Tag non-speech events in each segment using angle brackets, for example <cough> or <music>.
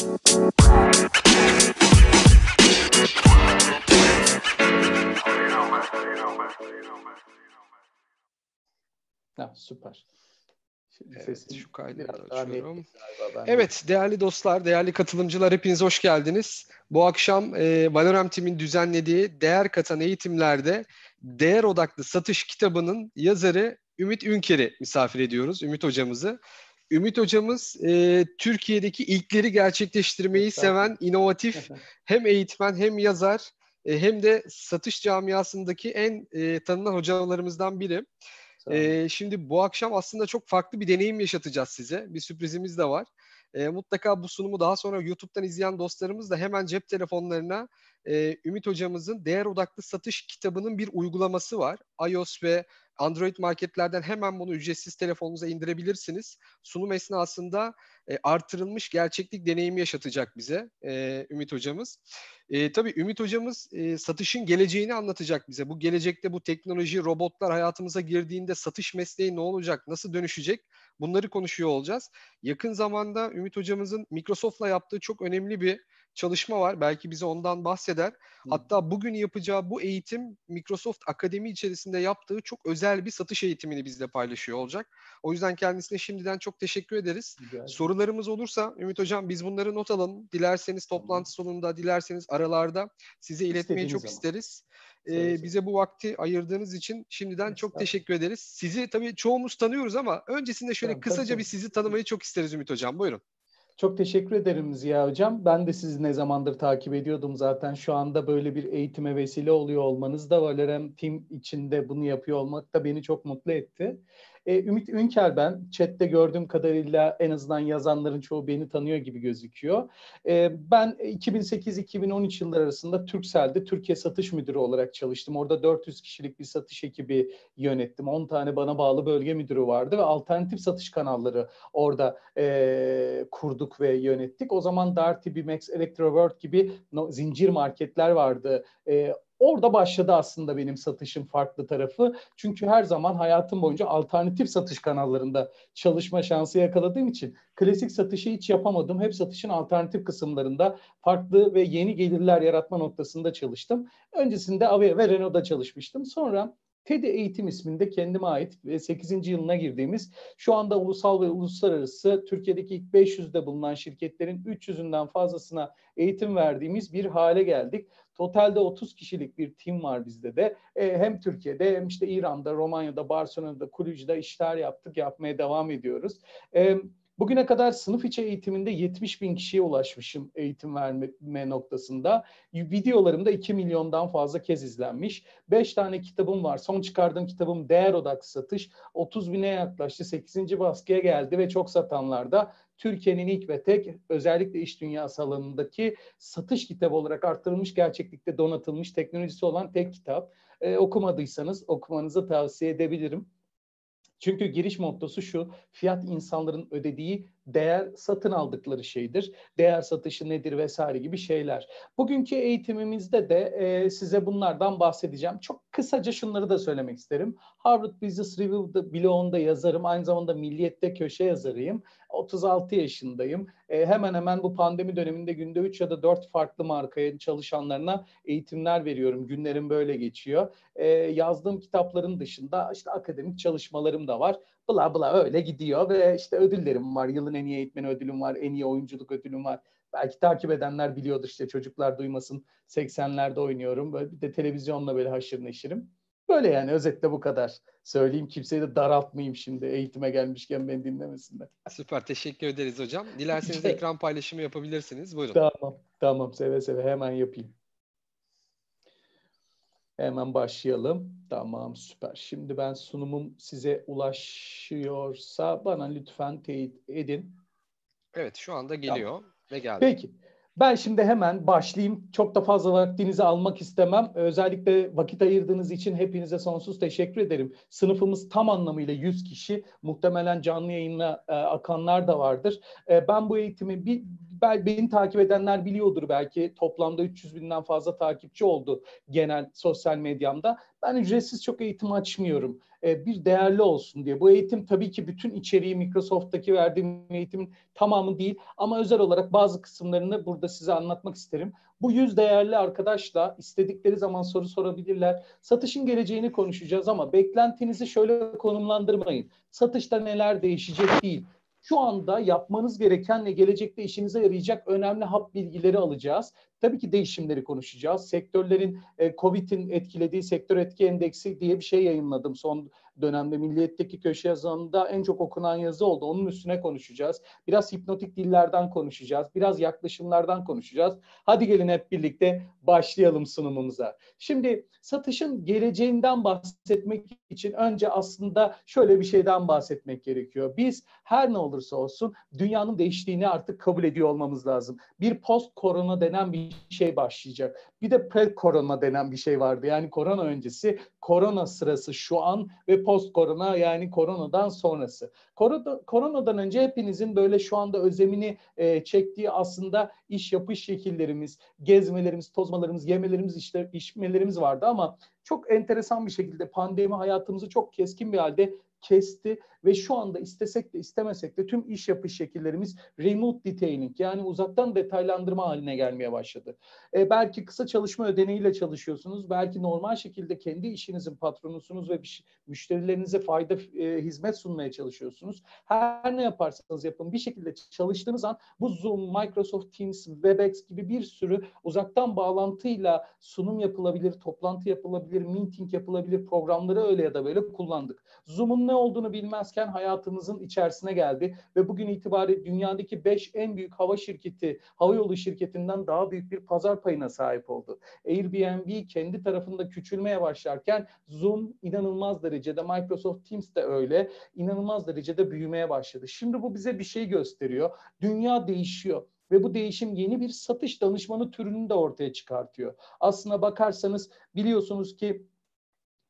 Ha, süper. evet, şu kaydı açıyorum. Evet değerli dostlar, değerli katılımcılar hepiniz hoş geldiniz. Bu akşam e, Valorem Team'in düzenlediği değer katan eğitimlerde değer odaklı satış kitabının yazarı Ümit Ünker'i misafir ediyoruz, Ümit hocamızı. Ümit hocamız e, Türkiye'deki ilkleri gerçekleştirmeyi seven, inovatif hem eğitmen hem yazar e, hem de satış camiasındaki en e, tanınan hocalarımızdan biri. E, şimdi bu akşam aslında çok farklı bir deneyim yaşatacağız size. Bir sürprizimiz de var. E, mutlaka bu sunumu daha sonra YouTube'dan izleyen dostlarımız da hemen cep telefonlarına e, Ümit hocamızın değer odaklı satış kitabının bir uygulaması var. iOS ve Android marketlerden hemen bunu ücretsiz telefonunuza indirebilirsiniz. Sunum esnasında e, artırılmış gerçeklik deneyimi yaşatacak bize e, Ümit hocamız. E, tabii Ümit hocamız e, satışın geleceğini anlatacak bize. Bu gelecekte bu teknoloji, robotlar hayatımıza girdiğinde satış mesleği ne olacak, nasıl dönüşecek? Bunları konuşuyor olacağız. Yakın zamanda Ümit hocamızın Microsoft'la yaptığı çok önemli bir çalışma var. Belki bize ondan bahseder. Hatta bugün yapacağı bu eğitim Microsoft Akademi içerisinde yaptığı çok özel bir satış eğitimini bizle paylaşıyor olacak. O yüzden kendisine şimdiden çok teşekkür ederiz. Güzel. Sorularımız olursa Ümit Hocam biz bunları not alalım. Dilerseniz toplantı sonunda, dilerseniz aralarda size iletmeyi çok zaman. isteriz. Ee, bize bu vakti ayırdığınız için şimdiden çok teşekkür ederiz. Sizi tabii çoğumuz tanıyoruz ama öncesinde şöyle tamam, kısaca tabii. bir sizi tanımayı çok isteriz Ümit Hocam. Buyurun. Çok teşekkür ederim Ziya Hocam. Ben de sizi ne zamandır takip ediyordum zaten. Şu anda böyle bir eğitime vesile oluyor olmanız da Valerem Team içinde bunu yapıyor olmak da beni çok mutlu etti. E, Ümit Ünker ben. Chat'te gördüğüm kadarıyla en azından yazanların çoğu beni tanıyor gibi gözüküyor. E, ben 2008-2013 yılları arasında Turkcell'de Türkiye Satış Müdürü olarak çalıştım. Orada 400 kişilik bir satış ekibi yönettim. 10 tane bana bağlı bölge müdürü vardı ve alternatif satış kanalları orada e, kurduk ve yönettik. O zaman Darty, Bimex, Electroworld gibi no, zincir marketler vardı. E, Orada başladı aslında benim satışım farklı tarafı. Çünkü her zaman hayatım boyunca alternatif satış kanallarında çalışma şansı yakaladığım için klasik satışı hiç yapamadım. Hep satışın alternatif kısımlarında farklı ve yeni gelirler yaratma noktasında çalıştım. Öncesinde Avia ve Renault'da çalışmıştım. Sonra TED Eğitim isminde kendime ait ve 8. yılına girdiğimiz şu anda ulusal ve uluslararası Türkiye'deki ilk 500'de bulunan şirketlerin 300'ünden fazlasına eğitim verdiğimiz bir hale geldik. Totalde 30 kişilik bir tim var bizde de. E, hem Türkiye'de hem işte İran'da, Romanya'da, Barcelona'da, Kulüc'de işler yaptık, yapmaya devam ediyoruz. E, Bugüne kadar sınıf içi eğitiminde 70 bin kişiye ulaşmışım eğitim verme noktasında. Videolarım da 2 milyondan fazla kez izlenmiş. 5 tane kitabım var. Son çıkardığım kitabım Değer Odaklı Satış. 30 bine yaklaştı. 8. baskıya geldi ve çok satanlarda Türkiye'nin ilk ve tek özellikle iş dünyası alanındaki satış kitabı olarak arttırılmış gerçeklikte donatılmış teknolojisi olan tek kitap. Ee, okumadıysanız okumanızı tavsiye edebilirim. Çünkü giriş mottosu şu, fiyat insanların ödediği değer satın aldıkları şeydir. Değer satışı nedir vesaire gibi şeyler. Bugünkü eğitimimizde de e, size bunlardan bahsedeceğim. Çok kısaca şunları da söylemek isterim. Harvard Business Review'da bloğunda yazarım. Aynı zamanda Milliyet'te köşe yazarıyım. 36 yaşındayım. E, hemen hemen bu pandemi döneminde günde 3 ya da 4 farklı markaya çalışanlarına eğitimler veriyorum. Günlerim böyle geçiyor. E, yazdığım kitapların dışında işte akademik çalışmalarım da var bla bla öyle gidiyor ve işte ödüllerim var. Yılın en iyi eğitmeni ödülüm var, en iyi oyunculuk ödülüm var. Belki takip edenler biliyordur işte çocuklar duymasın 80'lerde oynuyorum. Böyle bir de televizyonla böyle haşır neşirim. Böyle yani özetle bu kadar. Söyleyeyim kimseyi de daraltmayayım şimdi eğitime gelmişken beni dinlemesinler. Süper teşekkür ederiz hocam. <laughs> Dilerseniz ekran paylaşımı yapabilirsiniz. Buyurun. Tamam tamam seve seve hemen yapayım. Hemen başlayalım. Tamam süper. Şimdi ben sunumum size ulaşıyorsa bana lütfen teyit edin. Evet şu anda geliyor tamam. ve geldi. Peki. Ben şimdi hemen başlayayım. Çok da fazla vaktinizi almak istemem. Özellikle vakit ayırdığınız için hepinize sonsuz teşekkür ederim. Sınıfımız tam anlamıyla 100 kişi. Muhtemelen canlı yayınla e, akanlar da vardır. E, ben bu eğitimi bir beni takip edenler biliyordur belki toplamda 300 binden fazla takipçi oldu genel sosyal medyamda. Ben ücretsiz çok eğitim açmıyorum. E, bir değerli olsun diye. Bu eğitim tabii ki bütün içeriği Microsoft'taki verdiğim eğitimin tamamı değil ama özel olarak bazı kısımlarını burada size anlatmak isterim. Bu yüz değerli arkadaşla istedikleri zaman soru sorabilirler. Satışın geleceğini konuşacağız ama beklentinizi şöyle konumlandırmayın. Satışta neler değişecek değil şu anda yapmanız gereken ve gelecekte işinize yarayacak önemli hap bilgileri alacağız. Tabii ki değişimleri konuşacağız. Sektörlerin e, Covid'in etkilediği sektör etki endeksi diye bir şey yayınladım son dönemde Milliyet'teki köşe yazılarında en çok okunan yazı oldu. Onun üstüne konuşacağız. Biraz hipnotik dillerden konuşacağız. Biraz yaklaşımlardan konuşacağız. Hadi gelin hep birlikte başlayalım sunumumuza. Şimdi satışın geleceğinden bahsetmek için önce aslında şöyle bir şeyden bahsetmek gerekiyor. Biz her ne olursa olsun dünyanın değiştiğini artık kabul ediyor olmamız lazım. Bir post korona denen bir şey başlayacak. Bir de pre-korona denen bir şey vardı. Yani korona öncesi, korona sırası şu an ve post korona yani koronadan sonrası. Korona, koronadan önce hepinizin böyle şu anda özlemini e, çektiği aslında iş yapış şekillerimiz, gezmelerimiz, tozmalarımız, yemelerimiz, işte, içmelerimiz vardı ama çok enteresan bir şekilde pandemi hayatımızı çok keskin bir halde kesti ve şu anda istesek de istemesek de tüm iş yapış şekillerimiz remote detailing yani uzaktan detaylandırma haline gelmeye başladı. E, belki kısa çalışma ödeneğiyle çalışıyorsunuz. Belki normal şekilde kendi işinizin patronusunuz ve bir, müşterilerinize fayda e, hizmet sunmaya çalışıyorsunuz. Her ne yaparsanız yapın bir şekilde çalıştığınız an bu Zoom, Microsoft Teams, Webex gibi bir sürü uzaktan bağlantıyla sunum yapılabilir, toplantı yapılabilir, meeting yapılabilir programları öyle ya da böyle kullandık. Zoom'un ne olduğunu bilmezken hayatımızın içerisine geldi ve bugün itibariyle dünyadaki 5 en büyük hava şirketi, havayolu şirketinden daha büyük bir pazar payına sahip oldu. Airbnb kendi tarafında küçülmeye başlarken Zoom inanılmaz derecede, Microsoft Teams de öyle, inanılmaz derecede büyümeye başladı. Şimdi bu bize bir şey gösteriyor. Dünya değişiyor ve bu değişim yeni bir satış danışmanı türünü de ortaya çıkartıyor. Aslına bakarsanız biliyorsunuz ki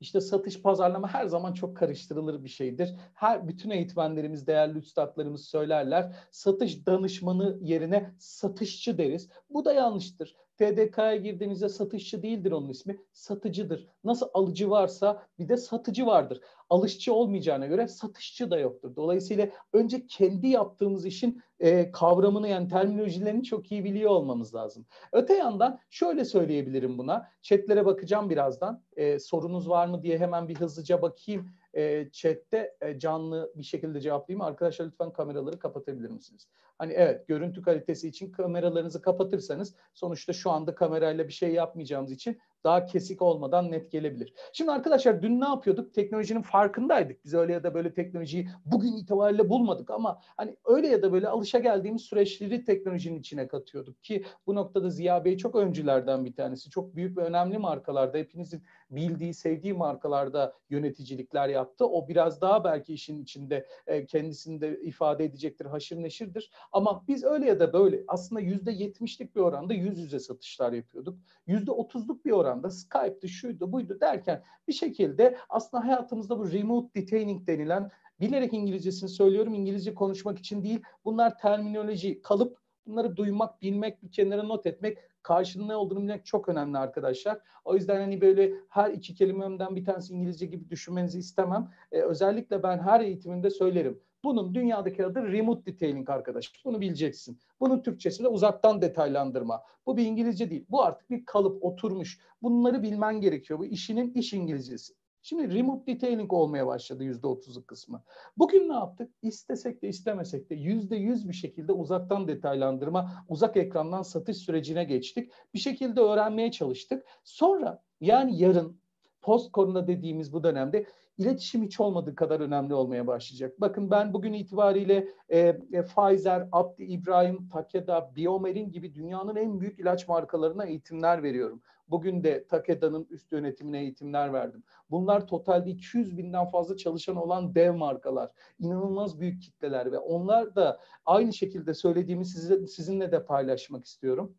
işte satış, pazarlama her zaman çok karıştırılır bir şeydir. Her bütün eğitmenlerimiz, değerli üstadlarımız söylerler. Satış danışmanı yerine satışçı deriz. Bu da yanlıştır. TDK'ya girdiğinizde satışçı değildir onun ismi, satıcıdır. Nasıl alıcı varsa bir de satıcı vardır. Alışçı olmayacağına göre satışçı da yoktur. Dolayısıyla önce kendi yaptığımız işin e, kavramını yani terminolojilerini çok iyi biliyor olmamız lazım. Öte yandan şöyle söyleyebilirim buna. Chatlere bakacağım birazdan. E, sorunuz var mı diye hemen bir hızlıca bakayım e, chatte e, canlı bir şekilde cevaplayayım. Arkadaşlar lütfen kameraları kapatabilir misiniz? Hani evet görüntü kalitesi için kameralarınızı kapatırsanız sonuçta şu anda kamerayla bir şey yapmayacağımız için daha kesik olmadan net gelebilir. Şimdi arkadaşlar dün ne yapıyorduk? Teknolojinin farkındaydık. Biz öyle ya da böyle teknolojiyi bugün itibariyle bulmadık ama hani öyle ya da böyle alışa geldiğimiz süreçleri teknolojinin içine katıyorduk ki bu noktada Ziya Bey çok öncülerden bir tanesi. Çok büyük ve önemli markalarda hepinizin bildiği, sevdiği markalarda yöneticilikler yaptı. O biraz daha belki işin içinde e, kendisini de ifade edecektir, haşır neşirdir. Ama biz öyle ya da böyle aslında yüzde yetmişlik bir oranda yüz yüze satışlar yapıyorduk. Yüzde otuzluk bir oranda Skype'dı, şuydu, buydu derken bir şekilde aslında hayatımızda bu remote detailing denilen bilerek İngilizcesini söylüyorum. İngilizce konuşmak için değil. Bunlar terminoloji, kalıp bunları duymak, bilmek, bir kenara not etmek karşılığında ne olduğunu bilmek çok önemli arkadaşlar. O yüzden hani böyle her iki kelimemden bir tanesi İngilizce gibi düşünmenizi istemem. Ee, özellikle ben her eğitimimde söylerim. Bunun dünyadaki adı remote detailing arkadaş. Bunu bileceksin. Bunun Türkçesi de uzaktan detaylandırma. Bu bir İngilizce değil. Bu artık bir kalıp oturmuş. Bunları bilmen gerekiyor. Bu işinin iş İngilizcesi. Şimdi remote detailing olmaya başladı yüzde otuzluk kısmı. Bugün ne yaptık? İstesek de istemesek de yüzde yüz bir şekilde uzaktan detaylandırma, uzak ekrandan satış sürecine geçtik. Bir şekilde öğrenmeye çalıştık. Sonra yani yarın post korona dediğimiz bu dönemde iletişim hiç olmadığı kadar önemli olmaya başlayacak. Bakın ben bugün itibariyle e, e, Pfizer, Abdi İbrahim, Takeda, Biomerin gibi dünyanın en büyük ilaç markalarına eğitimler veriyorum. Bugün de Takeda'nın üst yönetimine eğitimler verdim. Bunlar totalde 200 binden fazla çalışan olan dev markalar. İnanılmaz büyük kitleler ve onlar da aynı şekilde söylediğimi size, sizinle de paylaşmak istiyorum.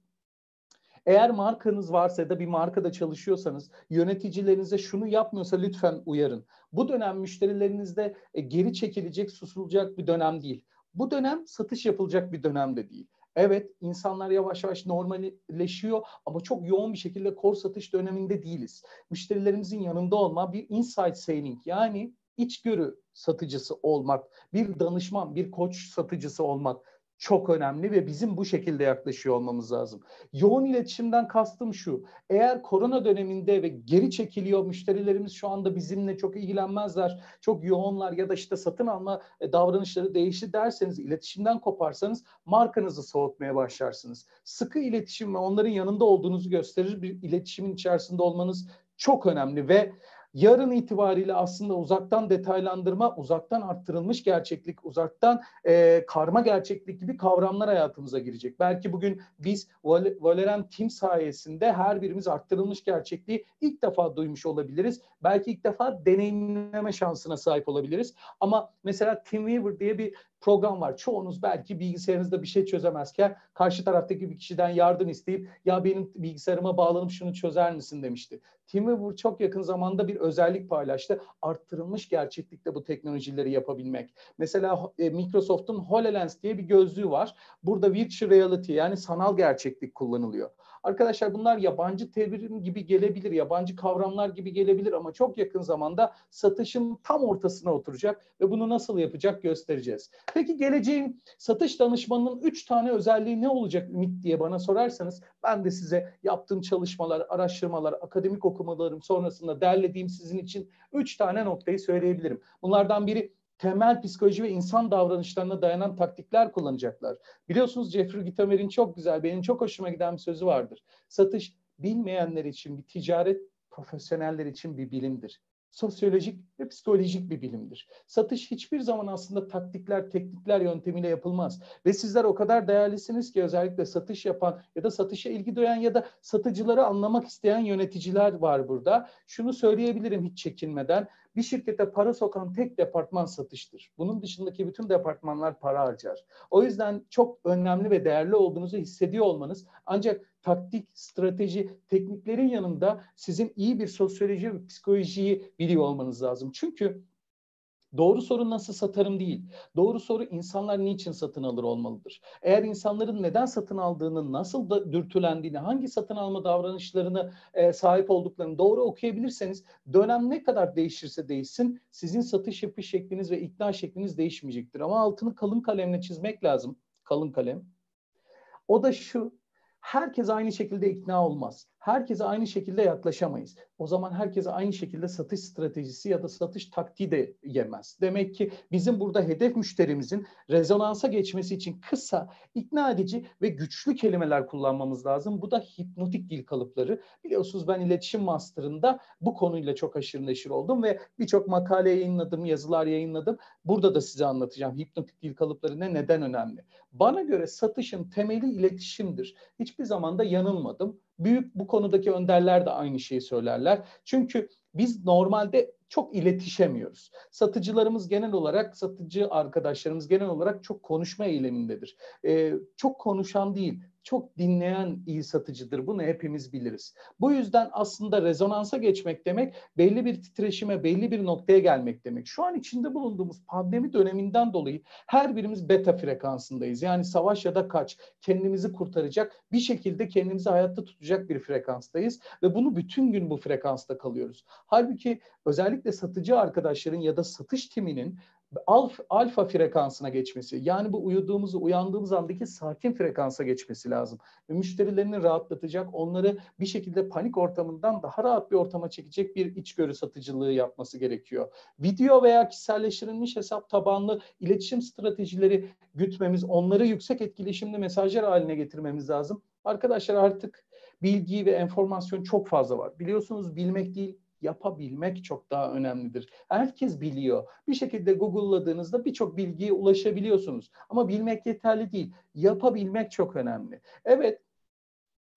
Eğer markanız varsa ya da bir markada çalışıyorsanız yöneticilerinize şunu yapmıyorsa lütfen uyarın. Bu dönem müşterilerinizde e, geri çekilecek, susulacak bir dönem değil. Bu dönem satış yapılacak bir dönem de değil. Evet insanlar yavaş yavaş normalleşiyor ama çok yoğun bir şekilde kor satış döneminde değiliz. Müşterilerimizin yanında olma bir inside selling yani içgörü satıcısı olmak, bir danışman, bir koç satıcısı olmak çok önemli ve bizim bu şekilde yaklaşıyor olmamız lazım. Yoğun iletişimden kastım şu. Eğer korona döneminde ve geri çekiliyor müşterilerimiz şu anda bizimle çok ilgilenmezler, çok yoğunlar ya da işte satın alma e, davranışları değişti derseniz, iletişimden koparsanız markanızı soğutmaya başlarsınız. Sıkı iletişim ve onların yanında olduğunuzu gösterir bir iletişimin içerisinde olmanız çok önemli ve yarın itibariyle aslında uzaktan detaylandırma, uzaktan arttırılmış gerçeklik, uzaktan e, karma gerçeklik gibi kavramlar hayatımıza girecek. Belki bugün biz Val Valorem Team sayesinde her birimiz arttırılmış gerçekliği ilk defa duymuş olabiliriz. Belki ilk defa deneyimleme şansına sahip olabiliriz. Ama mesela Teamweaver diye bir program var. Çoğunuz belki bilgisayarınızda bir şey çözemezken karşı taraftaki bir kişiden yardım isteyip ya benim bilgisayarıma bağlanıp şunu çözer misin demişti. Teamweaver çok yakın zamanda bir özellik paylaştı. Arttırılmış gerçeklikte bu teknolojileri yapabilmek. Mesela e, Microsoft'un HoloLens diye bir gözlüğü var. Burada virtual reality yani sanal gerçeklik kullanılıyor. Arkadaşlar bunlar yabancı terim gibi gelebilir, yabancı kavramlar gibi gelebilir ama çok yakın zamanda satışın tam ortasına oturacak ve bunu nasıl yapacak göstereceğiz. Peki geleceğin satış danışmanının üç tane özelliği ne olacak Ümit diye bana sorarsanız ben de size yaptığım çalışmalar, araştırmalar, akademik okumalarım sonrasında derlediğim sizin için üç tane noktayı söyleyebilirim. Bunlardan biri temel psikoloji ve insan davranışlarına dayanan taktikler kullanacaklar. Biliyorsunuz Jeffrey Gitomer'in çok güzel, benim çok hoşuma giden bir sözü vardır. Satış bilmeyenler için bir ticaret, profesyoneller için bir bilimdir sosyolojik ve psikolojik bir bilimdir. Satış hiçbir zaman aslında taktikler, teknikler yöntemiyle yapılmaz. Ve sizler o kadar değerlisiniz ki özellikle satış yapan ya da satışa ilgi duyan ya da satıcıları anlamak isteyen yöneticiler var burada. Şunu söyleyebilirim hiç çekinmeden. Bir şirkete para sokan tek departman satıştır. Bunun dışındaki bütün departmanlar para harcar. O yüzden çok önemli ve değerli olduğunuzu hissediyor olmanız ancak taktik, strateji, tekniklerin yanında sizin iyi bir sosyoloji ve psikolojiyi biliyor olmanız lazım. Çünkü Doğru soru nasıl satarım değil. Doğru soru insanlar niçin satın alır olmalıdır. Eğer insanların neden satın aldığını, nasıl da dürtülendiğini, hangi satın alma davranışlarını e, sahip olduklarını doğru okuyabilirseniz dönem ne kadar değişirse değişsin sizin satış yapış şekliniz ve ikna şekliniz değişmeyecektir. Ama altını kalın kalemle çizmek lazım. Kalın kalem. O da şu, herkes aynı şekilde ikna olmaz. Herkese aynı şekilde yaklaşamayız. O zaman herkese aynı şekilde satış stratejisi ya da satış taktiği de yemez. Demek ki bizim burada hedef müşterimizin rezonansa geçmesi için kısa, ikna edici ve güçlü kelimeler kullanmamız lazım. Bu da hipnotik dil kalıpları. Biliyorsunuz ben iletişim master'ında bu konuyla çok aşırı neşir oldum ve birçok makale yayınladım, yazılar yayınladım. Burada da size anlatacağım hipnotik dil kalıpları ne, neden önemli. Bana göre satışın temeli iletişimdir. Hiçbir zaman da yanılmadım büyük bu konudaki önderler de aynı şeyi söylerler. Çünkü biz normalde çok iletişemiyoruz. Satıcılarımız genel olarak, satıcı arkadaşlarımız genel olarak çok konuşma eğilimindedir. Ee, çok konuşan değil, çok dinleyen iyi satıcıdır. Bunu hepimiz biliriz. Bu yüzden aslında rezonansa geçmek demek belli bir titreşime, belli bir noktaya gelmek demek. Şu an içinde bulunduğumuz pandemi döneminden dolayı her birimiz beta frekansındayız. Yani savaş ya da kaç, kendimizi kurtaracak, bir şekilde kendimizi hayatta tutacak bir frekanstayız ve bunu bütün gün bu frekansta kalıyoruz. Halbuki özellikle satıcı arkadaşların ya da satış timinin alfa, alfa frekansına geçmesi yani bu uyuduğumuz, uyandığımız andaki sakin frekansa geçmesi lazım. Müşterilerini rahatlatacak, onları bir şekilde panik ortamından daha rahat bir ortama çekecek bir içgörü satıcılığı yapması gerekiyor. Video veya kişiselleştirilmiş hesap tabanlı iletişim stratejileri gütmemiz, onları yüksek etkileşimli mesajlar haline getirmemiz lazım. Arkadaşlar artık bilgi ve enformasyon çok fazla var. Biliyorsunuz bilmek değil, yapabilmek çok daha önemlidir. Herkes biliyor. Bir şekilde Google'ladığınızda birçok bilgiye ulaşabiliyorsunuz. Ama bilmek yeterli değil. Yapabilmek çok önemli. Evet,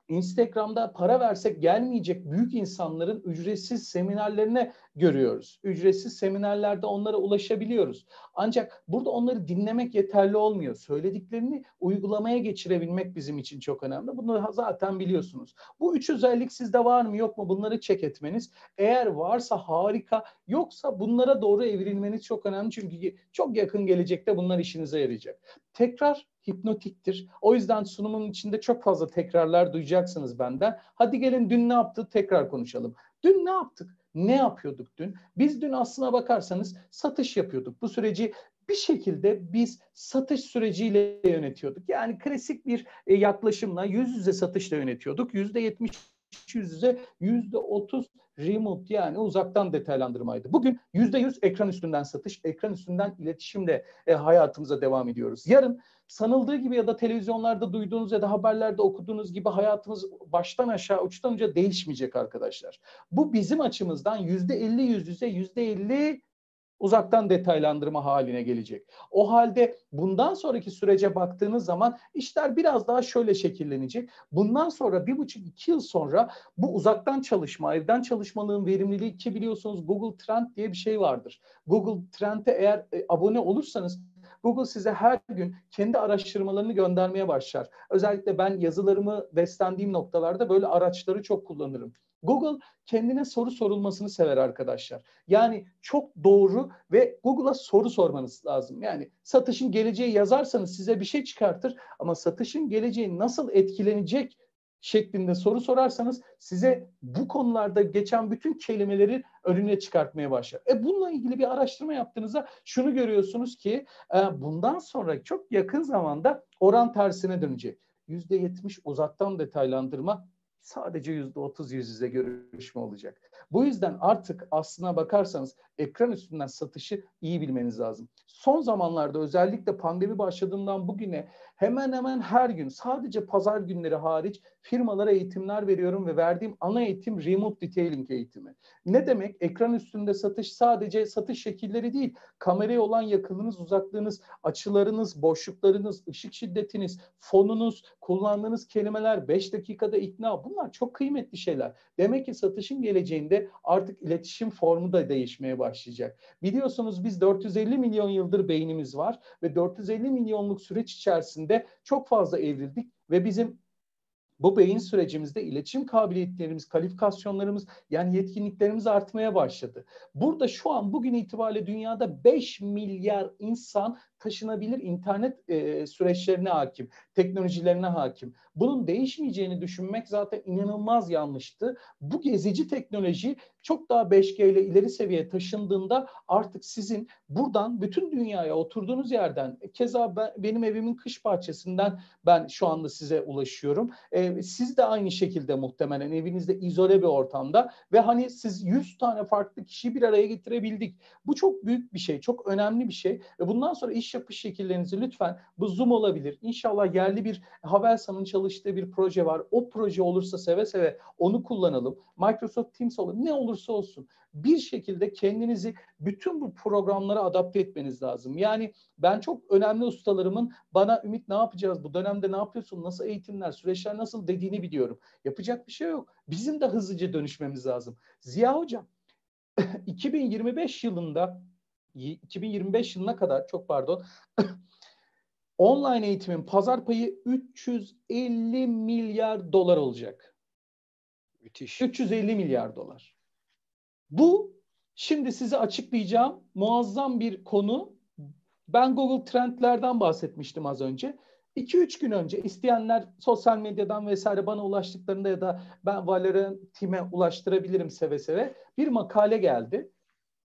Instagram'da para versek gelmeyecek büyük insanların ücretsiz seminerlerine görüyoruz. Ücretsiz seminerlerde onlara ulaşabiliyoruz. Ancak burada onları dinlemek yeterli olmuyor. Söylediklerini uygulamaya geçirebilmek bizim için çok önemli. Bunu zaten biliyorsunuz. Bu üç özellik sizde var mı yok mu bunları çek etmeniz. Eğer varsa harika yoksa bunlara doğru evrilmeniz çok önemli. Çünkü çok yakın gelecekte bunlar işinize yarayacak. Tekrar hipnotiktir. O yüzden sunumun içinde çok fazla tekrarlar duyacaksınız benden. Hadi gelin dün ne yaptı tekrar konuşalım. Dün ne yaptık? Ne yapıyorduk dün? Biz dün aslına bakarsanız satış yapıyorduk. Bu süreci bir şekilde biz satış süreciyle yönetiyorduk. Yani klasik bir e, yaklaşımla yüz yüze satışla yönetiyorduk. Yüzde yetmiş yüz yüze, yüzde otuz remote yani uzaktan detaylandırmaydı. Bugün yüzde yüz ekran üstünden satış, ekran üstünden iletişimle e, hayatımıza devam ediyoruz. Yarın sanıldığı gibi ya da televizyonlarda duyduğunuz ya da haberlerde okuduğunuz gibi hayatımız baştan aşağı uçtan uca değişmeyecek arkadaşlar. Bu bizim açımızdan yüzde elli yüz yüze, yüzde elli uzaktan detaylandırma haline gelecek. O halde bundan sonraki sürece baktığınız zaman işler biraz daha şöyle şekillenecek. Bundan sonra bir buçuk iki yıl sonra bu uzaktan çalışma, evden çalışmalığın verimliliği ki biliyorsunuz Google Trend diye bir şey vardır. Google Trend'e eğer e, abone olursanız Google size her gün kendi araştırmalarını göndermeye başlar. Özellikle ben yazılarımı beslendiğim noktalarda böyle araçları çok kullanırım. Google kendine soru sorulmasını sever arkadaşlar. Yani çok doğru ve Google'a soru sormanız lazım. Yani satışın geleceği yazarsanız size bir şey çıkartır ama satışın geleceği nasıl etkilenecek şeklinde soru sorarsanız size bu konularda geçen bütün kelimeleri önüne çıkartmaya başlar. E bununla ilgili bir araştırma yaptığınızda şunu görüyorsunuz ki e, bundan sonra çok yakın zamanda oran tersine dönecek. %70 uzaktan detaylandırma sadece yüzde otuz yüz yüze görüşme olacak. Bu yüzden artık aslına bakarsanız ekran üstünden satışı iyi bilmeniz lazım. Son zamanlarda özellikle pandemi başladığından bugüne hemen hemen her gün sadece pazar günleri hariç firmalara eğitimler veriyorum ve verdiğim ana eğitim remote detailing eğitimi. Ne demek? Ekran üstünde satış sadece satış şekilleri değil. Kameraya olan yakınınız, uzaklığınız, açılarınız, boşluklarınız, ışık şiddetiniz, fonunuz, kullandığınız kelimeler, 5 dakikada ikna bunlar çok kıymetli şeyler. Demek ki satışın geleceğinde artık iletişim formu da değişmeye başlayacak. Biliyorsunuz biz 450 milyon yıldır beynimiz var ve 450 milyonluk süreç içerisinde çok fazla evrildik ve bizim bu beyin sürecimizde iletişim kabiliyetlerimiz, kalifikasyonlarımız yani yetkinliklerimiz artmaya başladı. Burada şu an bugün itibariyle dünyada 5 milyar insan taşınabilir internet e, süreçlerine hakim, teknolojilerine hakim. Bunun değişmeyeceğini düşünmek zaten inanılmaz yanlıştı. Bu gezici teknoloji çok daha 5G ile ileri seviyeye taşındığında artık sizin buradan bütün dünyaya oturduğunuz yerden keza ben, benim evimin kış bahçesinden ben şu anda size ulaşıyorum. E, siz de aynı şekilde muhtemelen evinizde izole bir ortamda ve hani siz 100 tane farklı kişiyi bir araya getirebildik. Bu çok büyük bir şey, çok önemli bir şey ve bundan sonra iş yapış şekillerinizi lütfen bu Zoom olabilir. İnşallah yerli bir Havelsan'ın çalıştığı bir proje var. O proje olursa seve seve onu kullanalım. Microsoft Teams olur. Ne olursa olsun. Bir şekilde kendinizi bütün bu programlara adapte etmeniz lazım. Yani ben çok önemli ustalarımın bana Ümit ne yapacağız? Bu dönemde ne yapıyorsun? Nasıl eğitimler, süreçler nasıl dediğini biliyorum. Yapacak bir şey yok. Bizim de hızlıca dönüşmemiz lazım. Ziya Hocam <laughs> 2025 yılında 2025 yılına kadar çok pardon <laughs> online eğitimin pazar payı 350 milyar dolar olacak. Müthiş. 350 milyar dolar. Bu şimdi size açıklayacağım muazzam bir konu. Ben Google Trendlerden bahsetmiştim az önce. 2-3 gün önce isteyenler sosyal medyadan vesaire bana ulaştıklarında ya da ben Valerian Team'e ulaştırabilirim seve seve. Bir makale geldi.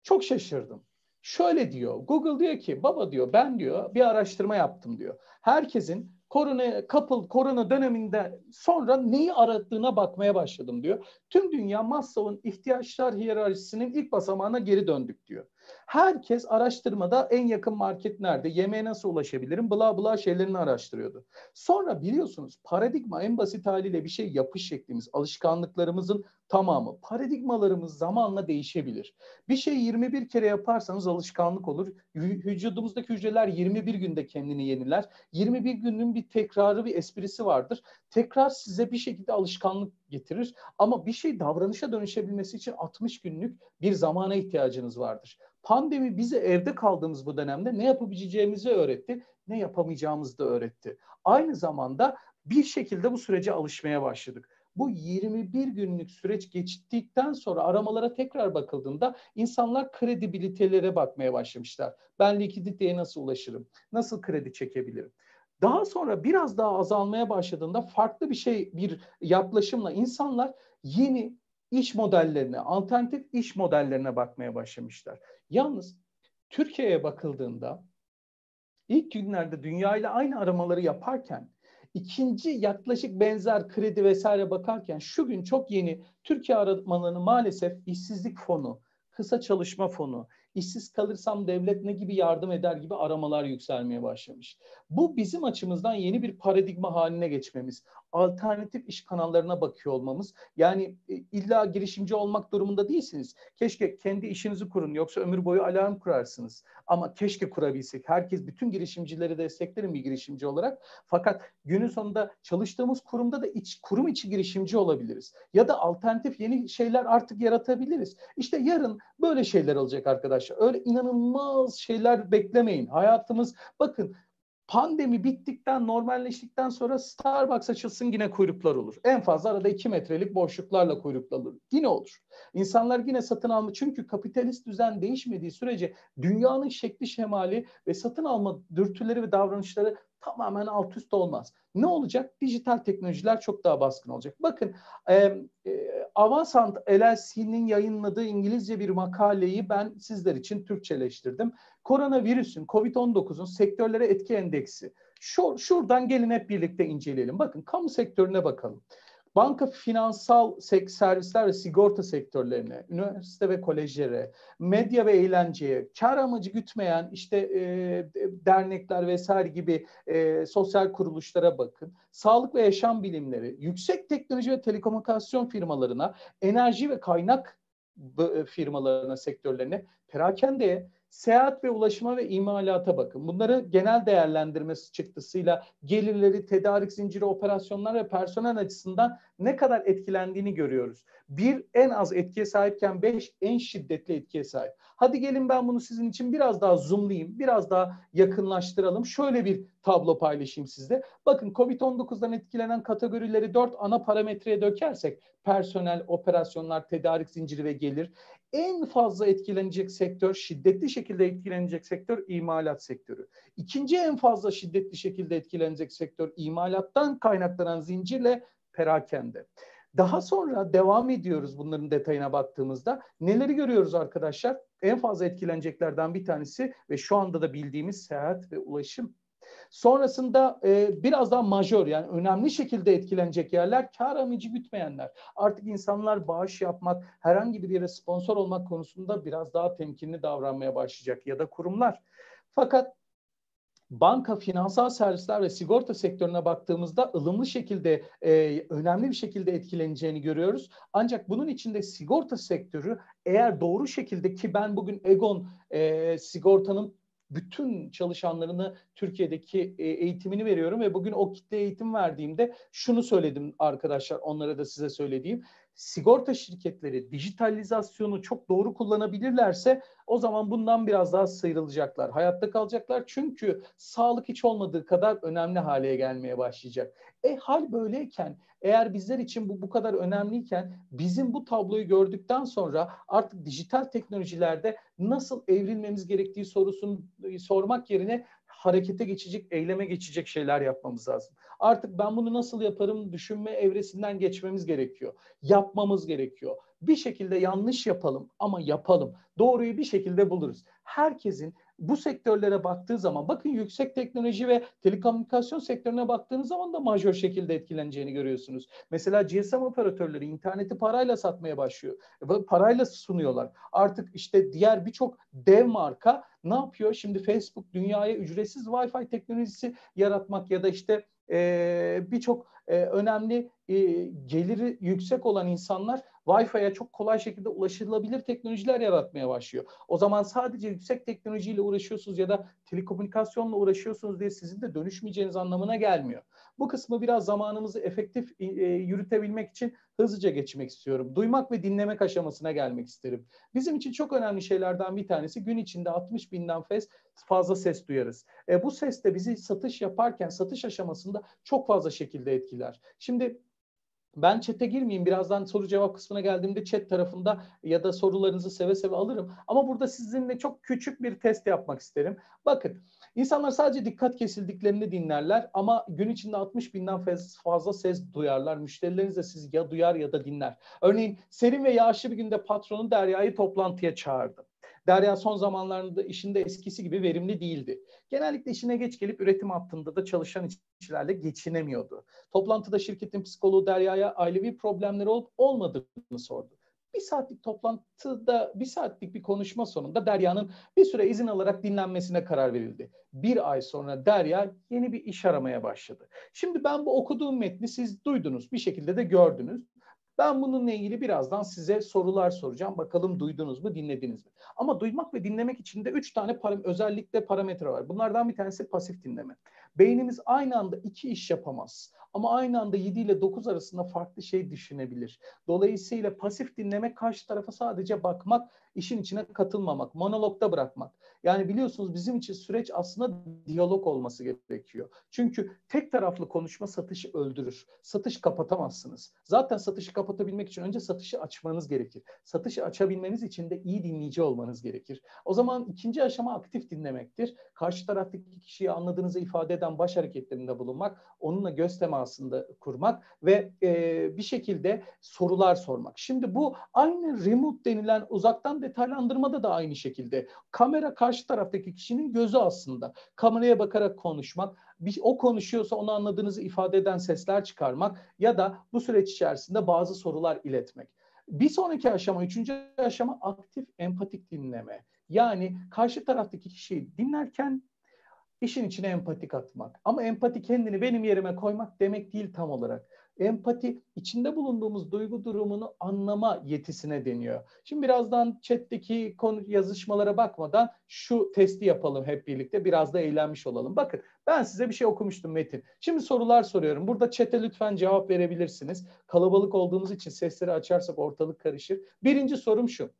Çok şaşırdım. Şöyle diyor. Google diyor ki baba diyor ben diyor bir araştırma yaptım diyor. Herkesin korona kapıl korona döneminde sonra neyi aradığına bakmaya başladım diyor. Tüm dünya Maslow'un ihtiyaçlar hiyerarşisinin ilk basamağına geri döndük diyor. Herkes araştırmada en yakın market nerede, yemeğe nasıl ulaşabilirim, bla bla şeylerini araştırıyordu. Sonra biliyorsunuz paradigma en basit haliyle bir şey yapış şeklimiz, alışkanlıklarımızın tamamı. Paradigmalarımız zamanla değişebilir. Bir şey 21 kere yaparsanız alışkanlık olur. Vücudumuzdaki hücreler 21 günde kendini yeniler. 21 günün bir tekrarı, bir esprisi vardır. Tekrar size bir şekilde alışkanlık getirir. Ama bir şey davranışa dönüşebilmesi için 60 günlük bir zamana ihtiyacınız vardır. Pandemi bize evde kaldığımız bu dönemde ne yapabileceğimizi öğretti, ne yapamayacağımızı da öğretti. Aynı zamanda bir şekilde bu sürece alışmaya başladık. Bu 21 günlük süreç geçtikten sonra aramalara tekrar bakıldığında insanlar kredibilitelere bakmaya başlamışlar. Ben likiditeye nasıl ulaşırım? Nasıl kredi çekebilirim? Daha sonra biraz daha azalmaya başladığında farklı bir şey, bir yaklaşımla insanlar yeni iş modellerine, alternatif iş modellerine bakmaya başlamışlar. Yalnız Türkiye'ye bakıldığında ilk günlerde dünya ile aynı aramaları yaparken ikinci yaklaşık benzer kredi vesaire bakarken şu gün çok yeni Türkiye aramalarını maalesef işsizlik fonu, kısa çalışma fonu, işsiz kalırsam devlet ne gibi yardım eder gibi aramalar yükselmeye başlamış. Bu bizim açımızdan yeni bir paradigma haline geçmemiz, alternatif iş kanallarına bakıyor olmamız. Yani e, illa girişimci olmak durumunda değilsiniz. Keşke kendi işinizi kurun yoksa ömür boyu alarm kurarsınız. Ama keşke kurabilsek. Herkes bütün girişimcileri desteklerim bir girişimci olarak. Fakat günün sonunda çalıştığımız kurumda da iç, kurum içi girişimci olabiliriz. Ya da alternatif yeni şeyler artık yaratabiliriz. İşte yarın böyle şeyler olacak arkadaşlar. Öyle inanılmaz şeyler beklemeyin. Hayatımız bakın Pandemi bittikten, normalleştikten sonra Starbucks açılsın yine kuyruklar olur. En fazla arada iki metrelik boşluklarla kuyruklar olur. Yine olur. İnsanlar yine satın alma çünkü kapitalist düzen değişmediği sürece dünyanın şekli şemali ve satın alma dürtüleri ve davranışları tamamen alt üst olmaz. Ne olacak? Dijital teknolojiler çok daha baskın olacak. Bakın e, e, Avansant LLC'nin yayınladığı İngilizce bir makaleyi ben sizler için Türkçeleştirdim. Koronavirüsün, COVID-19'un sektörlere etki endeksi. Şu, şuradan gelin hep birlikte inceleyelim. Bakın kamu sektörüne bakalım banka finansal servisler ve sigorta sektörlerine, üniversite ve kolejlere, medya ve eğlenceye, kar amacı gütmeyen işte e, dernekler vesaire gibi e, sosyal kuruluşlara bakın. Sağlık ve yaşam bilimleri, yüksek teknoloji ve telekomünikasyon firmalarına, enerji ve kaynak e, firmalarına, sektörlerine, perakendeye, seyahat ve ulaşıma ve imalata bakın. Bunları genel değerlendirmesi çıktısıyla gelirleri, tedarik zinciri, operasyonlar ve personel açısından ne kadar etkilendiğini görüyoruz. Bir en az etkiye sahipken beş en şiddetli etkiye sahip. Hadi gelin ben bunu sizin için biraz daha zoomlayayım, biraz daha yakınlaştıralım. Şöyle bir tablo paylaşayım sizde. Bakın COVID-19'dan etkilenen kategorileri dört ana parametreye dökersek personel, operasyonlar, tedarik zinciri ve gelir en fazla etkilenecek sektör, şiddetli şekilde etkilenecek sektör imalat sektörü. İkinci en fazla şiddetli şekilde etkilenecek sektör imalattan kaynaklanan zincirle perakende. Daha sonra devam ediyoruz bunların detayına baktığımızda. Neleri görüyoruz arkadaşlar? En fazla etkileneceklerden bir tanesi ve şu anda da bildiğimiz seyahat ve ulaşım Sonrasında e, biraz daha majör yani önemli şekilde etkilenecek yerler kar amacı gütmeyenler. Artık insanlar bağış yapmak, herhangi bir yere sponsor olmak konusunda biraz daha temkinli davranmaya başlayacak ya da kurumlar. Fakat banka, finansal servisler ve sigorta sektörüne baktığımızda ılımlı şekilde, e, önemli bir şekilde etkileneceğini görüyoruz. Ancak bunun içinde sigorta sektörü eğer doğru şekilde ki ben bugün Egon e, sigortanın bütün çalışanlarını Türkiye'deki e, eğitimini veriyorum ve bugün o kitle eğitim verdiğimde şunu söyledim arkadaşlar onlara da size söylediğim sigorta şirketleri dijitalizasyonu çok doğru kullanabilirlerse o zaman bundan biraz daha sıyrılacaklar. Hayatta kalacaklar çünkü sağlık hiç olmadığı kadar önemli hale gelmeye başlayacak. E hal böyleyken eğer bizler için bu bu kadar önemliyken bizim bu tabloyu gördükten sonra artık dijital teknolojilerde nasıl evrilmemiz gerektiği sorusunu e, sormak yerine harekete geçecek, eyleme geçecek şeyler yapmamız lazım. Artık ben bunu nasıl yaparım düşünme evresinden geçmemiz gerekiyor. Yapmamız gerekiyor. Bir şekilde yanlış yapalım ama yapalım. Doğruyu bir şekilde buluruz. Herkesin bu sektörlere baktığı zaman bakın yüksek teknoloji ve telekomünikasyon sektörüne baktığınız zaman da majör şekilde etkileneceğini görüyorsunuz. Mesela GSM operatörleri interneti parayla satmaya başlıyor. Parayla sunuyorlar. Artık işte diğer birçok dev marka ne yapıyor? Şimdi Facebook dünyaya ücretsiz Wi-Fi teknolojisi yaratmak ya da işte e, birçok önemli geliri yüksek olan insanlar Wi-Fi'ye çok kolay şekilde ulaşılabilir teknolojiler yaratmaya başlıyor. O zaman sadece yüksek teknolojiyle uğraşıyorsunuz ya da telekomünikasyonla uğraşıyorsunuz diye sizin de dönüşmeyeceğiniz anlamına gelmiyor. Bu kısmı biraz zamanımızı efektif e, yürütebilmek için hızlıca geçmek istiyorum. Duymak ve dinlemek aşamasına gelmek isterim. Bizim için çok önemli şeylerden bir tanesi gün içinde 60 binden fazla ses duyarız. E, bu ses de bizi satış yaparken satış aşamasında çok fazla şekilde etkiler. Şimdi ben chat'e girmeyeyim. Birazdan soru cevap kısmına geldiğimde chat tarafında ya da sorularınızı seve seve alırım. Ama burada sizinle çok küçük bir test yapmak isterim. Bakın İnsanlar sadece dikkat kesildiklerini dinlerler ama gün içinde 60 binden fazla ses duyarlar. Müşterileriniz de siz ya duyar ya da dinler. Örneğin serin ve yağışlı bir günde patronun Derya'yı toplantıya çağırdı. Derya son zamanlarında işinde eskisi gibi verimli değildi. Genellikle işine geç gelip üretim hattında da çalışan işçilerle geçinemiyordu. Toplantıda şirketin psikoloğu Derya'ya ailevi problemleri olup olmadığını sordu. Bir saatlik toplantıda, bir saatlik bir konuşma sonunda Derya'nın bir süre izin alarak dinlenmesine karar verildi. Bir ay sonra Derya yeni bir iş aramaya başladı. Şimdi ben bu okuduğum metni siz duydunuz, bir şekilde de gördünüz. Ben bununla ilgili birazdan size sorular soracağım. Bakalım duydunuz mu, dinlediniz mi? Ama duymak ve dinlemek için de üç tane param özellikle parametre var. Bunlardan bir tanesi pasif dinleme. Beynimiz aynı anda iki iş yapamaz. Ama aynı anda 7 ile 9 arasında farklı şey düşünebilir. Dolayısıyla pasif dinlemek karşı tarafa sadece bakmak, işin içine katılmamak, monologda bırakmak. Yani biliyorsunuz bizim için süreç aslında diyalog olması gerekiyor. Çünkü tek taraflı konuşma satışı öldürür. Satış kapatamazsınız. Zaten satışı kapatabilmek için önce satışı açmanız gerekir. Satışı açabilmeniz için de iyi dinleyici olmanız gerekir. O zaman ikinci aşama aktif dinlemektir. Karşı taraftaki kişiyi anladığınızı ifade eden baş hareketlerinde bulunmak, onunla göz temasında kurmak ve e, bir şekilde sorular sormak. Şimdi bu aynı remote denilen uzaktan detaylandırmada da aynı şekilde. Kamera karşı taraftaki kişinin gözü aslında. Kameraya bakarak konuşmak, bir, o konuşuyorsa onu anladığınızı ifade eden sesler çıkarmak ya da bu süreç içerisinde bazı sorular iletmek. Bir sonraki aşama, üçüncü aşama aktif empatik dinleme. Yani karşı taraftaki kişiyi dinlerken işin içine empati katmak. Ama empati kendini benim yerime koymak demek değil tam olarak. Empati içinde bulunduğumuz duygu durumunu anlama yetisine deniyor. Şimdi birazdan chat'teki konu yazışmalara bakmadan şu testi yapalım hep birlikte. Biraz da eğlenmiş olalım. Bakın ben size bir şey okumuştum Metin. Şimdi sorular soruyorum. Burada chat'e lütfen cevap verebilirsiniz. Kalabalık olduğumuz için sesleri açarsak ortalık karışır. Birinci sorum şu.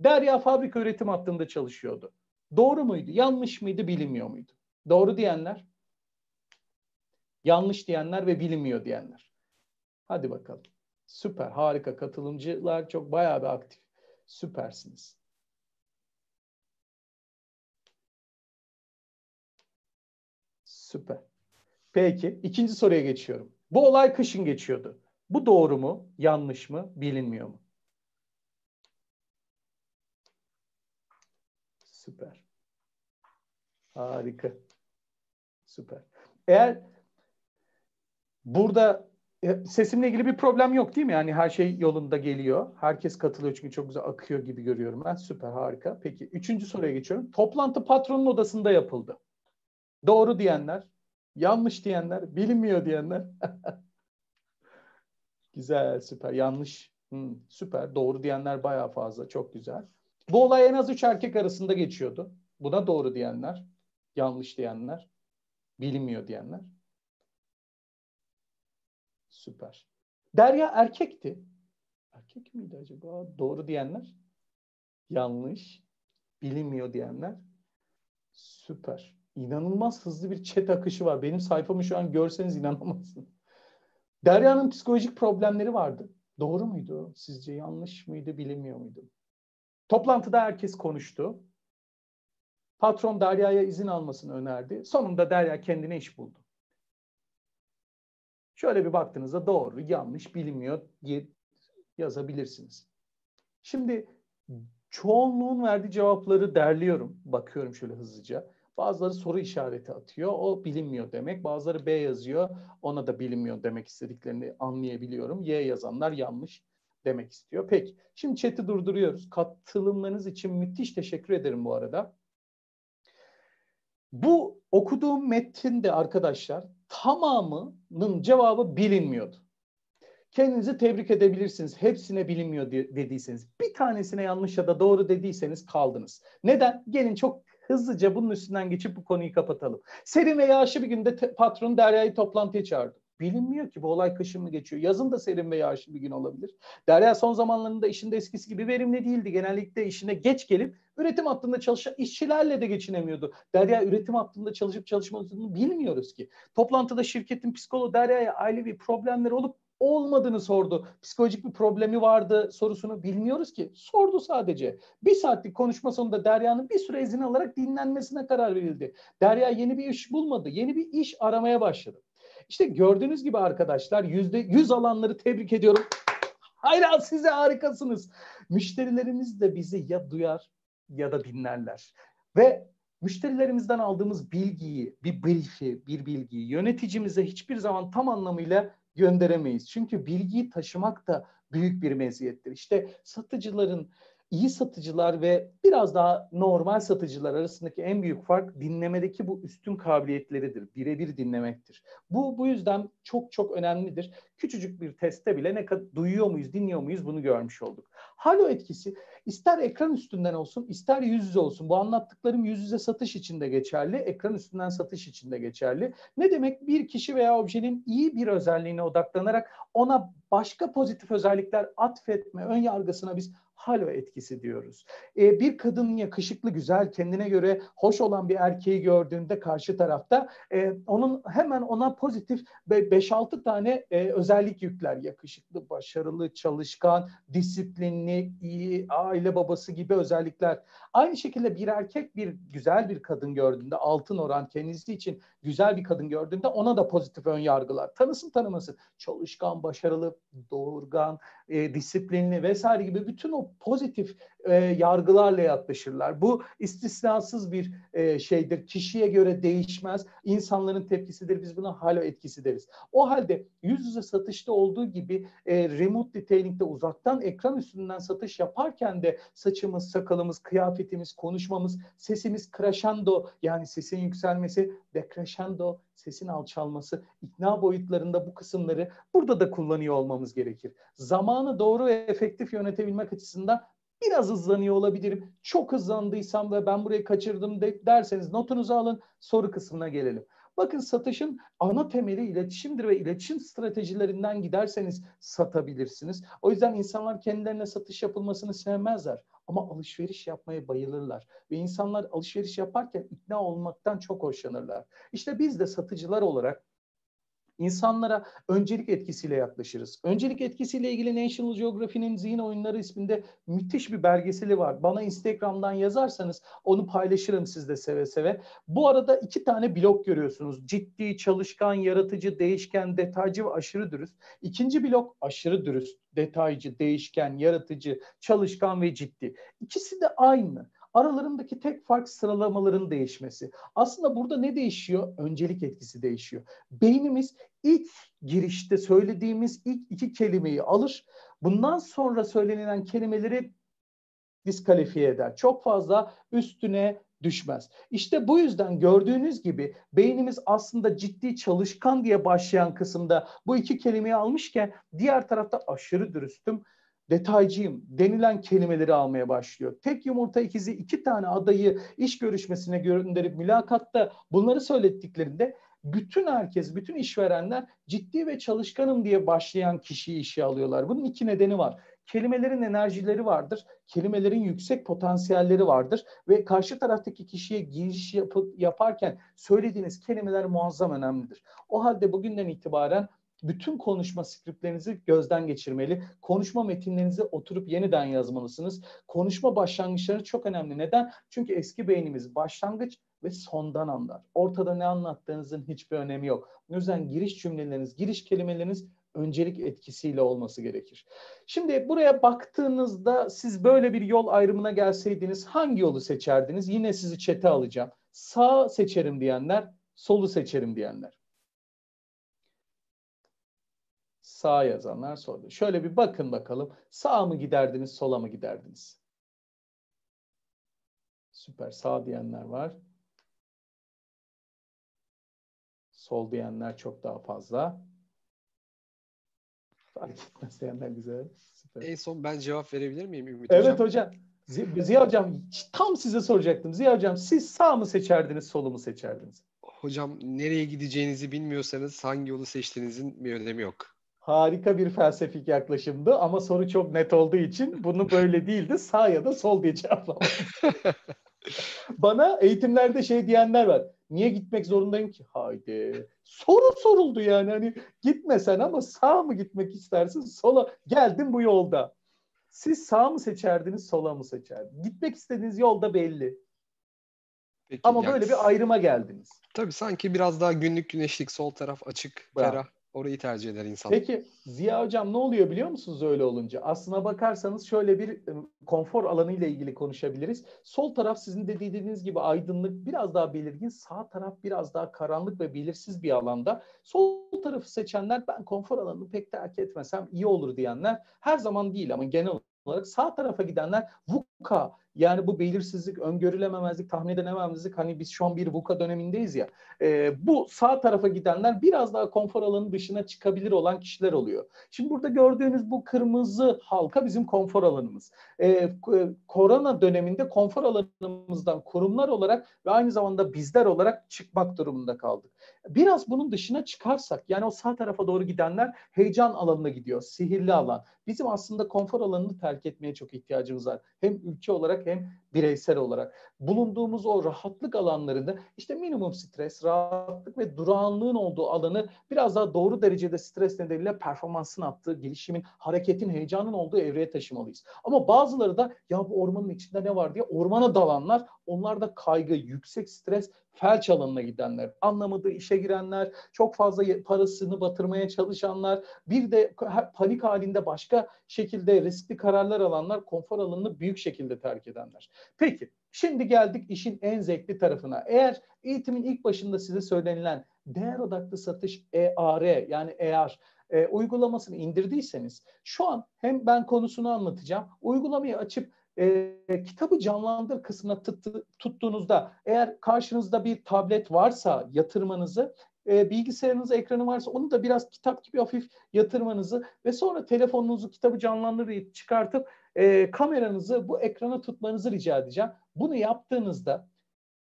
Derya fabrika üretim hattında çalışıyordu. Doğru muydu? Yanlış mıydı? Bilinmiyor muydu? Doğru diyenler, yanlış diyenler ve bilinmiyor diyenler. Hadi bakalım. Süper, harika. Katılımcılar çok bayağı bir aktif. Süpersiniz. Süper. Peki, ikinci soruya geçiyorum. Bu olay kışın geçiyordu. Bu doğru mu, yanlış mı, bilinmiyor mu? Süper. Harika. Süper. Eğer burada e, sesimle ilgili bir problem yok değil mi? Yani her şey yolunda geliyor. Herkes katılıyor çünkü çok güzel akıyor gibi görüyorum ben. Süper, harika. Peki üçüncü soruya geçiyorum. Toplantı patronun odasında yapıldı. Doğru diyenler, yanlış diyenler, bilinmiyor diyenler. <laughs> güzel, süper. Yanlış, hmm, süper. Doğru diyenler bayağı fazla. Çok güzel. Bu olay en az üç erkek arasında geçiyordu. Buna doğru diyenler, yanlış diyenler, bilinmiyor diyenler. Süper. Derya erkekti. Erkek miydi acaba? Doğru diyenler. Yanlış. Bilinmiyor diyenler. Süper. İnanılmaz hızlı bir chat akışı var. Benim sayfamı şu an görseniz inanamazsınız. Derya'nın psikolojik problemleri vardı. Doğru muydu? Sizce yanlış mıydı? Bilinmiyor muydu? Toplantıda herkes konuştu. Patron Derya'ya izin almasını önerdi. Sonunda Derya kendine iş buldu. Şöyle bir baktığınızda doğru, yanlış, bilinmiyor diye yazabilirsiniz. Şimdi çoğunluğun verdiği cevapları derliyorum. Bakıyorum şöyle hızlıca. Bazıları soru işareti atıyor. O bilinmiyor demek. Bazıları B yazıyor. Ona da bilinmiyor demek istediklerini anlayabiliyorum. Y yazanlar yanlış demek istiyor. Peki. Şimdi chat'i durduruyoruz. Katılımlarınız için müthiş teşekkür ederim bu arada. Bu okuduğum metinde arkadaşlar tamamının cevabı bilinmiyordu. Kendinizi tebrik edebilirsiniz. Hepsine bilinmiyor dediyseniz. Bir tanesine yanlış ya da doğru dediyseniz kaldınız. Neden? Gelin çok hızlıca bunun üstünden geçip bu konuyu kapatalım. Serin ve yağışlı bir günde patron Derya'yı toplantıya çağırdı. Bilinmiyor ki bu olay kışın mı geçiyor. Yazın da serin ve yağışlı bir gün olabilir. Derya son zamanlarında işinde eskisi gibi verimli değildi. Genellikle işine geç gelip üretim hattında çalışan işçilerle de geçinemiyordu. Derya üretim hattında çalışıp çalışmadığını bilmiyoruz ki. Toplantıda şirketin psikoloğu Derya'ya ailevi problemleri olup olmadığını sordu. Psikolojik bir problemi vardı sorusunu bilmiyoruz ki. Sordu sadece. Bir saatlik konuşma sonunda Derya'nın bir süre izin alarak dinlenmesine karar verildi. Derya yeni bir iş bulmadı. Yeni bir iş aramaya başladı. İşte gördüğünüz gibi arkadaşlar yüzde yüz alanları tebrik ediyorum. Hayran size harikasınız. Müşterilerimiz de bizi ya duyar ya da dinlerler. Ve müşterilerimizden aldığımız bilgiyi, bir brief'i, bir bilgiyi yöneticimize hiçbir zaman tam anlamıyla gönderemeyiz. Çünkü bilgiyi taşımak da büyük bir meziyettir. İşte satıcıların iyi satıcılar ve biraz daha normal satıcılar arasındaki en büyük fark dinlemedeki bu üstün kabiliyetleridir. Birebir dinlemektir. Bu bu yüzden çok çok önemlidir. Küçücük bir testte bile ne kadar duyuyor muyuz, dinliyor muyuz bunu görmüş olduk. Halo etkisi ister ekran üstünden olsun, ister yüz yüze olsun. Bu anlattıklarım yüz yüze satış için de geçerli, ekran üstünden satış için de geçerli. Ne demek? Bir kişi veya objenin iyi bir özelliğine odaklanarak ona başka pozitif özellikler atfetme ön yargısına biz halo etkisi diyoruz. E, bir kadın yakışıklı, güzel, kendine göre hoş olan bir erkeği gördüğünde karşı tarafta e, onun hemen ona pozitif 5-6 tane e, özellik yükler. Yakışıklı, başarılı, çalışkan, disiplinli, iyi, aile babası gibi özellikler. Aynı şekilde bir erkek bir güzel bir kadın gördüğünde altın oran kendisi için güzel bir kadın gördüğünde ona da pozitif ön yargılar. Tanısın tanımasın. Çalışkan, başarılı, doğurgan, e, disiplinli vesaire gibi bütün o pozitif e, yargılarla yaklaşırlar. Bu istisnasız bir e, şeydir. Kişiye göre değişmez. İnsanların tepkisidir. Biz buna halo etkisi deriz. O halde yüz yüze satışta olduğu gibi e, remote detailing'de uzaktan ekran üstünden satış yaparken de saçımız, sakalımız, kıyafetimiz, konuşmamız, sesimiz crescendo yani sesin yükselmesi, decrescendo sesin alçalması, ikna boyutlarında bu kısımları burada da kullanıyor olmamız gerekir. Zamanı doğru ve efektif yönetebilmek açısından biraz hızlanıyor olabilirim. Çok hızlandıysam ve ben burayı kaçırdım de, derseniz notunuzu alın soru kısmına gelelim. Bakın satışın ana temeli iletişimdir ve iletişim stratejilerinden giderseniz satabilirsiniz. O yüzden insanlar kendilerine satış yapılmasını sevmezler ama alışveriş yapmaya bayılırlar. Ve insanlar alışveriş yaparken ikna olmaktan çok hoşlanırlar. İşte biz de satıcılar olarak insanlara öncelik etkisiyle yaklaşırız. Öncelik etkisiyle ilgili National Geography'nin Zihin Oyunları isminde müthiş bir belgeseli var. Bana Instagram'dan yazarsanız onu paylaşırım sizde seve seve. Bu arada iki tane blok görüyorsunuz. Ciddi, çalışkan, yaratıcı, değişken, detaycı ve aşırı dürüst. İkinci blok aşırı dürüst, detaycı, değişken, yaratıcı, çalışkan ve ciddi. İkisi de aynı. Aralarındaki tek fark sıralamaların değişmesi. Aslında burada ne değişiyor? Öncelik etkisi değişiyor. Beynimiz ilk girişte söylediğimiz ilk iki kelimeyi alır. Bundan sonra söylenilen kelimeleri diskalifiye eder. Çok fazla üstüne düşmez. İşte bu yüzden gördüğünüz gibi beynimiz aslında ciddi çalışkan diye başlayan kısımda bu iki kelimeyi almışken diğer tarafta aşırı dürüstüm, detaycıyım denilen kelimeleri almaya başlıyor. Tek yumurta ikizi iki tane adayı iş görüşmesine gönderip mülakatta bunları söylettiklerinde bütün herkes, bütün işverenler ciddi ve çalışkanım diye başlayan kişiyi işe alıyorlar. Bunun iki nedeni var. Kelimelerin enerjileri vardır, kelimelerin yüksek potansiyelleri vardır ve karşı taraftaki kişiye giriş yap- yaparken söylediğiniz kelimeler muazzam önemlidir. O halde bugünden itibaren bütün konuşma skriptlerinizi gözden geçirmeli. Konuşma metinlerinizi oturup yeniden yazmalısınız. Konuşma başlangıçları çok önemli. Neden? Çünkü eski beynimiz başlangıç ve sondan anlar. Ortada ne anlattığınızın hiçbir önemi yok. O yüzden giriş cümleleriniz, giriş kelimeleriniz öncelik etkisiyle olması gerekir. Şimdi buraya baktığınızda siz böyle bir yol ayrımına gelseydiniz hangi yolu seçerdiniz? Yine sizi çete alacağım. Sağ seçerim diyenler, solu seçerim diyenler. Sağ yazanlar solda. Şöyle bir bakın bakalım. Sağa mı giderdiniz, sola mı giderdiniz? Süper. Sağ diyenler var. Sol diyenler çok daha fazla. Fark etmez diyenler güzel. Süper. En son ben cevap verebilir miyim Ümit evet, Hocam? Evet hocam. Ziya Hocam tam size soracaktım. Ziya Hocam siz sağ mı seçerdiniz, solu mu seçerdiniz? Hocam nereye gideceğinizi bilmiyorsanız hangi yolu seçtiğinizin bir önemi yok harika bir felsefik yaklaşımdı ama soru çok net olduğu için bunu böyle <laughs> değildi sağ ya da sol diye cevaplamak. <laughs> Bana eğitimlerde şey diyenler var. Niye gitmek zorundayım ki? Haydi. Soru soruldu yani hani gitmesen ama sağ mı gitmek istersin sola geldin bu yolda. Siz sağ mı seçerdiniz sola mı seçerdiniz? Gitmek istediğiniz yolda belli. Peki, ama yani, böyle bir ayrıma geldiniz. Tabii sanki biraz daha günlük güneşlik sol taraf açık, Bravo. ferah Orayı tercih eder insan. Peki Ziya Hocam ne oluyor biliyor musunuz öyle olunca? Aslına bakarsanız şöyle bir konfor alanı ile ilgili konuşabiliriz. Sol taraf sizin de dediğiniz gibi aydınlık, biraz daha belirgin. Sağ taraf biraz daha karanlık ve belirsiz bir alanda. Sol tarafı seçenler ben konfor alanını pek terk etmesem iyi olur diyenler her zaman değil ama genel olarak sağ tarafa gidenler VUCA yani bu belirsizlik, öngörülememezlik, tahmin edilememezlik hani biz şu an bir VUCA dönemindeyiz ya. E, bu sağ tarafa gidenler biraz daha konfor alanı dışına çıkabilir olan kişiler oluyor. Şimdi burada gördüğünüz bu kırmızı halka bizim konfor alanımız. E, korona döneminde konfor alanımızdan kurumlar olarak ve aynı zamanda bizler olarak çıkmak durumunda kaldık. Biraz bunun dışına çıkarsak yani o sağ tarafa doğru gidenler heyecan alanına gidiyor. Sihirli alan. Bizim aslında konfor alanını terk etmeye çok ihtiyacımız var. Hem ülke olarak hem bireysel olarak. Bulunduğumuz o rahatlık alanlarında işte minimum stres, rahatlık ve durağanlığın olduğu alanı biraz daha doğru derecede stres nedeniyle performansın attığı, gelişimin, hareketin, heyecanın olduğu evreye taşımalıyız. Ama bazıları da ya bu ormanın içinde ne var diye ormana dalanlar, onlar da kaygı, yüksek stres felç alanına gidenler, anlamadığı işe girenler, çok fazla parasını batırmaya çalışanlar, bir de panik halinde başka şekilde riskli kararlar alanlar, konfor alanını büyük şekilde terk edenler. Peki, şimdi geldik işin en zevkli tarafına. Eğer eğitimin ilk başında size söylenilen değer odaklı satış EAR yani EAR e, uygulamasını indirdiyseniz şu an hem ben konusunu anlatacağım. Uygulamayı açıp e, kitabı canlandır kısmına tuttu, tuttuğunuzda eğer karşınızda bir tablet varsa yatırmanızı e, bilgisayarınız ekranı varsa onu da biraz kitap gibi hafif yatırmanızı ve sonra telefonunuzu kitabı canlandırıp çıkartıp e, kameranızı bu ekrana tutmanızı rica edeceğim. Bunu yaptığınızda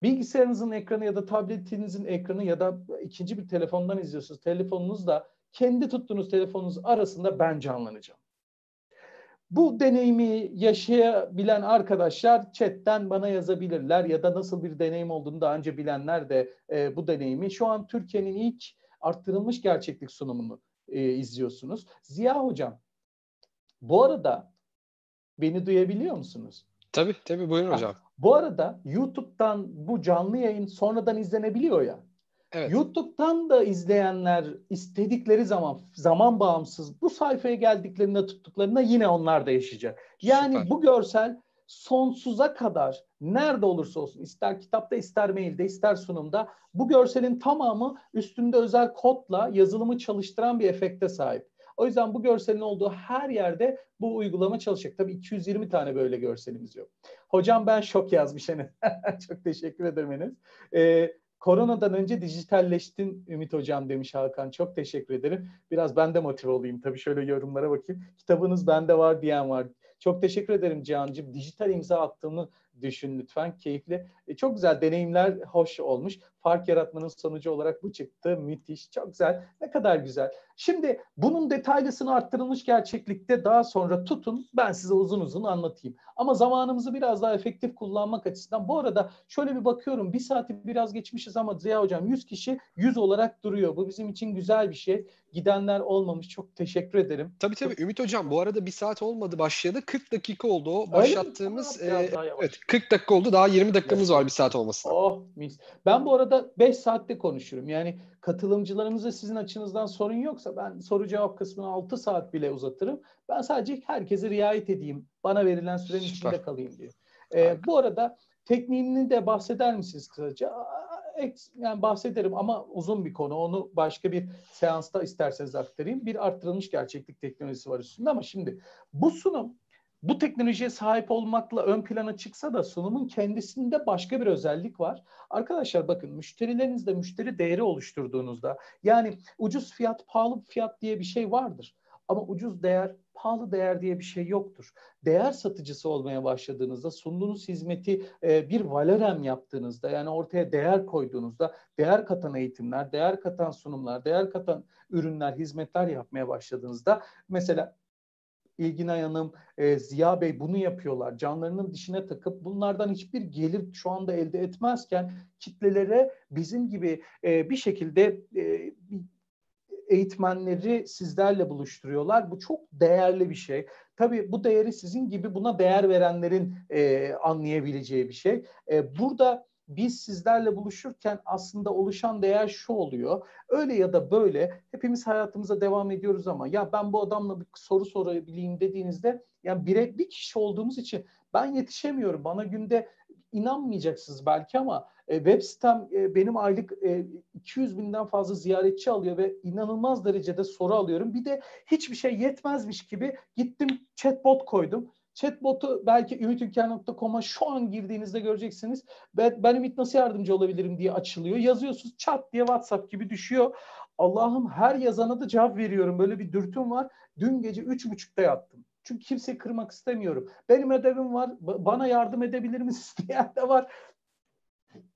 bilgisayarınızın ekranı ya da tabletinizin ekranı ya da ikinci bir telefondan izliyorsunuz. Telefonunuzla kendi tuttuğunuz telefonunuz arasında ben canlanacağım. Bu deneyimi yaşayabilen arkadaşlar chatten bana yazabilirler ya da nasıl bir deneyim olduğunu daha önce bilenler de e, bu deneyimi. Şu an Türkiye'nin ilk arttırılmış gerçeklik sunumunu e, izliyorsunuz. Ziya Hocam, bu arada beni duyabiliyor musunuz? Tabii tabii buyurun hocam. Bu arada YouTube'dan bu canlı yayın sonradan izlenebiliyor ya. Evet. YouTube'dan da izleyenler istedikleri zaman zaman bağımsız bu sayfaya geldiklerinde tuttuklarında yine onlar da yaşayacak. Yani Süper. bu görsel sonsuza kadar nerede olursa olsun ister kitapta ister mailde ister sunumda bu görselin tamamı üstünde özel kodla yazılımı çalıştıran bir efekte sahip. O yüzden bu görselin olduğu her yerde bu uygulama çalışacak. Tabii 220 tane böyle görselimiz yok. Hocam ben şok yazmış Enes. <laughs> Çok teşekkür ederim Enes. Ee, Koronadan önce dijitalleştin Ümit Hocam demiş Hakan. Çok teşekkür ederim. Biraz ben de motive olayım. Tabii şöyle yorumlara bakayım. Kitabınız bende var diyen var. Çok teşekkür ederim Cihan'cığım. Dijital imza attığımı düşün lütfen. Keyifli. E, çok güzel deneyimler hoş olmuş. Fark yaratmanın sonucu olarak bu çıktı. Müthiş. Çok güzel. Ne kadar güzel. Şimdi bunun detaylısını arttırılmış gerçeklikte daha sonra tutun. Ben size uzun uzun anlatayım. Ama zamanımızı biraz daha efektif kullanmak açısından. Bu arada şöyle bir bakıyorum. Bir saati biraz geçmişiz ama Ziya Hocam 100 kişi 100 olarak duruyor. Bu bizim için güzel bir şey. Gidenler olmamış. Çok teşekkür ederim. Tabii tabii. Ümit Hocam bu arada bir saat olmadı başladı. 40 dakika oldu o başlattığımız. E, evet 40 dakika oldu. Daha 20 dakikamız var bir saat olmasına. Oh mis. Ben bu arada 5 saatte konuşurum. Yani katılımcılarımıza sizin açınızdan sorun yoksa ben soru cevap kısmını 6 saat bile uzatırım. Ben sadece herkese riayet edeyim. Bana verilen sürenin Süper. içinde kalayım diye. Ee, bu arada tekniğini de bahseder misiniz kısaca? Yani bahsederim ama uzun bir konu. Onu başka bir seansta isterseniz aktarayım. Bir arttırılmış gerçeklik teknolojisi var üstünde ama şimdi bu sunum bu teknolojiye sahip olmakla ön plana çıksa da sunumun kendisinde başka bir özellik var. Arkadaşlar bakın müşterilerinizde müşteri değeri oluşturduğunuzda yani ucuz fiyat pahalı fiyat diye bir şey vardır. Ama ucuz değer, pahalı değer diye bir şey yoktur. Değer satıcısı olmaya başladığınızda, sunduğunuz hizmeti e, bir valorem yaptığınızda, yani ortaya değer koyduğunuzda, değer katan eğitimler, değer katan sunumlar, değer katan ürünler, hizmetler yapmaya başladığınızda, mesela İlginay Hanım, e, Ziya Bey bunu yapıyorlar. Canlarının dişine takıp bunlardan hiçbir gelir şu anda elde etmezken kitlelere bizim gibi e, bir şekilde e, eğitmenleri sizlerle buluşturuyorlar. Bu çok değerli bir şey. Tabii bu değeri sizin gibi buna değer verenlerin e, anlayabileceği bir şey. E, burada biz sizlerle buluşurken aslında oluşan değer şu oluyor. Öyle ya da böyle hepimiz hayatımıza devam ediyoruz ama ya ben bu adamla bir soru sorabileyim dediğinizde yani bir, bir kişi olduğumuz için ben yetişemiyorum. Bana günde inanmayacaksınız belki ama e, web sitem e, benim aylık e, 200 binden fazla ziyaretçi alıyor ve inanılmaz derecede soru alıyorum. Bir de hiçbir şey yetmezmiş gibi gittim chatbot koydum. Chatbot'u belki ümitülker.com'a şu an girdiğinizde göreceksiniz. Ben, ben Ümit nasıl yardımcı olabilirim diye açılıyor. Yazıyorsunuz çat diye WhatsApp gibi düşüyor. Allah'ım her yazana da cevap veriyorum. Böyle bir dürtüm var. Dün gece üç buçukta yattım. Çünkü kimseyi kırmak istemiyorum. Benim ödevim var. Bana yardım edebilir misiniz <laughs> diyen de var.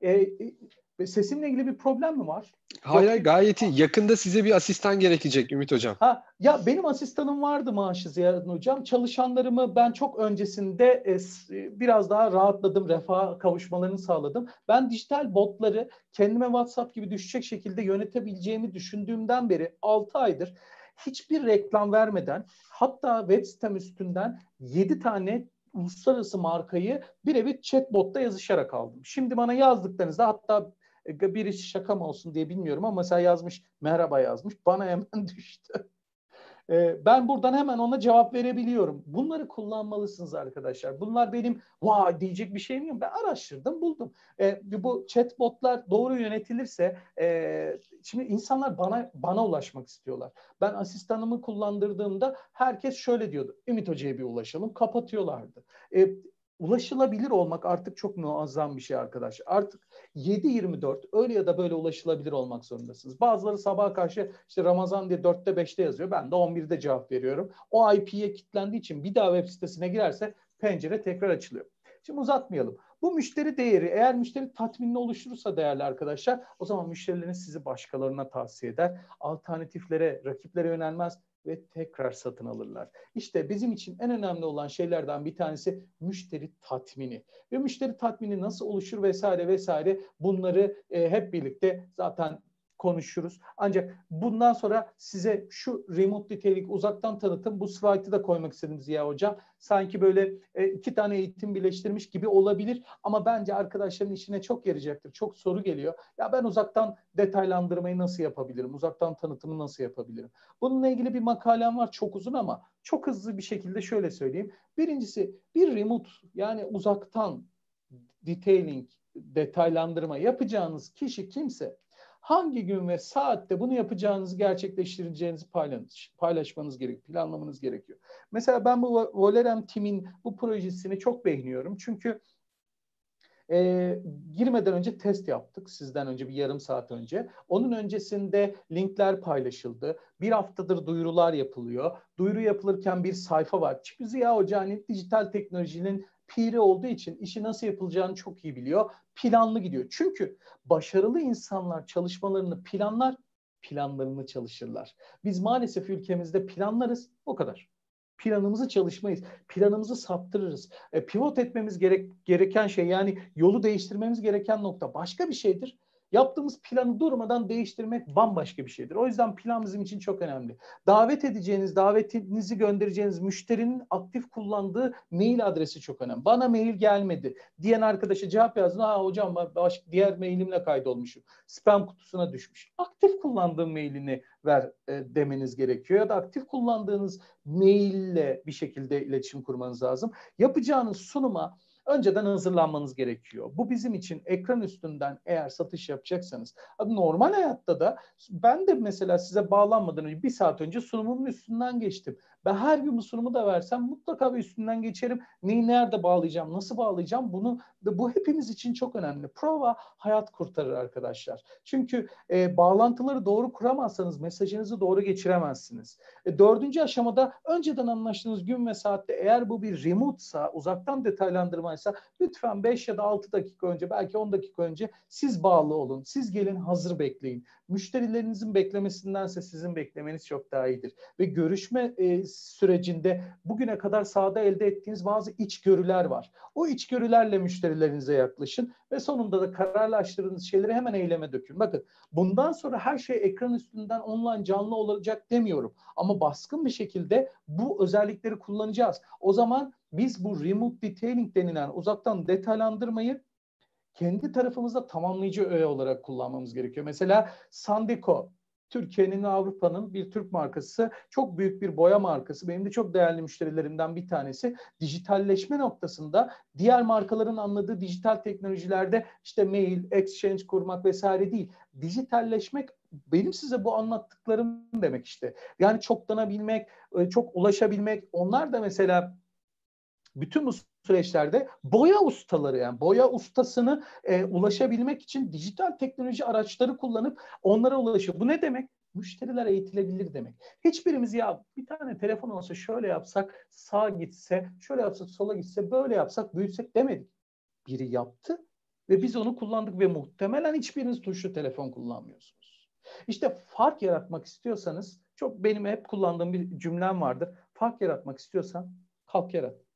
E, e, sesimle ilgili bir problem mi var? Hayır hayır gayet iyi. Yakında size bir asistan gerekecek Ümit Hocam. Ha, ya benim asistanım vardı maaşı Ziyarettin Hocam. Çalışanlarımı ben çok öncesinde e, biraz daha rahatladım. Refah kavuşmalarını sağladım. Ben dijital botları kendime WhatsApp gibi düşecek şekilde yönetebileceğimi düşündüğümden beri 6 aydır hiçbir reklam vermeden hatta web sitem üstünden 7 tane uluslararası markayı birebir chatbotta yazışarak aldım. Şimdi bana yazdıklarınızda hatta e, birisi şaka mı olsun diye bilmiyorum ama mesela yazmış merhaba yazmış bana hemen <laughs> düştü. E, ben buradan hemen ona cevap verebiliyorum. Bunları kullanmalısınız arkadaşlar. Bunlar benim vay diyecek bir şeyim yok. Ben araştırdım buldum. E, bu chatbotlar doğru yönetilirse şimdi insanlar bana bana ulaşmak istiyorlar. Ben asistanımı kullandırdığımda herkes şöyle diyordu. Ümit Hoca'ya bir ulaşalım. Kapatıyorlardı. ulaşılabilir olmak artık çok muazzam bir şey arkadaşlar. Artık 7-24 öyle ya da böyle ulaşılabilir olmak zorundasınız. Bazıları sabaha karşı işte Ramazan diye 4'te 5'te yazıyor. Ben de 11'de cevap veriyorum. O IP'ye kilitlendiği için bir daha web sitesine girerse pencere tekrar açılıyor. Şimdi uzatmayalım. Bu müşteri değeri eğer müşteri tatminli oluşturursa değerli arkadaşlar o zaman müşterilerin sizi başkalarına tavsiye eder. Alternatiflere, rakiplere yönelmez ve tekrar satın alırlar. İşte bizim için en önemli olan şeylerden bir tanesi müşteri tatmini. Ve müşteri tatmini nasıl oluşur vesaire vesaire bunları e, hep birlikte zaten konuşuruz. Ancak bundan sonra size şu remote nitelik uzaktan tanıtım bu slaytı da koymak istedim Ziya Hocam. Sanki böyle e, iki tane eğitim birleştirmiş gibi olabilir ama bence arkadaşların işine çok yarayacaktır. Çok soru geliyor. Ya ben uzaktan detaylandırmayı nasıl yapabilirim? Uzaktan tanıtımı nasıl yapabilirim? Bununla ilgili bir makalem var çok uzun ama çok hızlı bir şekilde şöyle söyleyeyim. Birincisi bir remote yani uzaktan detailing, detaylandırma yapacağınız kişi kimse hangi gün ve saatte bunu yapacağınızı gerçekleştireceğinizi paylaş, paylaşmanız gerekiyor, planlamanız gerekiyor. Mesela ben bu Volerem Team'in bu projesini çok beğeniyorum. Çünkü e, girmeden önce test yaptık sizden önce bir yarım saat önce. Onun öncesinde linkler paylaşıldı. Bir haftadır duyurular yapılıyor. Duyuru yapılırken bir sayfa var. Çünkü Ziya Hoca hani dijital teknolojinin piri olduğu için işi nasıl yapılacağını çok iyi biliyor. Planlı gidiyor. Çünkü başarılı insanlar çalışmalarını planlar, planlarını çalışırlar. Biz maalesef ülkemizde planlarız, o kadar. Planımızı çalışmayız. Planımızı saptırırız. E, pivot etmemiz gerek, gereken şey yani yolu değiştirmemiz gereken nokta başka bir şeydir. Yaptığımız planı durmadan değiştirmek bambaşka bir şeydir. O yüzden plan bizim için çok önemli. Davet edeceğiniz, davetinizi göndereceğiniz müşterinin aktif kullandığı mail adresi çok önemli. Bana mail gelmedi diyen arkadaşa cevap yazdın. Ha hocam başka diğer mailimle kaydolmuşum. Spam kutusuna düşmüş. Aktif kullandığın mailini ver e, demeniz gerekiyor. Ya da aktif kullandığınız maille bir şekilde iletişim kurmanız lazım. Yapacağınız sunuma önceden hazırlanmanız gerekiyor. Bu bizim için ekran üstünden eğer satış yapacaksanız normal hayatta da ben de mesela size bağlanmadan önce bir saat önce sunumumun üstünden geçtim. Ben her gün bu sunumu da versem mutlaka bir üstünden geçerim. Neyi nerede bağlayacağım, nasıl bağlayacağım bunu ve bu hepimiz için çok önemli. Prova hayat kurtarır arkadaşlar. Çünkü e, bağlantıları doğru kuramazsanız mesajınızı doğru geçiremezsiniz. E, dördüncü aşamada önceden anlaştığınız gün ve saatte eğer bu bir remote'sa, uzaktan detaylandırmaysa lütfen 5 ya da 6 dakika önce belki 10 dakika önce siz bağlı olun. Siz gelin hazır bekleyin. Müşterilerinizin beklemesindense sizin beklemeniz çok daha iyidir. Ve görüşme e, sürecinde bugüne kadar sahada elde ettiğiniz bazı içgörüler var. O içgörülerle müşterilerinize yaklaşın ve sonunda da kararlaştırdığınız şeyleri hemen eyleme dökün. Bakın bundan sonra her şey ekran üstünden online canlı olacak demiyorum. Ama baskın bir şekilde bu özellikleri kullanacağız. O zaman biz bu remote detailing denilen uzaktan detaylandırmayı kendi tarafımızda tamamlayıcı öğe olarak kullanmamız gerekiyor. Mesela Sandeco Türkiye'nin Avrupa'nın bir Türk markası, çok büyük bir boya markası. Benim de çok değerli müşterilerimden bir tanesi. Dijitalleşme noktasında diğer markaların anladığı dijital teknolojilerde işte mail, exchange kurmak vesaire değil. Dijitalleşmek benim size bu anlattıklarım demek işte. Yani çoklanabilmek, e, çok ulaşabilmek. Onlar da mesela bütün bu süreçlerde boya ustaları yani boya ustasını e, ulaşabilmek için dijital teknoloji araçları kullanıp onlara ulaşıyor. Bu ne demek? Müşteriler eğitilebilir demek. Hiçbirimiz ya bir tane telefon olsa şöyle yapsak sağa gitse, şöyle yapsak sola gitse, böyle yapsak büyütsek demedik. Biri yaptı ve biz onu kullandık ve muhtemelen hiçbiriniz tuşlu telefon kullanmıyorsunuz. İşte fark yaratmak istiyorsanız çok benim hep kullandığım bir cümlem vardır. Fark yaratmak istiyorsan kalk yarat.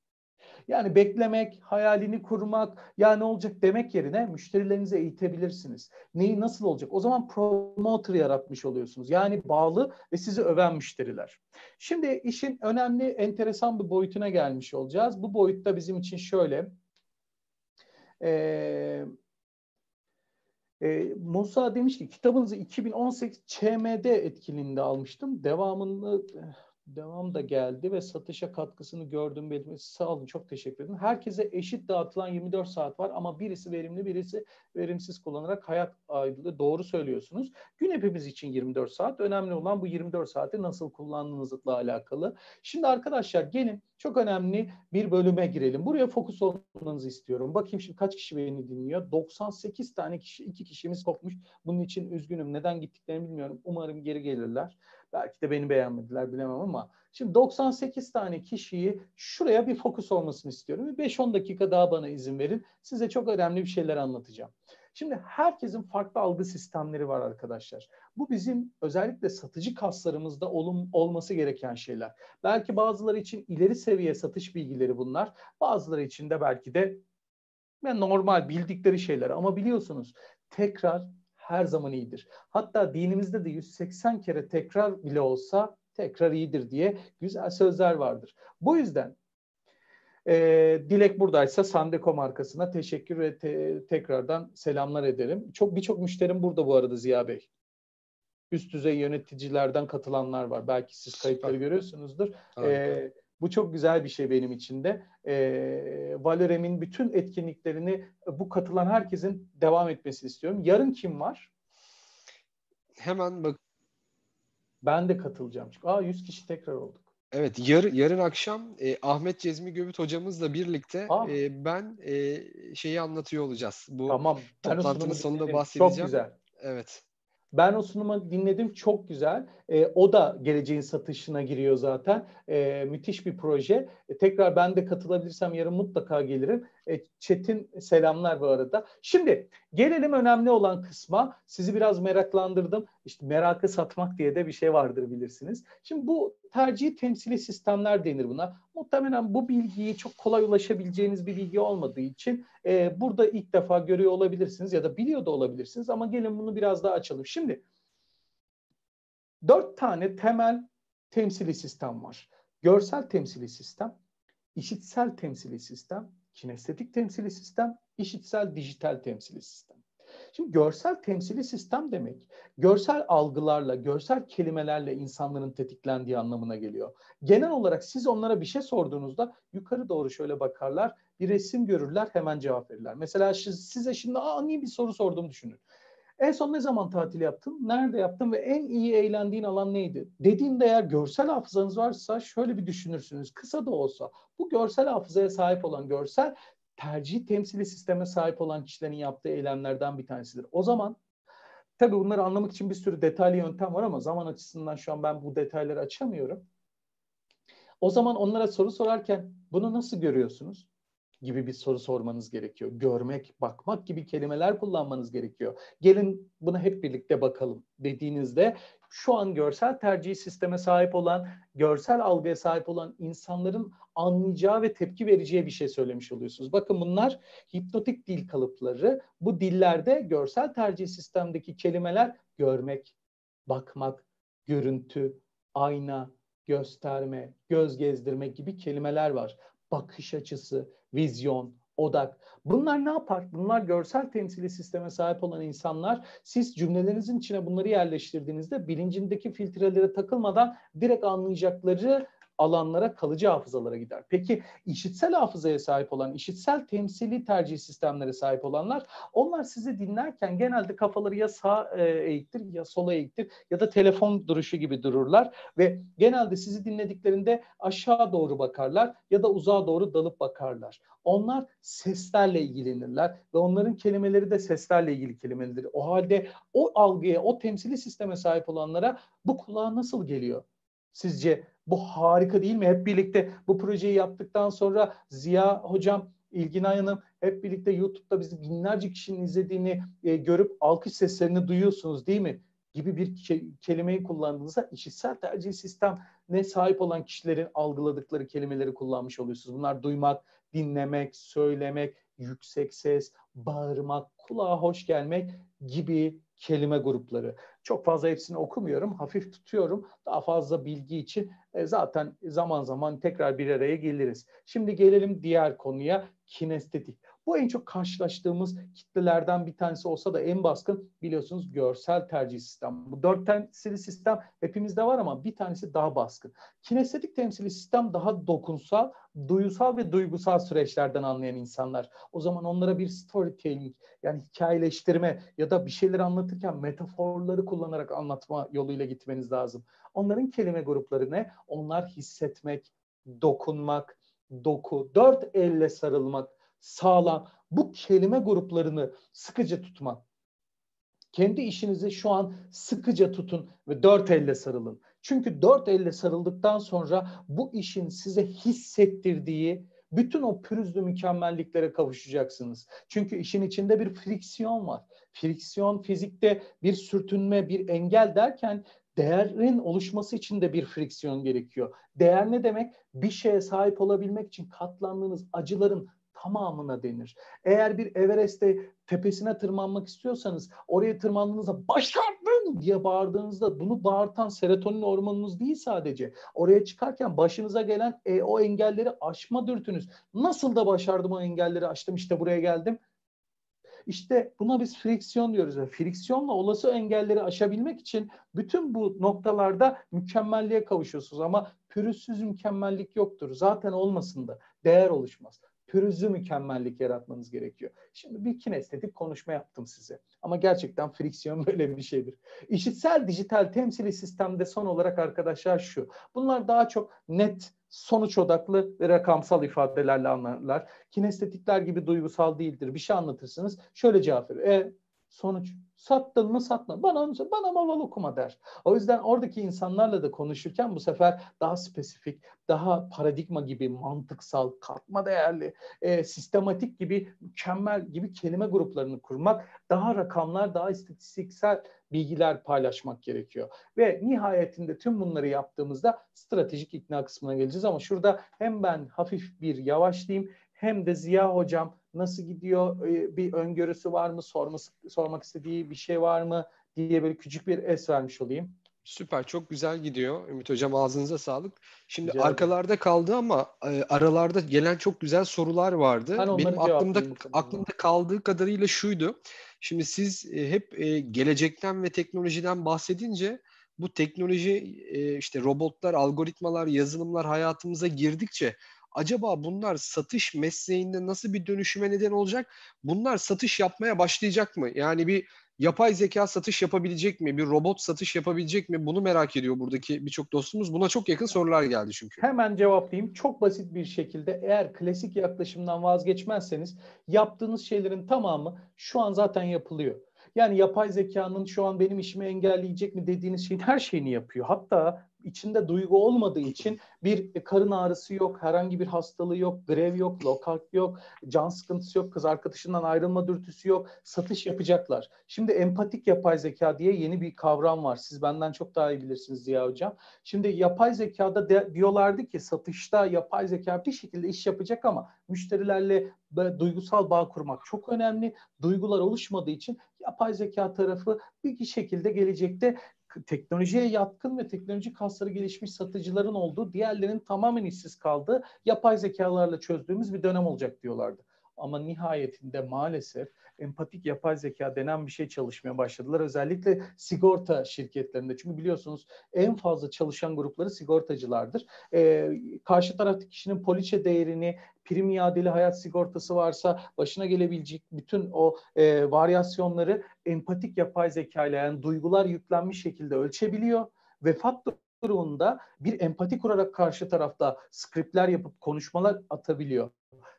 Yani beklemek, hayalini kurmak, ya ne olacak demek yerine müşterilerinizi eğitebilirsiniz. Neyi nasıl olacak? O zaman promoter yaratmış oluyorsunuz. Yani bağlı ve sizi öven müşteriler. Şimdi işin önemli, enteresan bir boyutuna gelmiş olacağız. Bu boyutta bizim için şöyle. Ee, e, Musa demiş ki kitabınızı 2018 ÇMD etkinliğinde almıştım. Devamını devam da geldi ve satışa katkısını gördüm belirtmesi sağ olun çok teşekkür ederim. Herkese eşit dağıtılan 24 saat var ama birisi verimli birisi verimsiz kullanarak hayat ayrılığı doğru söylüyorsunuz. Gün hepimiz için 24 saat önemli olan bu 24 saati nasıl kullandığınızla alakalı. Şimdi arkadaşlar gelin çok önemli bir bölüme girelim. Buraya fokus olmanızı istiyorum. Bakayım şimdi kaç kişi beni dinliyor. 98 tane kişi, iki kişimiz kopmuş. Bunun için üzgünüm. Neden gittiklerini bilmiyorum. Umarım geri gelirler. Belki de beni beğenmediler bilemem ama şimdi 98 tane kişiyi şuraya bir fokus olmasını istiyorum. 5-10 dakika daha bana izin verin. Size çok önemli bir şeyler anlatacağım. Şimdi herkesin farklı algı sistemleri var arkadaşlar. Bu bizim özellikle satıcı kaslarımızda olum, olması gereken şeyler. Belki bazıları için ileri seviye satış bilgileri bunlar. Bazıları için de belki de normal bildikleri şeyler. Ama biliyorsunuz tekrar her zaman iyidir. Hatta dinimizde de 180 kere tekrar bile olsa tekrar iyidir diye güzel sözler vardır. Bu yüzden e, Dilek buradaysa Sandeko markasına teşekkür ve te, tekrardan selamlar ederim. Çok birçok müşterim burada bu arada Ziya Bey. Üst düzey yöneticilerden katılanlar var. Belki siz kayıtları görüyorsunuzdur. E, bu çok güzel bir şey benim için de. E, Valorem'in bütün etkinliklerini bu katılan herkesin devam etmesini istiyorum. Yarın kim var? Hemen bak. Ben de katılacağım. Çünkü aa 100 kişi tekrar olduk. Evet yar, yarın akşam e, Ahmet Cezmi Göbüt hocamızla birlikte e, ben e, şeyi anlatıyor olacağız. Bu tamam. toplantının sonunda bahsedeceğim. Çok güzel. Evet. Ben o sunumu dinledim çok güzel. E, o da geleceğin satışına giriyor zaten. E, müthiş bir proje. E, tekrar ben de katılabilirsem yarın mutlaka gelirim. E, Çetin selamlar bu arada. Şimdi gelelim önemli olan kısma. Sizi biraz meraklandırdım. İşte merakı satmak diye de bir şey vardır bilirsiniz. Şimdi bu tercih temsili sistemler denir buna. Muhtemelen bu bilgiyi çok kolay ulaşabileceğiniz bir bilgi olmadığı için e, burada ilk defa görüyor olabilirsiniz ya da biliyor da olabilirsiniz ama gelin bunu biraz daha açalım. Şimdi dört tane temel temsili sistem var. Görsel temsili sistem, işitsel temsili sistem, kinestetik temsili sistem, işitsel dijital temsili sistem. Şimdi görsel temsili sistem demek, görsel algılarla, görsel kelimelerle insanların tetiklendiği anlamına geliyor. Genel olarak siz onlara bir şey sorduğunuzda yukarı doğru şöyle bakarlar, bir resim görürler, hemen cevap verirler. Mesela size şimdi ani bir soru sorduğumu düşünün. En son ne zaman tatil yaptın? Nerede yaptın ve en iyi eğlendiğin alan neydi? Dediğinde eğer görsel hafızanız varsa şöyle bir düşünürsünüz. Kısa da olsa bu görsel hafızaya sahip olan görsel tercih temsili sisteme sahip olan kişilerin yaptığı eylemlerden bir tanesidir. O zaman tabii bunları anlamak için bir sürü detaylı yöntem var ama zaman açısından şu an ben bu detayları açamıyorum. O zaman onlara soru sorarken bunu nasıl görüyorsunuz? Gibi bir soru sormanız gerekiyor. Görmek, bakmak gibi kelimeler kullanmanız gerekiyor. Gelin buna hep birlikte bakalım dediğinizde şu an görsel tercih sisteme sahip olan, görsel algıya sahip olan insanların anlayacağı ve tepki vereceği bir şey söylemiş oluyorsunuz. Bakın bunlar hipnotik dil kalıpları. Bu dillerde görsel tercih sistemdeki kelimeler görmek, bakmak, görüntü, ayna, gösterme, göz gezdirme gibi kelimeler var. Bakış açısı, vizyon, odak. Bunlar ne yapar? Bunlar görsel temsili sisteme sahip olan insanlar. Siz cümlelerinizin içine bunları yerleştirdiğinizde bilincindeki filtrelere takılmadan direkt anlayacakları alanlara, kalıcı hafızalara gider. Peki işitsel hafızaya sahip olan, işitsel temsili tercih sistemlere sahip olanlar, onlar sizi dinlerken genelde kafaları ya sağ e, eğiktir ya sola eğiktir ya da telefon duruşu gibi dururlar ve genelde sizi dinlediklerinde aşağı doğru bakarlar ya da uzağa doğru dalıp bakarlar. Onlar seslerle ilgilenirler ve onların kelimeleri de seslerle ilgili kelimelerdir. O halde o algıya, o temsili sisteme sahip olanlara bu kulağa nasıl geliyor? Sizce bu harika değil mi? Hep birlikte bu projeyi yaptıktan sonra Ziya Hocam, İlgin Hanım hep birlikte YouTube'da bizi binlerce kişinin izlediğini e, görüp alkış seslerini duyuyorsunuz değil mi? Gibi bir ke- kelimeyi kullandığınızda işitsel tercih sistem ne sahip olan kişilerin algıladıkları kelimeleri kullanmış oluyorsunuz. Bunlar duymak, dinlemek, söylemek, yüksek ses, bağırmak, kulağa hoş gelmek gibi kelime grupları. Çok fazla hepsini okumuyorum, hafif tutuyorum. Daha fazla bilgi için e, zaten zaman zaman tekrar bir araya geliriz. Şimdi gelelim diğer konuya, kinestetik. Bu en çok karşılaştığımız kitlelerden bir tanesi olsa da en baskın biliyorsunuz görsel tercih sistem. Bu dört temsili sistem hepimizde var ama bir tanesi daha baskın. Kinestetik temsili sistem daha dokunsal, duyusal ve duygusal süreçlerden anlayan insanlar. O zaman onlara bir storytelling yani hikayeleştirme ya da bir şeyler anlatırken metaforları kullanarak anlatma yoluyla gitmeniz lazım. Onların kelime grupları ne? Onlar hissetmek, dokunmak, doku, dört elle sarılmak, sağlam. Bu kelime gruplarını sıkıca tutmak. Kendi işinizi şu an sıkıca tutun ve dört elle sarılın. Çünkü dört elle sarıldıktan sonra bu işin size hissettirdiği bütün o pürüzlü mükemmelliklere kavuşacaksınız. Çünkü işin içinde bir friksiyon var. Friksiyon fizikte bir sürtünme, bir engel derken değerin oluşması için de bir friksiyon gerekiyor. Değer ne demek? Bir şeye sahip olabilmek için katlandığınız acıların tamamına denir. Eğer bir Everest'te tepesine tırmanmak istiyorsanız oraya tırmandığınızda başardın diye bağırdığınızda bunu bağırtan serotonin hormonunuz değil sadece. Oraya çıkarken başınıza gelen e, o engelleri aşma dürtünüz. Nasıl da başardım o engelleri aştım işte buraya geldim. İşte buna biz friksiyon diyoruz. Yani friksiyonla olası engelleri aşabilmek için bütün bu noktalarda mükemmelliğe kavuşuyorsunuz. Ama pürüzsüz mükemmellik yoktur. Zaten olmasın da değer oluşmaz pürüzlü mükemmellik yaratmanız gerekiyor. Şimdi bir kinestetik konuşma yaptım size. Ama gerçekten friksiyon <laughs> böyle bir şeydir. İşitsel dijital temsili sistemde son olarak arkadaşlar şu. Bunlar daha çok net, sonuç odaklı ve rakamsal ifadelerle anlarlar. Kinestetikler gibi duygusal değildir. Bir şey anlatırsınız. Şöyle cevap verir. E, sonuç Sattın mı satma. Bana onu bana maval okuma der. O yüzden oradaki insanlarla da konuşurken bu sefer daha spesifik, daha paradigma gibi mantıksal, katma değerli, e, sistematik gibi mükemmel gibi kelime gruplarını kurmak, daha rakamlar, daha istatistiksel bilgiler paylaşmak gerekiyor. Ve nihayetinde tüm bunları yaptığımızda stratejik ikna kısmına geleceğiz ama şurada hem ben hafif bir yavaşlayayım hem de Ziya hocam nasıl gidiyor ee, bir öngörüsü var mı sorması, sormak istediği bir şey var mı diye böyle küçük bir es vermiş olayım. Süper çok güzel gidiyor Ümit Hocam ağzınıza sağlık. Şimdi Rica arkalarda kaldı ama e, aralarda gelen çok güzel sorular vardı. Ben Benim aklımda aklımda kaldığı kadarıyla şuydu. Şimdi siz e, hep e, gelecekten ve teknolojiden bahsedince bu teknoloji işte robotlar, algoritmalar, yazılımlar hayatımıza girdikçe acaba bunlar satış mesleğinde nasıl bir dönüşüme neden olacak? Bunlar satış yapmaya başlayacak mı? Yani bir yapay zeka satış yapabilecek mi? Bir robot satış yapabilecek mi? Bunu merak ediyor buradaki birçok dostumuz. Buna çok yakın sorular geldi çünkü. Hemen cevaplayayım. Çok basit bir şekilde eğer klasik yaklaşımdan vazgeçmezseniz yaptığınız şeylerin tamamı şu an zaten yapılıyor. Yani yapay zekanın şu an benim işimi engelleyecek mi dediğiniz şeyin her şeyini yapıyor. Hatta içinde duygu olmadığı için bir karın ağrısı yok, herhangi bir hastalığı yok, grev yok, lokak yok, can sıkıntısı yok, kız arkadaşından ayrılma dürtüsü yok. Satış yapacaklar. Şimdi empatik yapay zeka diye yeni bir kavram var. Siz benden çok daha iyi bilirsiniz Ziya Hocam. Şimdi yapay zekada de, diyorlardı ki satışta yapay zeka bir şekilde iş yapacak ama müşterilerle duygusal bağ kurmak çok önemli. Duygular oluşmadığı için yapay zeka tarafı bir şekilde gelecekte teknolojiye yatkın ve teknoloji kasları gelişmiş satıcıların olduğu, diğerlerinin tamamen işsiz kaldığı yapay zekalarla çözdüğümüz bir dönem olacak diyorlardı. Ama nihayetinde maalesef empatik yapay zeka denen bir şey çalışmaya başladılar. Özellikle sigorta şirketlerinde. Çünkü biliyorsunuz en fazla çalışan grupları sigortacılardır. Ee, karşı taraftaki kişinin poliçe değerini, prim iadeli hayat sigortası varsa başına gelebilecek bütün o e, varyasyonları empatik yapay zeka ile yani duygular yüklenmiş şekilde ölçebiliyor. Vefat durumunda bir empati kurarak karşı tarafta skriptler yapıp konuşmalar atabiliyor.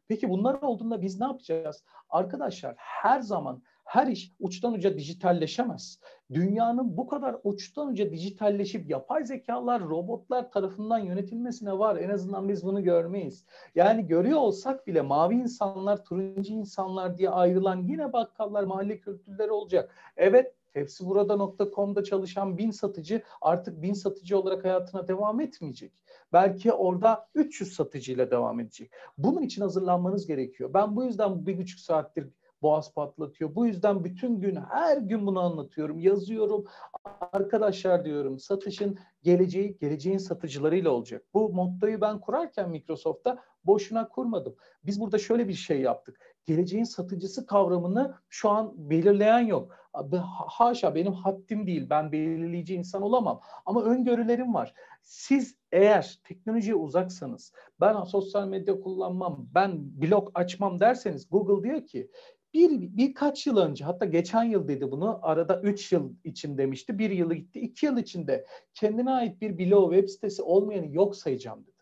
Peki bunlar olduğunda biz ne yapacağız? Arkadaşlar her zaman her iş uçtan uca dijitalleşemez. Dünyanın bu kadar uçtan uca dijitalleşip yapay zekalar, robotlar tarafından yönetilmesine var. En azından biz bunu görmeyiz. Yani görüyor olsak bile mavi insanlar, turuncu insanlar diye ayrılan yine bakkallar, mahalle kültürleri olacak. Evet Hepsiburada.com'da çalışan bin satıcı artık bin satıcı olarak hayatına devam etmeyecek. Belki orada 300 satıcıyla devam edecek. Bunun için hazırlanmanız gerekiyor. Ben bu yüzden bir buçuk saattir boğaz patlatıyor. Bu yüzden bütün gün her gün bunu anlatıyorum, yazıyorum. Arkadaşlar diyorum satışın geleceği geleceğin satıcılarıyla olacak. Bu mottoyu ben kurarken Microsoft'ta boşuna kurmadım. Biz burada şöyle bir şey yaptık. Geleceğin satıcısı kavramını şu an belirleyen yok. Haşa benim haddim değil. Ben belirleyici insan olamam. Ama öngörülerim var. Siz eğer teknolojiye uzaksanız, ben sosyal medya kullanmam, ben blog açmam derseniz Google diyor ki bir birkaç yıl önce hatta geçen yıl dedi bunu arada 3 yıl için demişti. Bir yılı gitti. 2 yıl içinde kendine ait bir blog web sitesi olmayanı yok sayacağım dedi.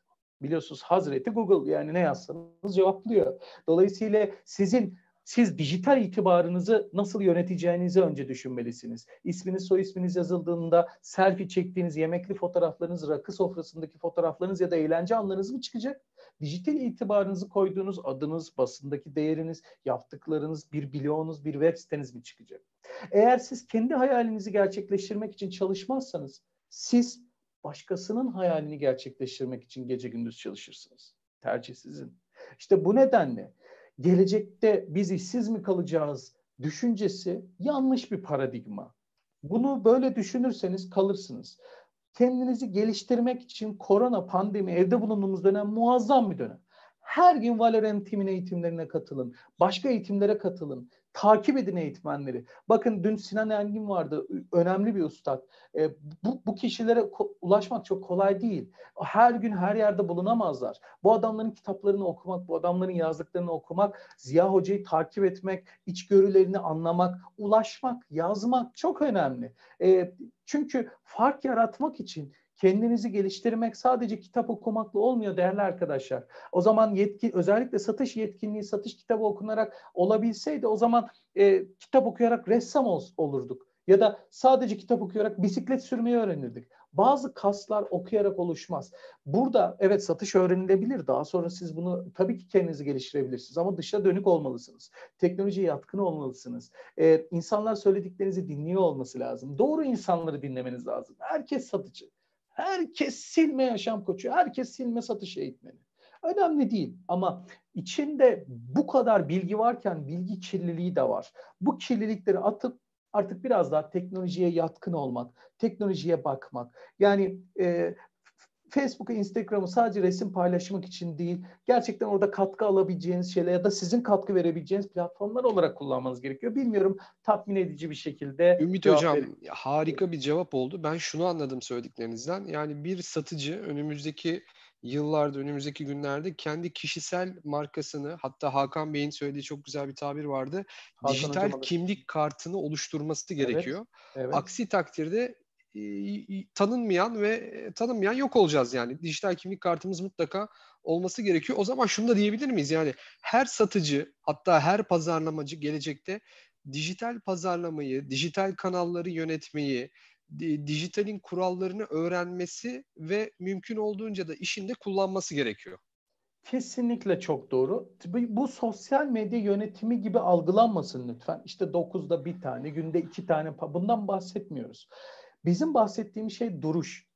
Biliyorsunuz Hazreti Google yani ne yazsanız cevaplıyor. Dolayısıyla sizin siz dijital itibarınızı nasıl yöneteceğinizi önce düşünmelisiniz. İsminiz, soy isminiz yazıldığında selfie çektiğiniz yemekli fotoğraflarınız, rakı sofrasındaki fotoğraflarınız ya da eğlence anlarınız mı çıkacak? Dijital itibarınızı koyduğunuz adınız, basındaki değeriniz, yaptıklarınız, bir bloğunuz, bir web siteniz mi çıkacak? Eğer siz kendi hayalinizi gerçekleştirmek için çalışmazsanız siz başkasının hayalini gerçekleştirmek için gece gündüz çalışırsınız. Tercih sizin. İşte bu nedenle gelecekte biz işsiz mi kalacağız düşüncesi yanlış bir paradigma. Bunu böyle düşünürseniz kalırsınız. Kendinizi geliştirmek için korona, pandemi, evde bulunduğumuz dönem muazzam bir dönem. Her gün Valorant Team'in eğitimlerine katılın. Başka eğitimlere katılın. Takip edin eğitmenleri. Bakın dün Sinan Engin vardı. Önemli bir ustad. E, bu, bu kişilere ulaşmak çok kolay değil. Her gün her yerde bulunamazlar. Bu adamların kitaplarını okumak, bu adamların yazdıklarını okumak, Ziya Hoca'yı takip etmek, içgörülerini anlamak, ulaşmak, yazmak çok önemli. E, çünkü fark yaratmak için Kendinizi geliştirmek sadece kitap okumakla olmuyor değerli arkadaşlar. O zaman yetki, özellikle satış yetkinliği, satış kitabı okunarak olabilseydi o zaman e, kitap okuyarak ressam ol, olurduk. Ya da sadece kitap okuyarak bisiklet sürmeyi öğrenirdik. Bazı kaslar okuyarak oluşmaz. Burada evet satış öğrenilebilir. Daha sonra siz bunu tabii ki kendinizi geliştirebilirsiniz ama dışa dönük olmalısınız. Teknolojiye yatkın olmalısınız. Ee, insanlar söylediklerinizi dinliyor olması lazım. Doğru insanları dinlemeniz lazım. Herkes satıcı. Herkes silme yaşam koçu, herkes silme satış eğitmeni. Önemli değil ama içinde bu kadar bilgi varken bilgi kirliliği de var. Bu kirlilikleri atıp artık biraz daha teknolojiye yatkın olmak, teknolojiye bakmak. Yani e, Facebook'u, Instagram'ı sadece resim paylaşmak için değil, gerçekten orada katkı alabileceğiniz şeyler ya da sizin katkı verebileceğiniz platformlar olarak kullanmanız gerekiyor. Bilmiyorum tatmin edici bir şekilde. Ümit Hocam verin. harika bir cevap oldu. Ben şunu anladım söylediklerinizden. Yani bir satıcı önümüzdeki yıllarda, önümüzdeki günlerde kendi kişisel markasını hatta Hakan Bey'in söylediği çok güzel bir tabir vardı. Hakan dijital hocam, kimlik kartını oluşturması gerekiyor. Evet, evet. Aksi takdirde tanınmayan ve tanınmayan yok olacağız yani. Dijital kimlik kartımız mutlaka olması gerekiyor. O zaman şunu da diyebilir miyiz? Yani her satıcı hatta her pazarlamacı gelecekte dijital pazarlamayı, dijital kanalları yönetmeyi, dijitalin kurallarını öğrenmesi ve mümkün olduğunca da işinde kullanması gerekiyor. Kesinlikle çok doğru. Bu sosyal medya yönetimi gibi algılanmasın lütfen. İşte 9'da bir tane, günde iki tane bundan bahsetmiyoruz. Bizim bahsettiğimiz şey duruş.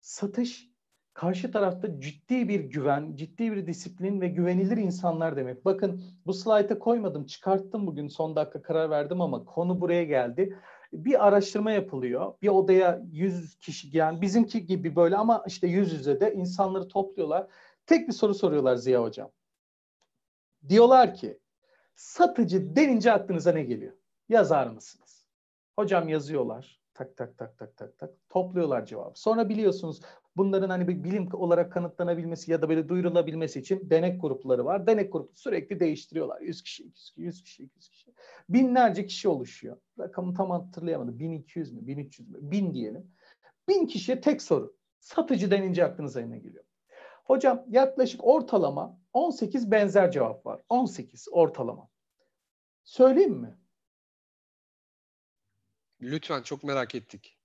Satış karşı tarafta ciddi bir güven, ciddi bir disiplin ve güvenilir insanlar demek. Bakın bu slayta koymadım, çıkarttım bugün son dakika karar verdim ama konu buraya geldi. Bir araştırma yapılıyor. Bir odaya 100 kişi yani bizimki gibi böyle ama işte yüz yüze de insanları topluyorlar. Tek bir soru soruyorlar Ziya Hocam. Diyorlar ki satıcı denince aklınıza ne geliyor? Yazar mısınız? Hocam yazıyorlar. Tak tak tak tak tak tak topluyorlar cevabı. Sonra biliyorsunuz bunların hani bir bilim olarak kanıtlanabilmesi ya da böyle duyurulabilmesi için denek grupları var. Denek grubu sürekli değiştiriyorlar. 100 kişi, 200 kişi, 100 kişi, 200 kişi. Binlerce kişi oluşuyor. Rakamı tam hatırlayamadım. 1200 mü, 1300 mü? 1000 diyelim. 1000 kişiye tek soru. Satıcı denince aklınıza ne geliyor? Hocam yaklaşık ortalama 18 benzer cevap var. 18 ortalama. Söyleyeyim mi? Lütfen çok merak ettik.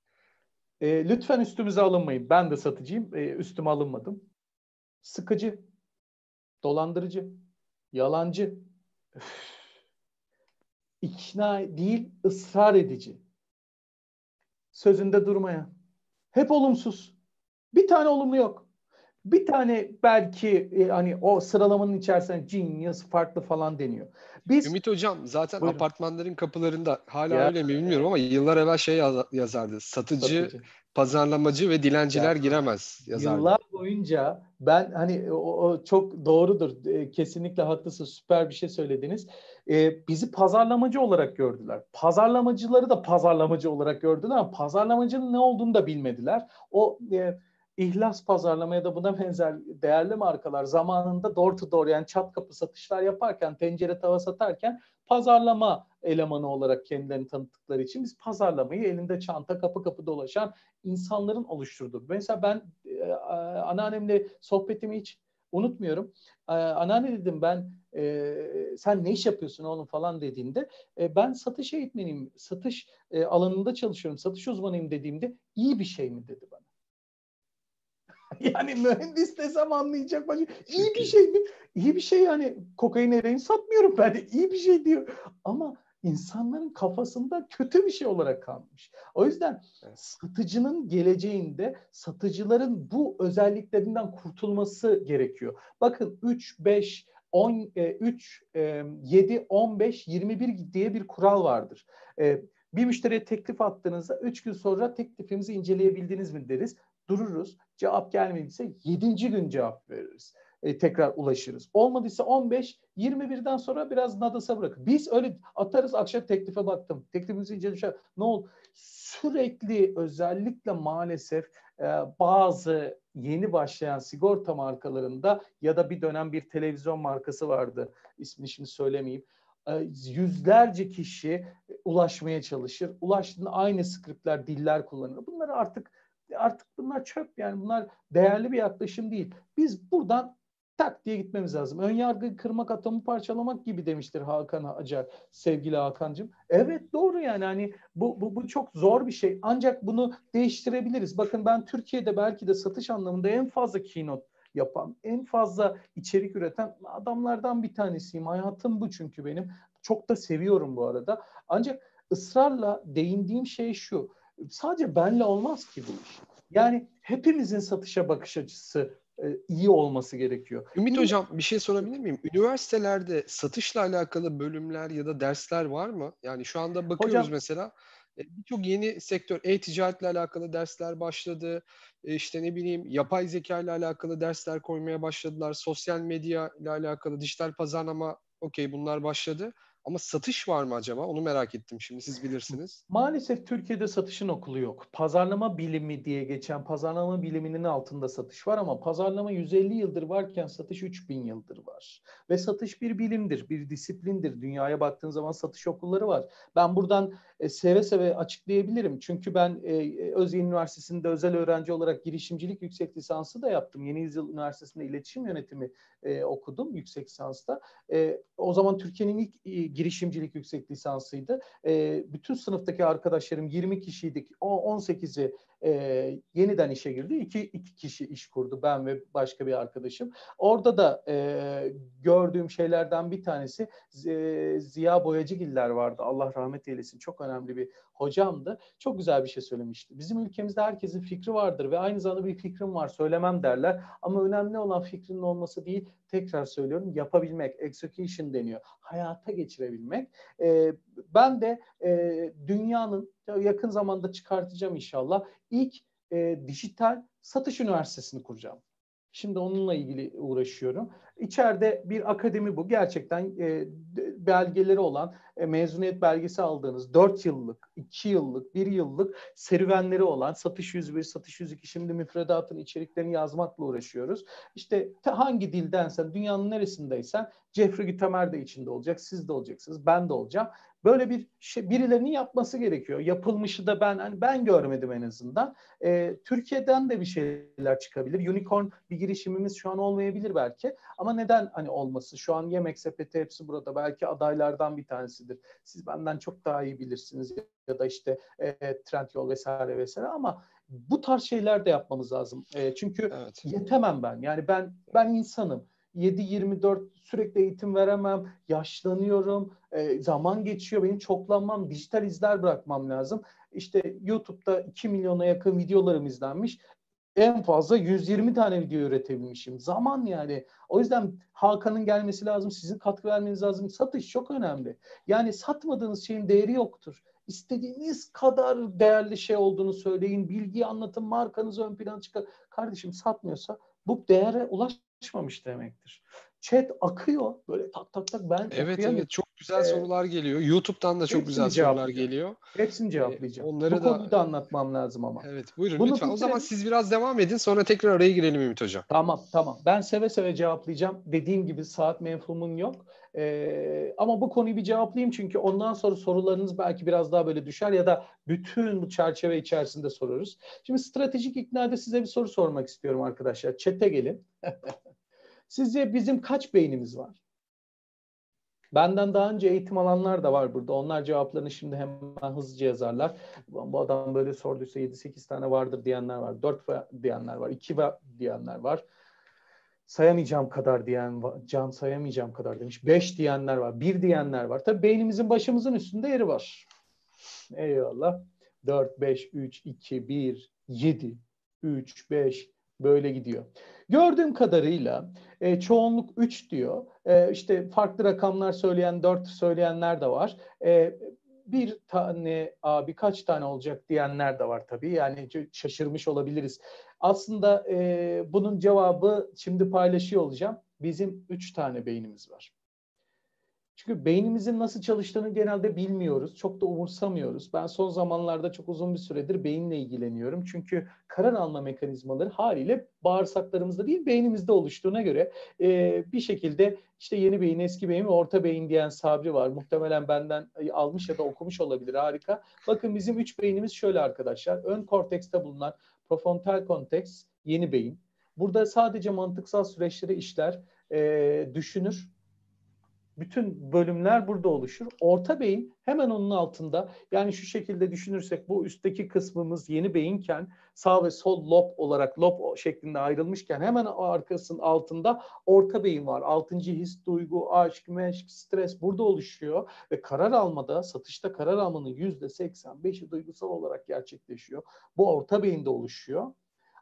E, lütfen üstümüze alınmayın. Ben de satıcıyım. E, üstüme alınmadım. Sıkıcı, dolandırıcı, yalancı, Öf. ikna değil, ısrar edici. Sözünde durmaya. Hep olumsuz. Bir tane olumlu yok. Bir tane belki e, hani o sıralamanın içerisinde genius farklı falan deniyor. Biz Ümit hocam zaten Buyurun. apartmanların kapılarında hala ya. öyle mi bilmiyorum ama yıllar evvel şey yazardı. Satıcı, Satıcı. pazarlamacı ve dilenciler ya. giremez yazardı. Yıllar boyunca ben hani o, o çok doğrudur. E, kesinlikle haklısın. Süper bir şey söylediniz. E, bizi pazarlamacı olarak gördüler. Pazarlamacıları da pazarlamacı olarak gördüler ama pazarlamacının ne olduğunu da bilmediler. O e, İhlas pazarlama ya da buna benzer değerli markalar zamanında door to door yani çat kapı satışlar yaparken, tencere tava satarken pazarlama elemanı olarak kendilerini tanıttıkları için biz pazarlamayı elinde çanta kapı kapı dolaşan insanların oluşturduğu. Mesela ben e, anneannemle sohbetimi hiç unutmuyorum. E, anneanne dedim ben e, sen ne iş yapıyorsun oğlum falan dediğinde e, ben satış eğitmeniyim, satış e, alanında çalışıyorum, satış uzmanıyım dediğimde iyi bir şey mi dedi bana. <laughs> yani mühendis desem anlayacak başka. İyi bir şey mi? İyi bir şey yani kokain ereğini satmıyorum ben de. İyi bir şey diyor. Ama insanların kafasında kötü bir şey olarak kalmış. O yüzden satıcının geleceğinde satıcıların bu özelliklerinden kurtulması gerekiyor. Bakın 3, 5, 10, 3, 7, 15, 21 diye bir kural vardır. E, bir müşteriye teklif attığınızda 3 gün sonra teklifimizi inceleyebildiniz mi deriz dururuz. Cevap gelmediyse 7. gün cevap veririz. E, tekrar ulaşırız. Olmadıysa 15, 21'den sonra biraz nadasa bırakır. Biz öyle atarız akşam teklife baktım. Teklifimizi incelemişler. Ne oldu? Sürekli özellikle maalesef e, bazı yeni başlayan sigorta markalarında ya da bir dönem bir televizyon markası vardı. İsmini şimdi söylemeyeyim e, yüzlerce kişi ulaşmaya çalışır. Ulaştığında aynı skriptler, diller kullanır. Bunları artık artık bunlar çöp yani bunlar değerli bir yaklaşım değil. Biz buradan tak diye gitmemiz lazım. Ön yargı kırmak atomu parçalamak gibi demiştir Hakan Acar sevgili Hakan'cığım. Evet doğru yani hani bu, bu, bu çok zor bir şey. Ancak bunu değiştirebiliriz. Bakın ben Türkiye'de belki de satış anlamında en fazla keynote yapan, en fazla içerik üreten adamlardan bir tanesiyim. Hayatım bu çünkü benim. Çok da seviyorum bu arada. Ancak ısrarla değindiğim şey şu sadece benle olmaz ki bu iş. Yani hepimizin satışa bakış açısı e, iyi olması gerekiyor. Ümit Hocam bir şey sorabilir miyim? Üniversitelerde satışla alakalı bölümler ya da dersler var mı? Yani şu anda bakıyoruz Hocam, mesela e, birçok yeni sektör, e-ticaretle alakalı dersler başladı. E, işte ne bileyim yapay zeka ile alakalı dersler koymaya başladılar. Sosyal medya ile alakalı dijital pazarlama okey bunlar başladı. Ama satış var mı acaba? Onu merak ettim şimdi siz bilirsiniz. Maalesef Türkiye'de satışın okulu yok. Pazarlama bilimi diye geçen pazarlama biliminin altında satış var ama pazarlama 150 yıldır varken satış 3000 yıldır var. Ve satış bir bilimdir, bir disiplindir. Dünyaya baktığın zaman satış okulları var. Ben buradan e, seve seve açıklayabilirim. Çünkü ben e, Özyeğin Üniversitesi'nde özel öğrenci olarak girişimcilik yüksek lisansı da yaptım. Yeni Yüzyıl Üniversitesi'nde iletişim yönetimi e, okudum yüksek lisansta. E, o zaman Türkiye'nin ilk e, girişimcilik yüksek lisansıydı. E, bütün sınıftaki arkadaşlarım 20 kişiydik. O 18'i e, yeniden işe girdi. İki, iki kişi iş kurdu. Ben ve başka bir arkadaşım. Orada da e, gördüğüm şeylerden bir tanesi e, Ziya Boyacıgiller vardı. Allah rahmet eylesin. Çok önemli bir hocamdı. Çok güzel bir şey söylemişti. Bizim ülkemizde herkesin fikri vardır ve aynı zamanda bir fikrim var söylemem derler. Ama önemli olan fikrinin olması değil, tekrar söylüyorum yapabilmek, execution deniyor. Hayata geçirebilmek. E, ben de e, dünyanın yakın zamanda çıkartacağım inşallah ilk e, dijital satış üniversitesini kuracağım. Şimdi onunla ilgili uğraşıyorum. İçeride bir akademi bu. Gerçekten e, belgeleri olan, e, mezuniyet belgesi aldığınız 4 yıllık, 2 yıllık, 1 yıllık serüvenleri olan satış 101, satış 102 şimdi müfredatın içeriklerini yazmakla uğraşıyoruz. İşte hangi dildensen, dünyanın neresindeysen Jeffrey Gitomer de içinde olacak, siz de olacaksınız, ben de olacağım. Böyle bir şey birilerinin yapması gerekiyor. Yapılmışı da ben hani ben görmedim en azından. E, Türkiye'den de bir şeyler çıkabilir. Unicorn bir girişimimiz şu an olmayabilir belki. Ama neden hani olması? Şu an yemek sepeti hepsi burada. Belki adaylardan bir tanesidir. Siz benden çok daha iyi bilirsiniz ya da işte e, Trendyol vesaire vesaire ama bu tarz şeyler de yapmamız lazım. E, çünkü evet. yetemem ben. Yani ben ben insanım. 7-24 sürekli eğitim veremem, yaşlanıyorum, e, zaman geçiyor, benim çoklanmam, dijital izler bırakmam lazım. İşte YouTube'da 2 milyona yakın videolarım izlenmiş. En fazla 120 tane video üretebilmişim. Zaman yani. O yüzden Hakan'ın gelmesi lazım, sizin katkı vermeniz lazım. Satış çok önemli. Yani satmadığınız şeyin değeri yoktur. İstediğiniz kadar değerli şey olduğunu söyleyin. Bilgiyi anlatın, markanızı ön plana çıkar. Kardeşim satmıyorsa bu değere ulaşmamış demektir. Chat akıyor böyle tak tak tak ben Evet evet çok güzel ee, sorular geliyor. YouTube'dan da çok güzel sorular geliyor. Hepsini ee, cevaplayacağım. Ee, onları Bu da konuyu da anlatmam lazım ama. Evet buyurun Bunu lütfen. O zaman siz biraz devam edin sonra tekrar araya girelim Ümit Hocam. Tamam tamam. Ben seve seve cevaplayacağım. Dediğim gibi saat menfumum yok. Ee, ama bu konuyu bir cevaplayayım çünkü ondan sonra sorularınız belki biraz daha böyle düşer ya da bütün bu çerçeve içerisinde sorarız. Şimdi stratejik iknada size bir soru sormak istiyorum arkadaşlar. Çete gelin. <laughs> Sizce bizim kaç beynimiz var? Benden daha önce eğitim alanlar da var burada. Onlar cevaplarını şimdi hemen hızlıca yazarlar. Bu adam böyle sorduysa 7-8 tane vardır diyenler var. 4 diyenler var. 2 diyenler var. Sayamayacağım kadar diyen. Can sayamayacağım kadar demiş. 5 diyenler var. 1 diyenler var. Tabii beynimizin başımızın üstünde yeri var. Eyvallah. 4, 5, 3, 2, 1, 7, 3, 5 böyle gidiyor. Gördüğüm kadarıyla e, çoğunluk 3 diyor. E, işte farklı rakamlar söyleyen 4 söyleyenler de var. E, bir tane, a, birkaç tane olacak diyenler de var tabii. Yani şaşırmış olabiliriz. Aslında e, bunun cevabı şimdi paylaşıyor olacağım. Bizim üç tane beynimiz var. Çünkü beynimizin nasıl çalıştığını genelde bilmiyoruz. Çok da umursamıyoruz. Ben son zamanlarda çok uzun bir süredir beyinle ilgileniyorum. Çünkü karar alma mekanizmaları haliyle bağırsaklarımızda değil beynimizde oluştuğuna göre e, bir şekilde işte yeni beyin, eski beyin, orta beyin diyen Sabri var. Muhtemelen benden almış ya da okumuş olabilir. Harika. Bakın bizim üç beynimiz şöyle arkadaşlar. Ön kortekste bulunan profrontal korteks, yeni beyin. Burada sadece mantıksal süreçleri işler, e, düşünür, bütün bölümler burada oluşur. Orta beyin hemen onun altında. Yani şu şekilde düşünürsek bu üstteki kısmımız yeni beyinken sağ ve sol lob olarak lob şeklinde ayrılmışken hemen arkasının altında orta beyin var. Altıncı his, duygu, aşk, meşk, stres burada oluşuyor ve karar almada, satışta karar almanın yüzde seksen beşi duygusal olarak gerçekleşiyor. Bu orta beyinde oluşuyor.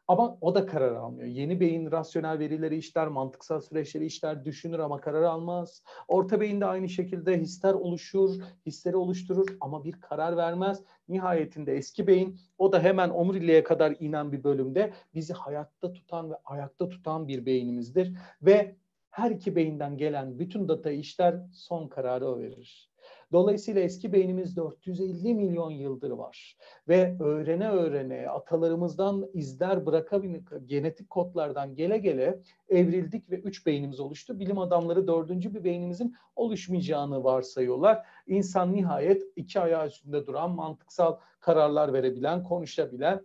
Ama o da karar almıyor. Yeni beyin rasyonel verileri işler, mantıksal süreçleri işler, düşünür ama karar almaz. Orta beyin de aynı şekilde hisler oluşur, hisleri oluşturur ama bir karar vermez. Nihayetinde eski beyin o da hemen omuriliğe kadar inen bir bölümde bizi hayatta tutan ve ayakta tutan bir beynimizdir. Ve her iki beyinden gelen bütün data işler son kararı o verir. Dolayısıyla eski beynimiz 450 milyon yıldır var. Ve öğrene öğrene atalarımızdan izler bırakabilmek genetik kodlardan gele gele evrildik ve üç beynimiz oluştu. Bilim adamları dördüncü bir beynimizin oluşmayacağını varsayıyorlar. İnsan nihayet iki ayağı üstünde duran, mantıksal kararlar verebilen, konuşabilen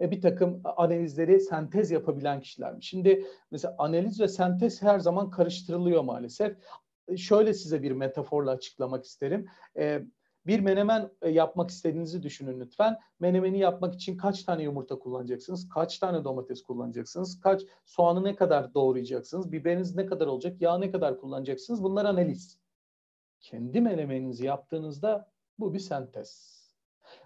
e, bir takım analizleri sentez yapabilen kişilermiş. Şimdi mesela analiz ve sentez her zaman karıştırılıyor maalesef. E, şöyle size bir metaforla açıklamak isterim. E, bir menemen yapmak istediğinizi düşünün lütfen. Menemeni yapmak için kaç tane yumurta kullanacaksınız? Kaç tane domates kullanacaksınız? Kaç soğanı ne kadar doğrayacaksınız? Biberiniz ne kadar olacak? Yağ ne kadar kullanacaksınız? Bunlar analiz. Kendi menemeninizi yaptığınızda bu bir sentez.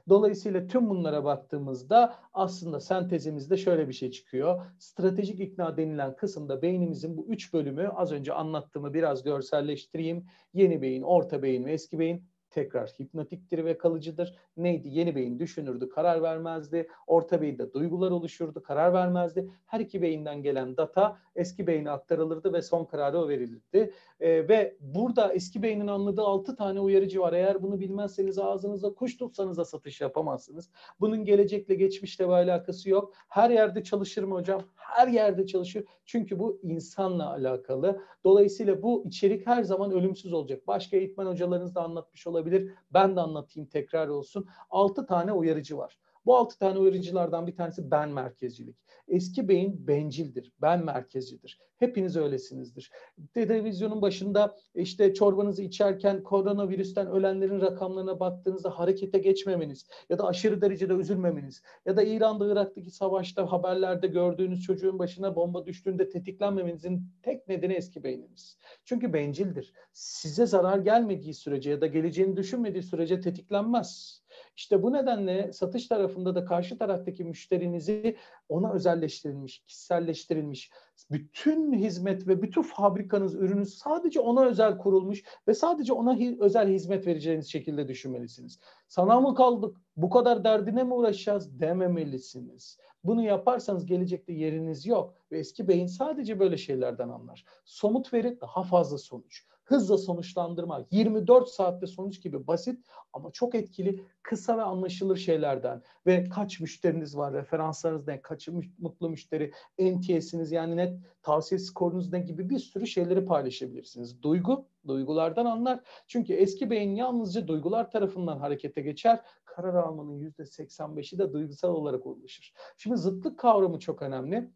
Dolayısıyla tüm bunlara baktığımızda aslında sentezimizde şöyle bir şey çıkıyor. Stratejik ikna denilen kısımda beynimizin bu üç bölümü az önce anlattığımı biraz görselleştireyim. Yeni beyin, orta beyin ve eski beyin tekrar hipnotiktir ve kalıcıdır. Neydi? Yeni beyin düşünürdü, karar vermezdi. Orta beyinde duygular oluşurdu, karar vermezdi. Her iki beyinden gelen data eski beyine aktarılırdı ve son kararı o verilirdi. E, ve burada eski beynin anladığı altı tane uyarıcı var. Eğer bunu bilmezseniz ağzınıza kuş tutsanız da satış yapamazsınız. Bunun gelecekle geçmişle bir alakası yok. Her yerde çalışır mı hocam? Her yerde çalışır. Çünkü bu insanla alakalı. Dolayısıyla bu içerik her zaman ölümsüz olacak. Başka eğitmen hocalarınız da anlatmış olabilir. Ben de anlatayım tekrar olsun. Altı tane uyarıcı var. Bu altı tane uyarıcılardan bir tanesi ben merkezcilik. Eski beyin bencildir, ben merkezcidir. Hepiniz öylesinizdir. Televizyonun başında işte çorbanızı içerken koronavirüsten ölenlerin rakamlarına baktığınızda harekete geçmemeniz ya da aşırı derecede üzülmemeniz ya da İran'da Irak'taki savaşta haberlerde gördüğünüz çocuğun başına bomba düştüğünde tetiklenmemenizin tek nedeni eski beyniniz. Çünkü bencildir. Size zarar gelmediği sürece ya da geleceğini düşünmediği sürece tetiklenmez. İşte bu nedenle satış tarafında da karşı taraftaki müşterinizi ona özelleştirilmiş, kişiselleştirilmiş, bütün hizmet ve bütün fabrikanız, ürününüz sadece ona özel kurulmuş ve sadece ona hi- özel hizmet vereceğiniz şekilde düşünmelisiniz. Sana mı kaldık? Bu kadar derdine mi uğraşacağız? Dememelisiniz. Bunu yaparsanız gelecekte yeriniz yok ve eski beyin sadece böyle şeylerden anlar. Somut veri daha fazla sonuç hızla sonuçlandırma, 24 saatte sonuç gibi basit ama çok etkili, kısa ve anlaşılır şeylerden ve kaç müşteriniz var, referanslarınız ne, kaç mutlu müşteri, NTS'iniz yani net tavsiye skorunuz ne gibi bir sürü şeyleri paylaşabilirsiniz. Duygu, duygulardan anlar. Çünkü eski beyin yalnızca duygular tarafından harekete geçer. Karar almanın %85'i de duygusal olarak oluşur. Şimdi zıtlık kavramı çok önemli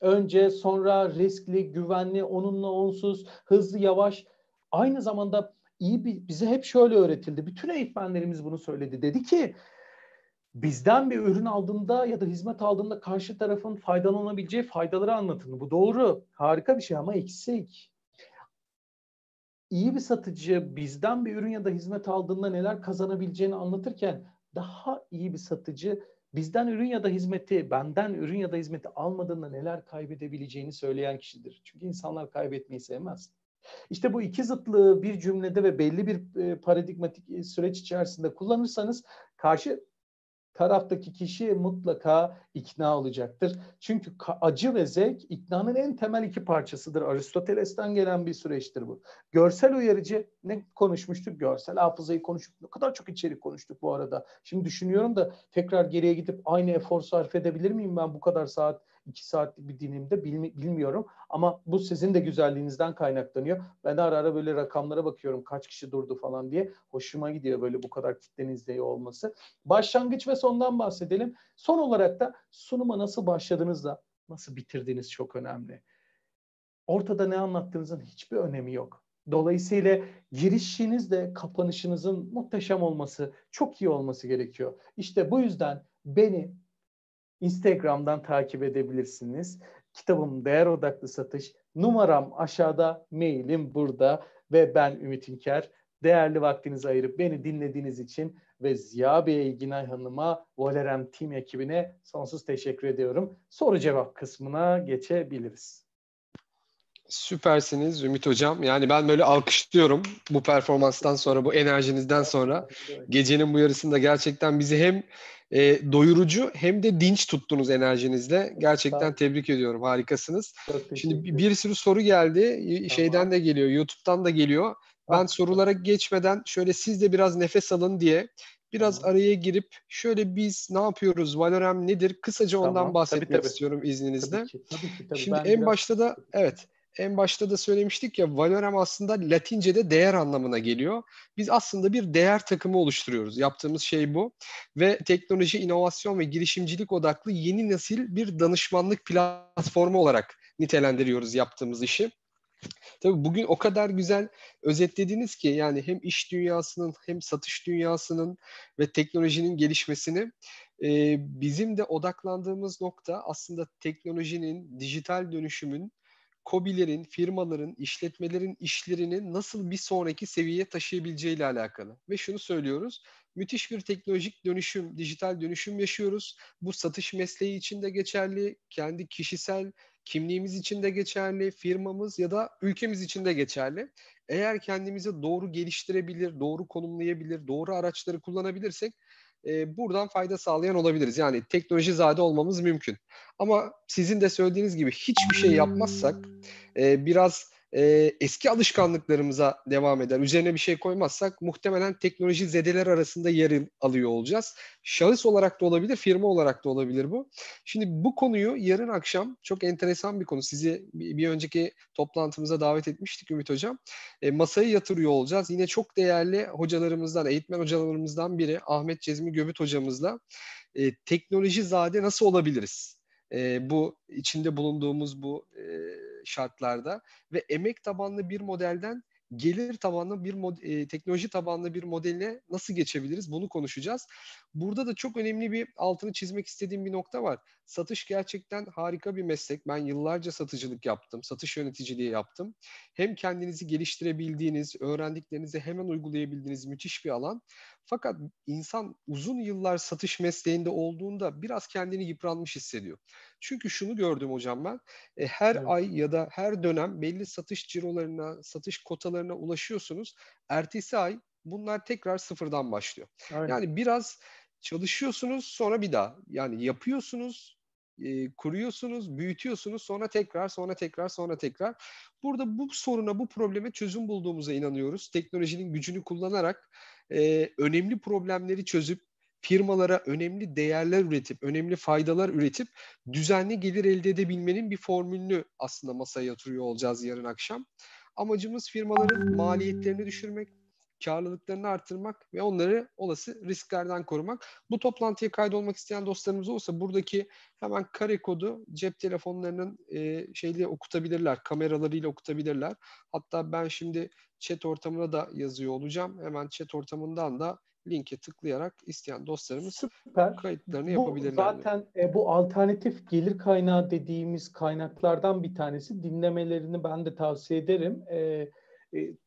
önce, sonra riskli, güvenli, onunla onsuz, hızlı, yavaş. Aynı zamanda iyi bir, bize hep şöyle öğretildi. Bütün eğitmenlerimiz bunu söyledi. Dedi ki bizden bir ürün aldığında ya da hizmet aldığında karşı tarafın faydalanabileceği faydaları anlatın. Bu doğru. Harika bir şey ama eksik. İyi bir satıcı bizden bir ürün ya da hizmet aldığında neler kazanabileceğini anlatırken daha iyi bir satıcı bizden ürün ya da hizmeti, benden ürün ya da hizmeti almadığında neler kaybedebileceğini söyleyen kişidir. Çünkü insanlar kaybetmeyi sevmez. İşte bu iki zıtlığı bir cümlede ve belli bir e, paradigmatik e, süreç içerisinde kullanırsanız karşı taraftaki kişi mutlaka ikna olacaktır. Çünkü acı ve zevk iknanın en temel iki parçasıdır. Aristoteles'ten gelen bir süreçtir bu. Görsel uyarıcı ne konuşmuştuk? Görsel hafızayı konuştuk. Ne kadar çok içerik konuştuk bu arada. Şimdi düşünüyorum da tekrar geriye gidip aynı efor sarf edebilir miyim ben bu kadar saat iki saatlik bir dilimde bilmiyorum. Ama bu sizin de güzelliğinizden kaynaklanıyor. Ben de ara ara böyle rakamlara bakıyorum kaç kişi durdu falan diye. Hoşuma gidiyor böyle bu kadar kitlenin izleyiyor olması. Başlangıç ve sondan bahsedelim. Son olarak da sunuma nasıl başladığınızda nasıl bitirdiğiniz çok önemli. Ortada ne anlattığınızın hiçbir önemi yok. Dolayısıyla girişinizde kapanışınızın muhteşem olması, çok iyi olması gerekiyor. İşte bu yüzden beni Instagram'dan takip edebilirsiniz. Kitabım Değer Odaklı Satış. Numaram aşağıda, mailim burada ve ben Ümit İnker. Değerli vaktinizi ayırıp beni dinlediğiniz için ve Ziya Bey Günay Hanım'a, Volerem Team ekibine sonsuz teşekkür ediyorum. Soru cevap kısmına geçebiliriz. Süpersiniz Ümit Hocam. Yani ben böyle alkışlıyorum bu performanstan sonra, bu enerjinizden sonra. Gecenin bu yarısında gerçekten bizi hem e, doyurucu hem de dinç tuttunuz enerjinizle. Gerçekten tebrik ediyorum. Harikasınız. Şimdi bir sürü soru geldi. Şeyden de geliyor, YouTube'dan da geliyor. Ben sorulara geçmeden şöyle siz de biraz nefes alın diye biraz tamam. araya girip şöyle biz ne yapıyoruz, Valorem nedir? Kısaca ondan tamam. bahsetmek tabii, tabii. istiyorum izninizle. Tabii ki, tabii ki, tabii. Şimdi ben en biraz... başta da evet en başta da söylemiştik ya Valorem aslında Latince'de değer anlamına geliyor. Biz aslında bir değer takımı oluşturuyoruz. Yaptığımız şey bu. Ve teknoloji, inovasyon ve girişimcilik odaklı yeni nesil bir danışmanlık platformu olarak nitelendiriyoruz yaptığımız işi. Tabii bugün o kadar güzel özetlediniz ki yani hem iş dünyasının hem satış dünyasının ve teknolojinin gelişmesini e, bizim de odaklandığımız nokta aslında teknolojinin, dijital dönüşümün kobilerin, firmaların, işletmelerin işlerini nasıl bir sonraki seviyeye taşıyabileceği ile alakalı. Ve şunu söylüyoruz, müthiş bir teknolojik dönüşüm, dijital dönüşüm yaşıyoruz. Bu satış mesleği için de geçerli, kendi kişisel kimliğimiz için de geçerli, firmamız ya da ülkemiz için de geçerli. Eğer kendimizi doğru geliştirebilir, doğru konumlayabilir, doğru araçları kullanabilirsek e, buradan fayda sağlayan olabiliriz. Yani teknoloji zade olmamız mümkün. Ama sizin de söylediğiniz gibi hiçbir şey yapmazsak e, biraz e, eski alışkanlıklarımıza devam eder. Üzerine bir şey koymazsak muhtemelen teknoloji zedeler arasında yer alıyor olacağız. Şahıs olarak da olabilir, firma olarak da olabilir bu. Şimdi bu konuyu yarın akşam çok enteresan bir konu. Sizi bir, önceki toplantımıza davet etmiştik Ümit Hocam. E, masaya yatırıyor olacağız. Yine çok değerli hocalarımızdan, eğitmen hocalarımızdan biri Ahmet Cezmi Göbüt hocamızla e, teknoloji zade nasıl olabiliriz? E, bu içinde bulunduğumuz bu e, şartlarda ve emek tabanlı bir modelden gelir tabanlı bir mod- e, teknoloji tabanlı bir modeline nasıl geçebiliriz? Bunu konuşacağız. Burada da çok önemli bir altını çizmek istediğim bir nokta var. Satış gerçekten harika bir meslek. Ben yıllarca satıcılık yaptım, satış yöneticiliği yaptım. Hem kendinizi geliştirebildiğiniz, öğrendiklerinizi hemen uygulayabildiğiniz müthiş bir alan. Fakat insan uzun yıllar satış mesleğinde olduğunda biraz kendini yıpranmış hissediyor. Çünkü şunu gördüm hocam ben. E, her evet. ay ya da her dönem belli satış cirolarına, satış kotalarına ulaşıyorsunuz. Ertesi ay bunlar tekrar sıfırdan başlıyor. Aynen. Yani biraz çalışıyorsunuz sonra bir daha. Yani yapıyorsunuz, e, kuruyorsunuz, büyütüyorsunuz sonra tekrar, sonra tekrar, sonra tekrar. Burada bu soruna, bu probleme çözüm bulduğumuza inanıyoruz. Teknolojinin gücünü kullanarak e, önemli problemleri çözüp firmalara önemli değerler üretip, önemli faydalar üretip düzenli gelir elde edebilmenin bir formülünü aslında masaya yatırıyor olacağız yarın akşam. Amacımız firmaların maliyetlerini düşürmek, karlılıklarını artırmak ve onları olası risklerden korumak. Bu toplantıya kaydolmak isteyen dostlarımız olursa buradaki hemen kare kodu cep telefonlarının e, şeyle okutabilirler, kameralarıyla okutabilirler. Hatta ben şimdi chat ortamına da yazıyor olacağım. Hemen chat ortamından da linke tıklayarak isteyen dostlarımız Süper. kayıtlarını bu, yapabilirler. Zaten e, bu alternatif gelir kaynağı dediğimiz kaynaklardan bir tanesi. Dinlemelerini ben de tavsiye ederim. E,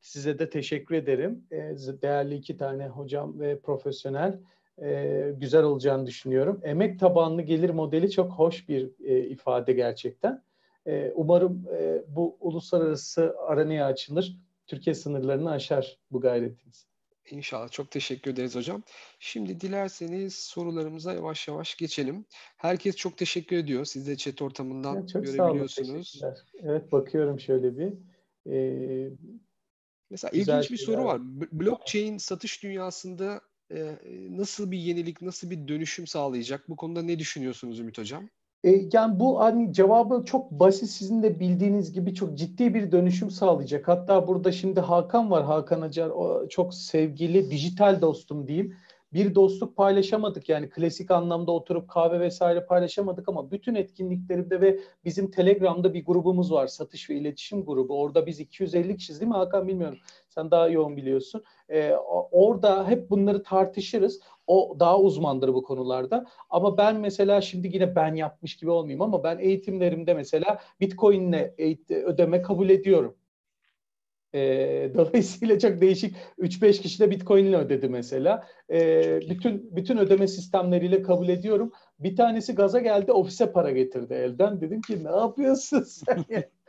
size de teşekkür ederim. E, değerli iki tane hocam ve profesyonel. E, güzel olacağını düşünüyorum. Emek tabanlı gelir modeli çok hoş bir e, ifade gerçekten. E, umarım e, bu uluslararası aranaya açılır. Türkiye sınırlarını aşar bu gayretiniz. İnşallah. Çok teşekkür ederiz hocam. Şimdi dilerseniz sorularımıza yavaş yavaş geçelim. Herkes çok teşekkür ediyor. Siz de chat ortamından ya çok görebiliyorsunuz. Sağ olun, evet bakıyorum şöyle bir. Ee, Mesela ilginç bir soru var. Blockchain satış dünyasında e, nasıl bir yenilik, nasıl bir dönüşüm sağlayacak? Bu konuda ne düşünüyorsunuz Ümit Hocam? E, yani bu hani cevabı çok basit sizin de bildiğiniz gibi çok ciddi bir dönüşüm sağlayacak. Hatta burada şimdi Hakan var Hakan Acar o çok sevgili dijital dostum diyeyim bir dostluk paylaşamadık yani klasik anlamda oturup kahve vesaire paylaşamadık ama bütün etkinliklerimde ve bizim Telegram'da bir grubumuz var satış ve iletişim grubu. Orada biz 250 kişiyiz değil mi Hakan bilmiyorum. Sen daha yoğun biliyorsun. Ee, orada hep bunları tartışırız. O daha uzmandır bu konularda. Ama ben mesela şimdi yine ben yapmış gibi olmayayım ama ben eğitimlerimde mesela Bitcoin'le ödeme kabul ediyorum. E, <laughs> dolayısıyla çok değişik 3-5 kişi de Bitcoin ile ödedi mesela. E, bütün bütün ödeme sistemleriyle kabul ediyorum. Bir tanesi gaza geldi ofise para getirdi elden. Dedim ki ne yapıyorsun sen? <laughs>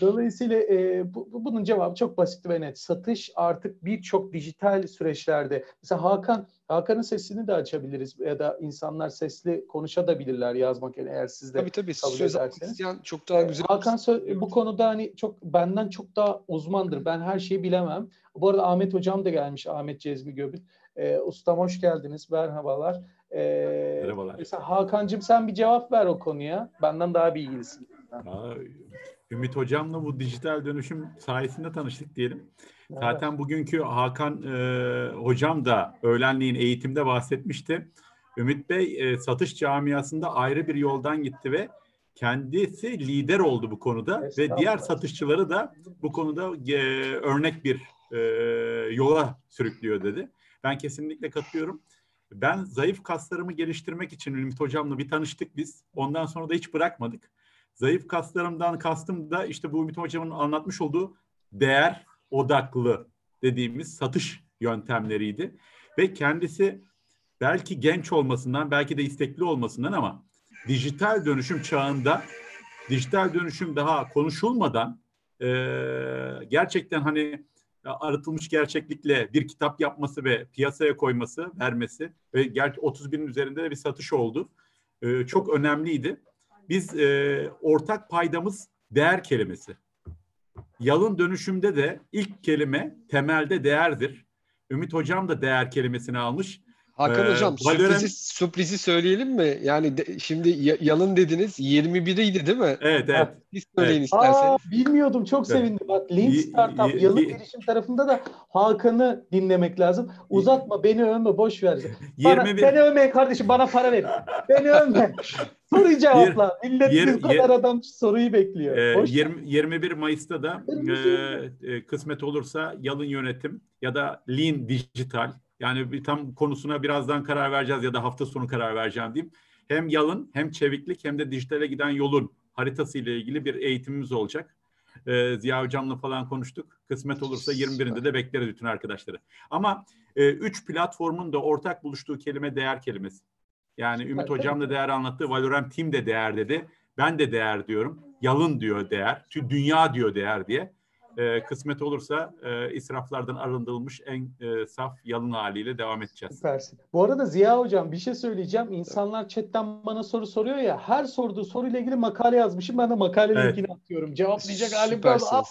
Dolayısıyla e, bu, bunun cevabı çok basit ve net. Satış artık birçok dijital süreçlerde. Mesela Hakan, Hakan'ın sesini de açabiliriz ya da insanlar sesli konuşabilirler yazmak eğer siz de tabii, tabii. kabul Söz ederseniz. çok daha güzel. Hakan bu konuda hani çok benden çok daha uzmandır. Ben her şeyi bilemem. Bu arada Ahmet Hocam da gelmiş. Ahmet Cezmi Göbül. E, ustam hoş geldiniz. Merhabalar. E, Merhabalar. Mesela Hakan'cığım sen bir cevap ver o konuya. Benden daha bilgilisin. Aa, Ümit Hocam'la bu dijital dönüşüm sayesinde tanıştık diyelim. Evet. Zaten bugünkü Hakan e, Hocam da öğlenleyin eğitimde bahsetmişti. Ümit Bey e, satış camiasında ayrı bir yoldan gitti ve kendisi lider oldu bu konuda ve diğer satışçıları da bu konuda e, örnek bir e, yola sürüklüyor dedi. Ben kesinlikle katılıyorum. Ben zayıf kaslarımı geliştirmek için Ümit Hocam'la bir tanıştık biz. Ondan sonra da hiç bırakmadık. Zayıf kaslarımdan kastım da işte bu Ümit Hocam'ın anlatmış olduğu değer odaklı dediğimiz satış yöntemleriydi. Ve kendisi belki genç olmasından, belki de istekli olmasından ama dijital dönüşüm çağında dijital dönüşüm daha konuşulmadan e, gerçekten hani arıtılmış gerçeklikle bir kitap yapması ve piyasaya koyması, vermesi ve gerçi 30 binin üzerinde de bir satış oldu. E, çok önemliydi. Biz e, ortak paydamız değer kelimesi. Yalın dönüşümde de ilk kelime temelde değerdir. Ümit Hocam da değer kelimesini almış. Hakan ee, Hocam Valorant... sürprizi, sürprizi söyleyelim mi? Yani de, şimdi yalın dediniz 21'iydi değil mi? Evet evet. Siz söyleyin evet. isterseniz. Aa, bilmiyordum çok sevindim. Bak Lean Startup y- yalın girişim tarafında da Hakan'ı dinlemek lazım. Uzatma beni övme boş ver. Bana, 21... Beni övmeyin kardeşim bana para verin. beni övme. <laughs> Soruyu cevapla. Millet yer, bu kadar yer, adam soruyu bekliyor. E, 20, 21 Mayıs'ta da e, e, kısmet olursa yalın yönetim ya da Lean Digital yani bir tam konusuna birazdan karar vereceğiz ya da hafta sonu karar vereceğim diyeyim. Hem yalın hem çeviklik hem de dijitale giden yolun haritası ile ilgili bir eğitimimiz olacak. Ee, Ziya Hocam'la falan konuştuk. Kısmet olursa 21'inde de bekleriz bütün arkadaşları. Ama e, üç platformun da ortak buluştuğu kelime değer kelimesi. Yani Ümit Hocam da değer anlattı. Valorant Team de değer dedi. Ben de değer diyorum. Yalın diyor değer. Dünya diyor değer diye e, kısmet olursa e, israflardan arındırılmış en e, saf yalın haliyle devam edeceğiz. Süpersin. Bu arada Ziya Hocam bir şey söyleyeceğim. İnsanlar chatten bana soru soruyor ya. Her sorduğu soruyla ilgili makale yazmışım. Ben de makale evet. linkini atıyorum. Cevaplayacak halim kalmadı.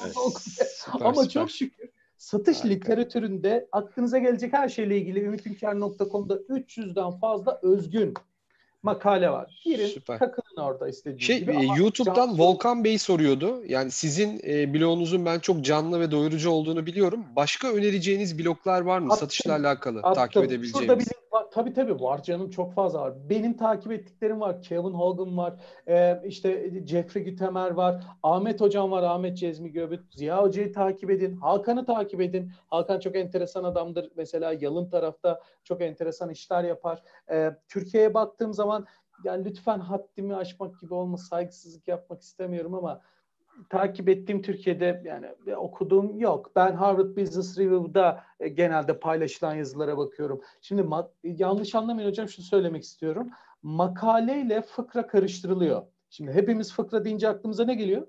Ama süper. çok şükür satış Harika. literatüründe aklınıza gelecek her şeyle ilgili ümitünker.com'da 300'den fazla özgün makale var. Girin Süper. takılın orada istediğiniz şey, gibi. E, YouTube'dan canlı... Volkan Bey soruyordu. Yani sizin e, blogunuzun ben çok canlı ve doyurucu olduğunu biliyorum. Başka önereceğiniz bloglar var mı? Attım, Satışla alakalı attım. takip edebileceğiniz. Şurada bir var. Tabii tabii var canım çok fazla var. Benim takip ettiklerim var. Kevin Hogan var. Ee, işte Jeffrey Gütemer var. Ahmet Hocam var. Ahmet Cezmi Göbüt. Ziya Hoca'yı takip edin. Hakan'ı takip edin. Hakan çok enteresan adamdır. Mesela yalın tarafta çok enteresan işler yapar. Ee, Türkiye'ye baktığım zaman yani lütfen haddimi aşmak gibi olma saygısızlık yapmak istemiyorum ama takip ettiğim Türkiye'de yani okuduğum yok. Ben Harvard Business Review'da e, genelde paylaşılan yazılara bakıyorum. Şimdi yanlış anlamayın hocam şunu söylemek istiyorum. Makaleyle fıkra karıştırılıyor. Şimdi hepimiz fıkra deyince aklımıza ne geliyor?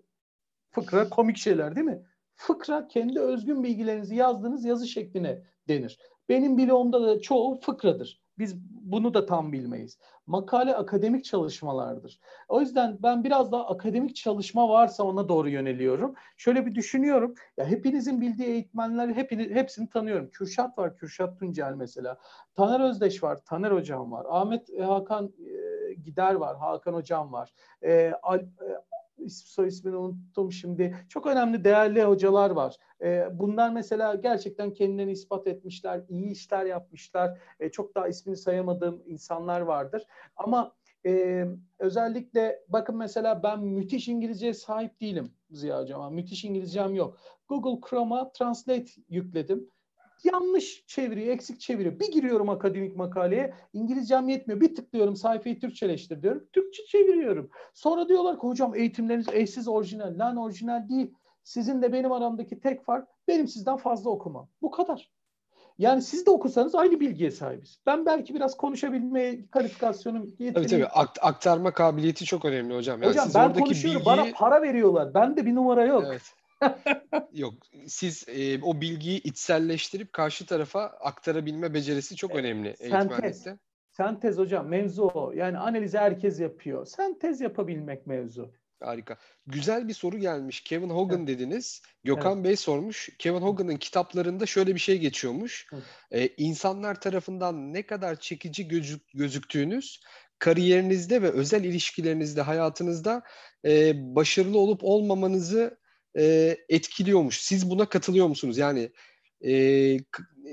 Fıkra komik şeyler değil mi? Fıkra kendi özgün bilgilerinizi yazdığınız yazı şekline denir. Benim bloğumda da çoğu fıkradır. Biz bunu da tam bilmeyiz. Makale akademik çalışmalardır. O yüzden ben biraz daha akademik çalışma varsa ona doğru yöneliyorum. Şöyle bir düşünüyorum. Ya hepinizin bildiği eğitmenler hepini, hepsini tanıyorum. Kürşat var, Kürşat Tuncel mesela. Taner Özdeş var, Taner Hocam var. Ahmet e, Hakan e, Gider var, Hakan Hocam var. E, Al, e, soy ismini unuttum şimdi. Çok önemli değerli hocalar var. E, bunlar mesela gerçekten kendilerini ispat etmişler, iyi işler yapmışlar. E, çok daha ismini sayamadığım insanlar vardır. Ama e, özellikle bakın mesela ben müthiş İngilizceye sahip değilim Ziya Hocam. Müthiş İngilizcem yok. Google Chrome'a Translate yükledim yanlış çeviriyor, eksik çeviriyor. Bir giriyorum akademik makaleye, İngilizcem yetmiyor. Bir tıklıyorum sayfayı Türkçeleştir diyorum. Türkçe çeviriyorum. Sonra diyorlar ki hocam eğitimleriniz eşsiz orijinal. Lan orijinal değil. Sizin de benim aramdaki tek fark benim sizden fazla okumam. Bu kadar. Yani siz de okusanız aynı bilgiye sahibiz. Ben belki biraz konuşabilmeye kalifikasyonum yeteneği... Tabii tabii Akt- aktarma kabiliyeti çok önemli hocam. Yani hocam siz ben konuşuyorum bilgiyi... bana para veriyorlar. Ben de bir numara yok. Evet. Yok siz e, o bilgiyi içselleştirip karşı tarafa aktarabilme becerisi çok önemli eğitmenlikte. Sentez hocam mevzu o. Yani analizi herkes yapıyor. Sentez yapabilmek mevzu. Harika. Güzel bir soru gelmiş. Kevin Hogan evet. dediniz. Gökhan evet. Bey sormuş. Kevin Hogan'ın kitaplarında şöyle bir şey geçiyormuş. Ee, insanlar tarafından ne kadar çekici gözük, gözüktüğünüz kariyerinizde ve özel ilişkilerinizde, hayatınızda e, başarılı olup olmamanızı e, etkiliyormuş. Siz buna katılıyor musunuz? Yani e,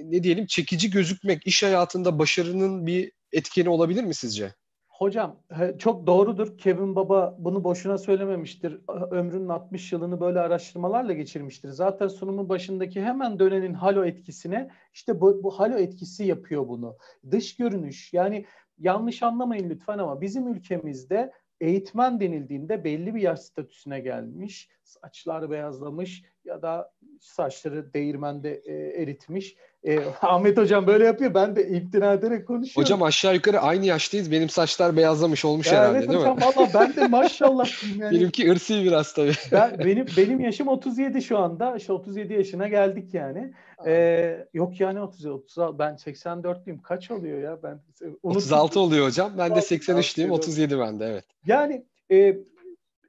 ne diyelim çekici gözükmek iş hayatında başarının bir etkeni olabilir mi sizce? Hocam çok doğrudur. Kevin Baba bunu boşuna söylememiştir. Ömrünün 60 yılını böyle araştırmalarla geçirmiştir. Zaten sunumun başındaki hemen dönenin halo etkisine işte bu, bu halo etkisi yapıyor bunu. Dış görünüş yani yanlış anlamayın lütfen ama bizim ülkemizde eğitmen denildiğinde belli bir yaş statüsüne gelmiş, saçlar beyazlamış ya da saçları değirmende e, eritmiş e, <laughs> Ahmet hocam böyle yapıyor. Ben de imtina ederek konuşuyorum. Hocam aşağı yukarı aynı yaştayız. Benim saçlar beyazlamış olmuş ya herhalde evet değil hocam, mi? Valla ben de maşallah yani. <laughs> Benimki ırsi biraz tabii. Ben, benim benim yaşım 37 şu anda. İşte 37 yaşına geldik yani. Ee, yok yani 30 30 ben 84'lüyüm. Kaç oluyor ya? Ben 36 oluyor hocam. Ben de 83'lüyüm. 37 bende evet. Yani e,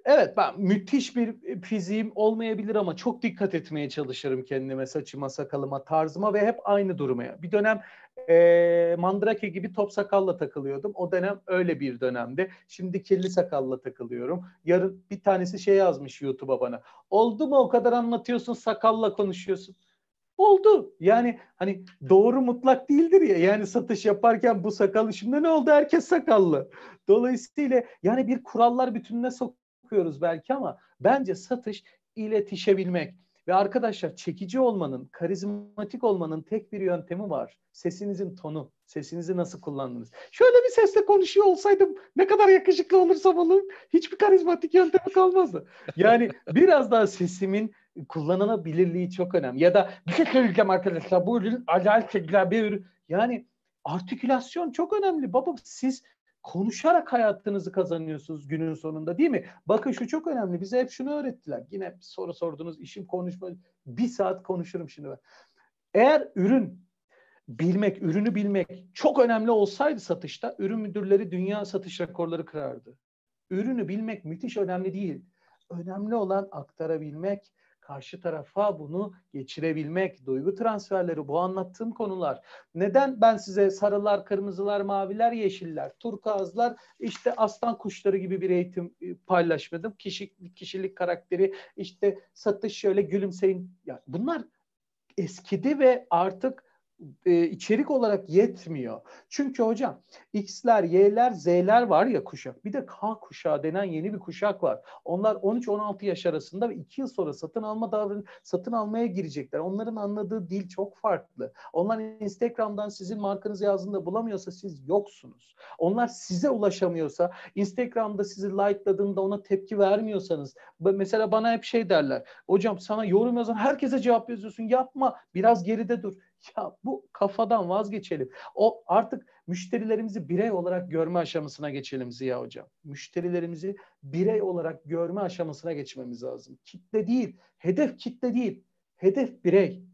Evet ben müthiş bir fiziğim olmayabilir ama çok dikkat etmeye çalışırım kendime, saçıma, sakalıma, tarzıma ve hep aynı durmaya. Bir dönem e, Mandrake gibi top sakalla takılıyordum. O dönem öyle bir dönemde. Şimdi kirli sakalla takılıyorum. Yarın bir tanesi şey yazmış YouTube'a bana. Oldu mu o kadar anlatıyorsun sakalla konuşuyorsun. Oldu. Yani hani doğru mutlak değildir ya. Yani satış yaparken bu sakal şimdi ne oldu? Herkes sakallı. Dolayısıyla yani bir kurallar bütününe sok okuyoruz belki ama bence satış iletişebilmek. Ve arkadaşlar çekici olmanın, karizmatik olmanın tek bir yöntemi var. Sesinizin tonu. Sesinizi nasıl kullandınız? Şöyle bir sesle konuşuyor olsaydım ne kadar yakışıklı olursam olayım hiçbir karizmatik yöntemi kalmazdı. Yani biraz daha sesimin kullanılabilirliği çok önemli. Ya da bir şey söyleyeceğim arkadaşlar bu ürün acayip bir ürün. Yani artikülasyon çok önemli. Baba siz konuşarak hayatınızı kazanıyorsunuz günün sonunda değil mi? Bakın şu çok önemli. Bize hep şunu öğrettiler. Yine soru sordunuz. işim konuşma. Bir saat konuşurum şimdi ben. Eğer ürün bilmek, ürünü bilmek çok önemli olsaydı satışta ürün müdürleri dünya satış rekorları kırardı. Ürünü bilmek müthiş önemli değil. Önemli olan aktarabilmek, karşı tarafa bunu geçirebilmek, duygu transferleri, bu anlattığım konular. Neden ben size sarılar, kırmızılar, maviler, yeşiller, turkuazlar, işte aslan kuşları gibi bir eğitim e, paylaşmadım. Kişilik, kişilik karakteri, işte satış şöyle gülümseyin. Yani bunlar eskidi ve artık e, içerik olarak yetmiyor. Çünkü hocam X'ler, Y'ler, Z'ler var ya kuşak. Bir de K kuşağı denen yeni bir kuşak var. Onlar 13-16 yaş arasında ve 2 yıl sonra satın alma davran satın almaya girecekler. Onların anladığı dil çok farklı. Onlar Instagram'dan sizin markanızı yazdığında bulamıyorsa siz yoksunuz. Onlar size ulaşamıyorsa, Instagram'da sizi like'ladığında ona tepki vermiyorsanız, mesela bana hep şey derler. Hocam sana yorum yazan herkese cevap yazıyorsun. Yapma. Biraz geride dur. Ya bu kafadan vazgeçelim. O artık müşterilerimizi birey olarak görme aşamasına geçelim Ziya Hocam. Müşterilerimizi birey olarak görme aşamasına geçmemiz lazım. Kitle değil, hedef kitle değil. Hedef birey.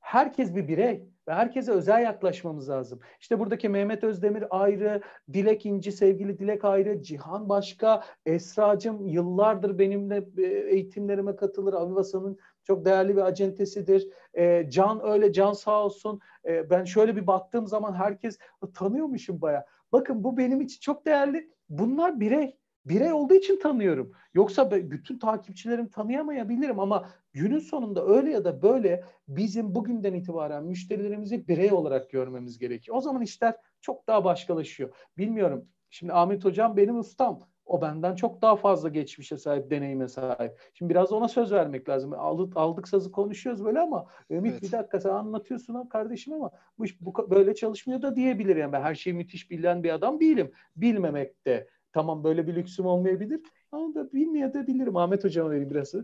Herkes bir birey ve herkese özel yaklaşmamız lazım. İşte buradaki Mehmet Özdemir ayrı, Dilek İnci, sevgili Dilek ayrı, Cihan başka, Esra'cığım yıllardır benimle e, eğitimlerime katılır. Avivasa'nın çok değerli bir acentesidir. E, Can öyle, Can sağ olsun. E, ben şöyle bir baktığım zaman herkes tanıyormuşum baya. Bakın bu benim için çok değerli. Bunlar birey. Birey olduğu için tanıyorum. Yoksa bütün takipçilerim tanıyamayabilirim ama günün sonunda öyle ya da böyle bizim bugünden itibaren müşterilerimizi birey olarak görmemiz gerekiyor. O zaman işler çok daha başkalaşıyor. Bilmiyorum. Şimdi Ahmet Hocam benim ustam. O benden çok daha fazla geçmişe sahip, deneyime sahip. Şimdi biraz ona söz vermek lazım. Aldık, aldık sazı konuşuyoruz böyle ama Ümit evet. bir dakika sen anlatıyorsun ha kardeşim ama bu iş bu, böyle çalışmıyor da diyebilir. Yani ben her şeyi müthiş bilen bir adam değilim. Bilmemek de tamam böyle bir lüksüm olmayabilir. Ama da bilmeyebilirim. Ahmet Hocam'a vereyim biraz.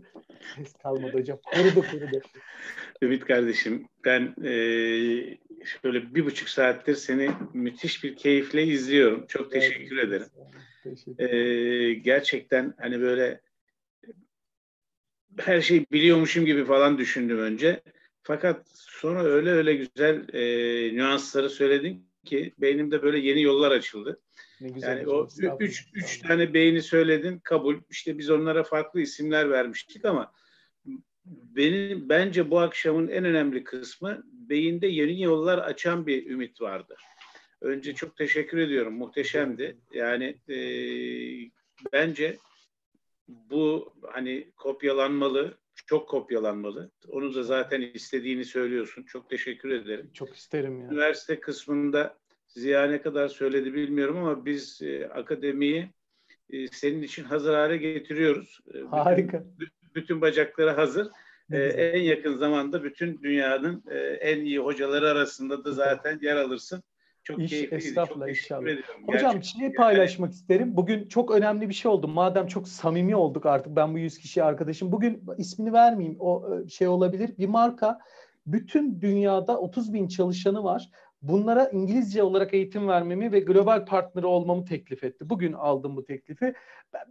Kalmadı hocam. Kurudu kurudu. Ümit kardeşim ben e, şöyle bir buçuk saattir seni müthiş bir keyifle izliyorum. Çok teşekkür evet, ederim. Teşekkür. E, gerçekten hani böyle her şeyi biliyormuşum gibi falan düşündüm önce. Fakat sonra öyle öyle güzel e, nüansları söyledin ki beynimde böyle yeni yollar açıldı. Ne güzel yani o üç, üç tane beyni söyledin kabul. İşte biz onlara farklı isimler vermiştik ama benim bence bu akşamın en önemli kısmı beyinde yeni yollar açan bir ümit vardı. Önce çok teşekkür ediyorum. Muhteşemdi. Yani e, bence bu hani kopyalanmalı, çok kopyalanmalı. Onu da zaten istediğini söylüyorsun. Çok teşekkür ederim. Çok isterim ya. Üniversite kısmında Ziya ne kadar söyledi bilmiyorum ama biz e, akademiyi e, senin için hazır hale getiriyoruz. E, Harika. Bütün, bütün bacakları hazır. E, en yakın zamanda bütün dünyanın e, en iyi hocaları arasında da zaten yer alırsın. Çok İş, keyifliydi. Çok inşallah. Hocam Gerçekten. şey paylaşmak isterim. Bugün çok önemli bir şey oldu. Madem çok samimi olduk artık ben bu 100 kişi arkadaşım. Bugün ismini vermeyeyim. O e, şey olabilir. Bir marka bütün dünyada 30 bin çalışanı var. Bunlara İngilizce olarak eğitim vermemi ve global partneri olmamı teklif etti. Bugün aldım bu teklifi.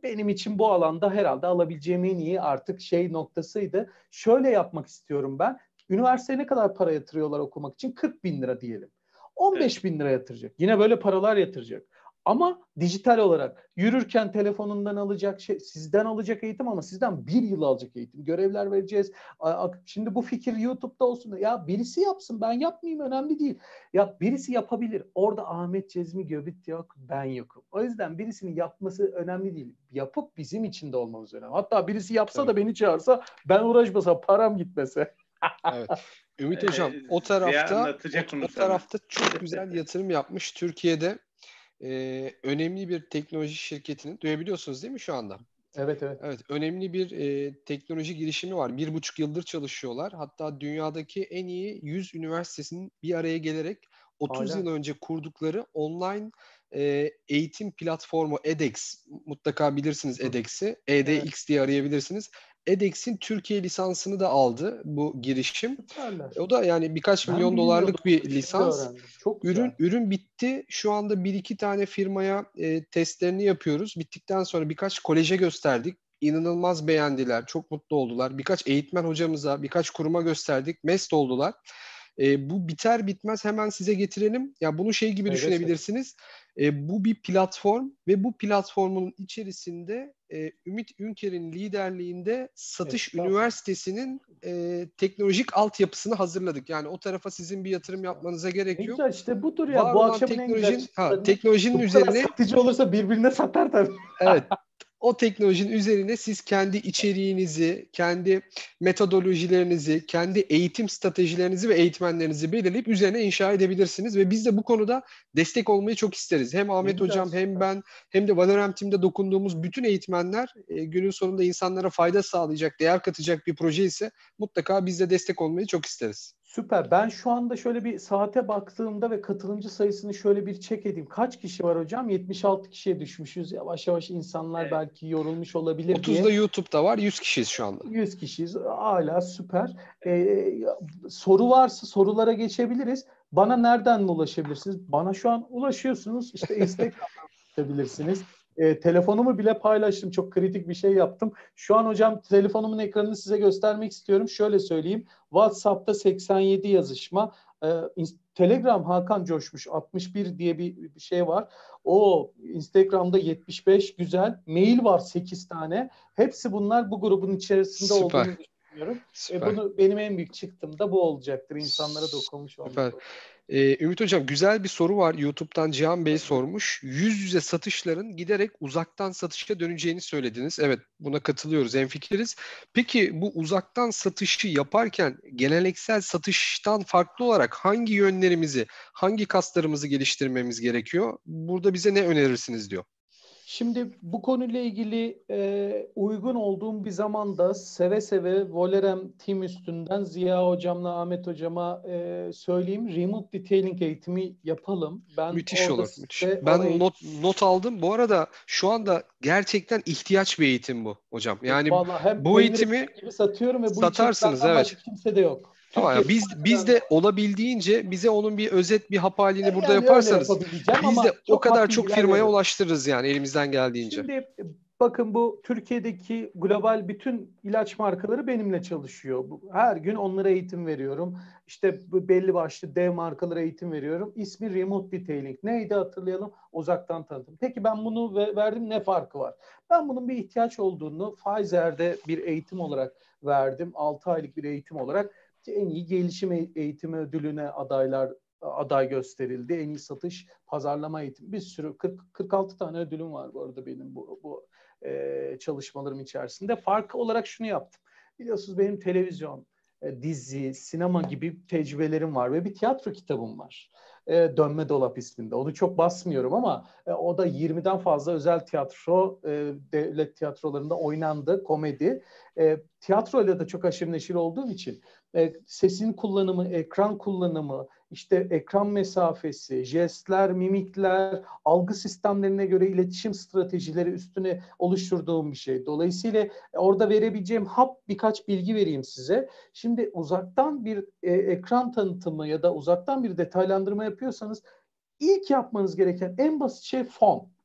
Benim için bu alanda herhalde alabileceğim en iyi artık şey noktasıydı. Şöyle yapmak istiyorum ben. Üniversiteye ne kadar para yatırıyorlar okumak için? 40 bin lira diyelim. 15 evet. bin lira yatıracak. Yine böyle paralar yatıracak. Ama dijital olarak yürürken telefonundan alacak şey, sizden alacak eğitim ama sizden bir yıl alacak eğitim. Görevler vereceğiz. Şimdi bu fikir YouTube'da olsun. Ya birisi yapsın ben yapmayayım önemli değil. Ya birisi yapabilir. Orada Ahmet Cezmi Göbit yok ben yokum. O yüzden birisinin yapması önemli değil. Yapıp bizim içinde olmamız önemli. Hatta birisi yapsa evet. da beni çağırsa ben uğraşmasa param gitmese. <laughs> evet. Ümit Hocam o tarafta o, o tarafta çok güzel yatırım yapmış Türkiye'de e, önemli bir teknoloji şirketinin duyabiliyorsunuz değil mi şu anda? Evet evet. Evet önemli bir e, teknoloji girişimi var. Bir buçuk yıldır çalışıyorlar. Hatta dünyadaki en iyi 100 üniversitesinin bir araya gelerek 30 Hala. yıl önce kurdukları online e, eğitim platformu edX mutlaka bilirsiniz edX'i. EDX evet. diye arayabilirsiniz edX'in Türkiye lisansını da aldı bu girişim. Süperler. O da yani birkaç ben milyon dolarlık bir lisans. Çok ürün ürün bitti. Şu anda bir iki tane firmaya e, testlerini yapıyoruz. Bittikten sonra birkaç koleje gösterdik. İnanılmaz beğendiler. Çok mutlu oldular. Birkaç eğitmen hocamıza, birkaç kuruma gösterdik. Mest oldular. E, bu biter bitmez hemen size getirelim. Ya bunu şey gibi evet, düşünebilirsiniz. E, bu bir platform ve bu platformun içerisinde e, Ümit Ünker'in liderliğinde Satış evet, Üniversitesi'nin e, teknolojik altyapısını hazırladık. Yani o tarafa sizin bir yatırım yapmanıza gerek yok. Güzel işte budur ya. Var bu akşam teknolojinin, ha, teknolojinin üzerine satıcı olursa birbirine satar tabii. evet. O teknolojinin üzerine siz kendi içeriğinizi, kendi metodolojilerinizi, kendi eğitim stratejilerinizi ve eğitmenlerinizi belirleyip üzerine inşa edebilirsiniz ve biz de bu konuda destek olmayı çok isteriz. Hem Ahmet Hocam hem ben hem de Valorem Team'de dokunduğumuz bütün eğitmenler e, günün sonunda insanlara fayda sağlayacak, değer katacak bir proje ise mutlaka biz de destek olmayı çok isteriz. Süper. Ben şu anda şöyle bir saate baktığımda ve katılımcı sayısını şöyle bir çek edeyim. Kaç kişi var hocam? 76 kişiye düşmüşüz. Yavaş yavaş insanlar evet. belki yorulmuş olabilir 30'da diye. YouTube'da var. 100 kişiyiz şu anda. 100 kişiyiz. Hala süper. Ee, soru varsa sorulara geçebiliriz. Bana nereden ulaşabilirsiniz? Bana şu an ulaşıyorsunuz. İşte <laughs> Instagram'dan ulaşabilirsiniz. E, telefonumu bile paylaştım. Çok kritik bir şey yaptım. Şu an hocam telefonumun ekranını size göstermek istiyorum. Şöyle söyleyeyim. WhatsApp'ta 87 yazışma. E, Telegram Hakan Coşmuş 61 diye bir şey var. O Instagram'da 75 güzel. Mail var 8 tane. Hepsi bunlar bu grubun içerisinde Süper. olduğunu düşünüyorum. Süper. E bunu benim en büyük çıktım da bu olacaktır. İnsanlara dokunmuş olmak. Süper. Ee, Ümit Hocam güzel bir soru var. YouTube'dan Cihan Bey sormuş. Yüz yüze satışların giderek uzaktan satışa döneceğini söylediniz. Evet buna katılıyoruz, enfikiriz. Peki bu uzaktan satışı yaparken geleneksel satıştan farklı olarak hangi yönlerimizi, hangi kaslarımızı geliştirmemiz gerekiyor? Burada bize ne önerirsiniz diyor. Şimdi bu konuyla ilgili e, uygun olduğum bir zamanda seve seve Volerem Team üstünden Ziya Hocam'la Ahmet Hocam'a e, söyleyeyim. Remote Detailing eğitimi yapalım. Ben müthiş olur. Müthiş. Ben eğitim... not, not aldım. Bu arada şu anda gerçekten ihtiyaç bir eğitim bu hocam. Yani bu eğitimi gibi satıyorum ve bu satarsınız evet. Kimse de yok. Ama ya biz biz de olabildiğince bize onun bir özet bir hap halini burada yani yaparsanız biz de o kadar çok firmaya veriyorum. ulaştırırız yani elimizden geldiğince. Şimdi bakın bu Türkiye'deki global bütün ilaç markaları benimle çalışıyor. Her gün onlara eğitim veriyorum. İşte belli başlı dev markalara eğitim veriyorum. İsmi Remote Detailing. Neydi hatırlayalım? Uzaktan tanıtım. Peki ben bunu verdim ne farkı var? Ben bunun bir ihtiyaç olduğunu Pfizer'de bir eğitim olarak verdim. 6 aylık bir eğitim olarak en iyi gelişim eğitimi ödülüne adaylar aday gösterildi. En iyi satış, pazarlama eğitimi. Bir sürü 40 46 tane ödülüm var bu arada benim bu, bu e, çalışmalarım içerisinde. Farkı olarak şunu yaptım. Biliyorsunuz benim televizyon, e, dizi, sinema gibi tecrübelerim var ve bir tiyatro kitabım var. E, Dönme Dolap isminde. Onu çok basmıyorum ama e, o da 20'den fazla özel tiyatro, e, devlet tiyatrolarında oynandı, komedi. E, tiyatroyla da çok aşırı neşir olduğum için e, sesin kullanımı, ekran kullanımı, işte ekran mesafesi, jestler, mimikler, algı sistemlerine göre iletişim stratejileri üstüne oluşturduğum bir şey. Dolayısıyla e, orada verebileceğim hap birkaç bilgi vereyim size. Şimdi uzaktan bir e, ekran tanıtımı ya da uzaktan bir detaylandırma yapıyorsanız ilk yapmanız gereken en basit şey fon.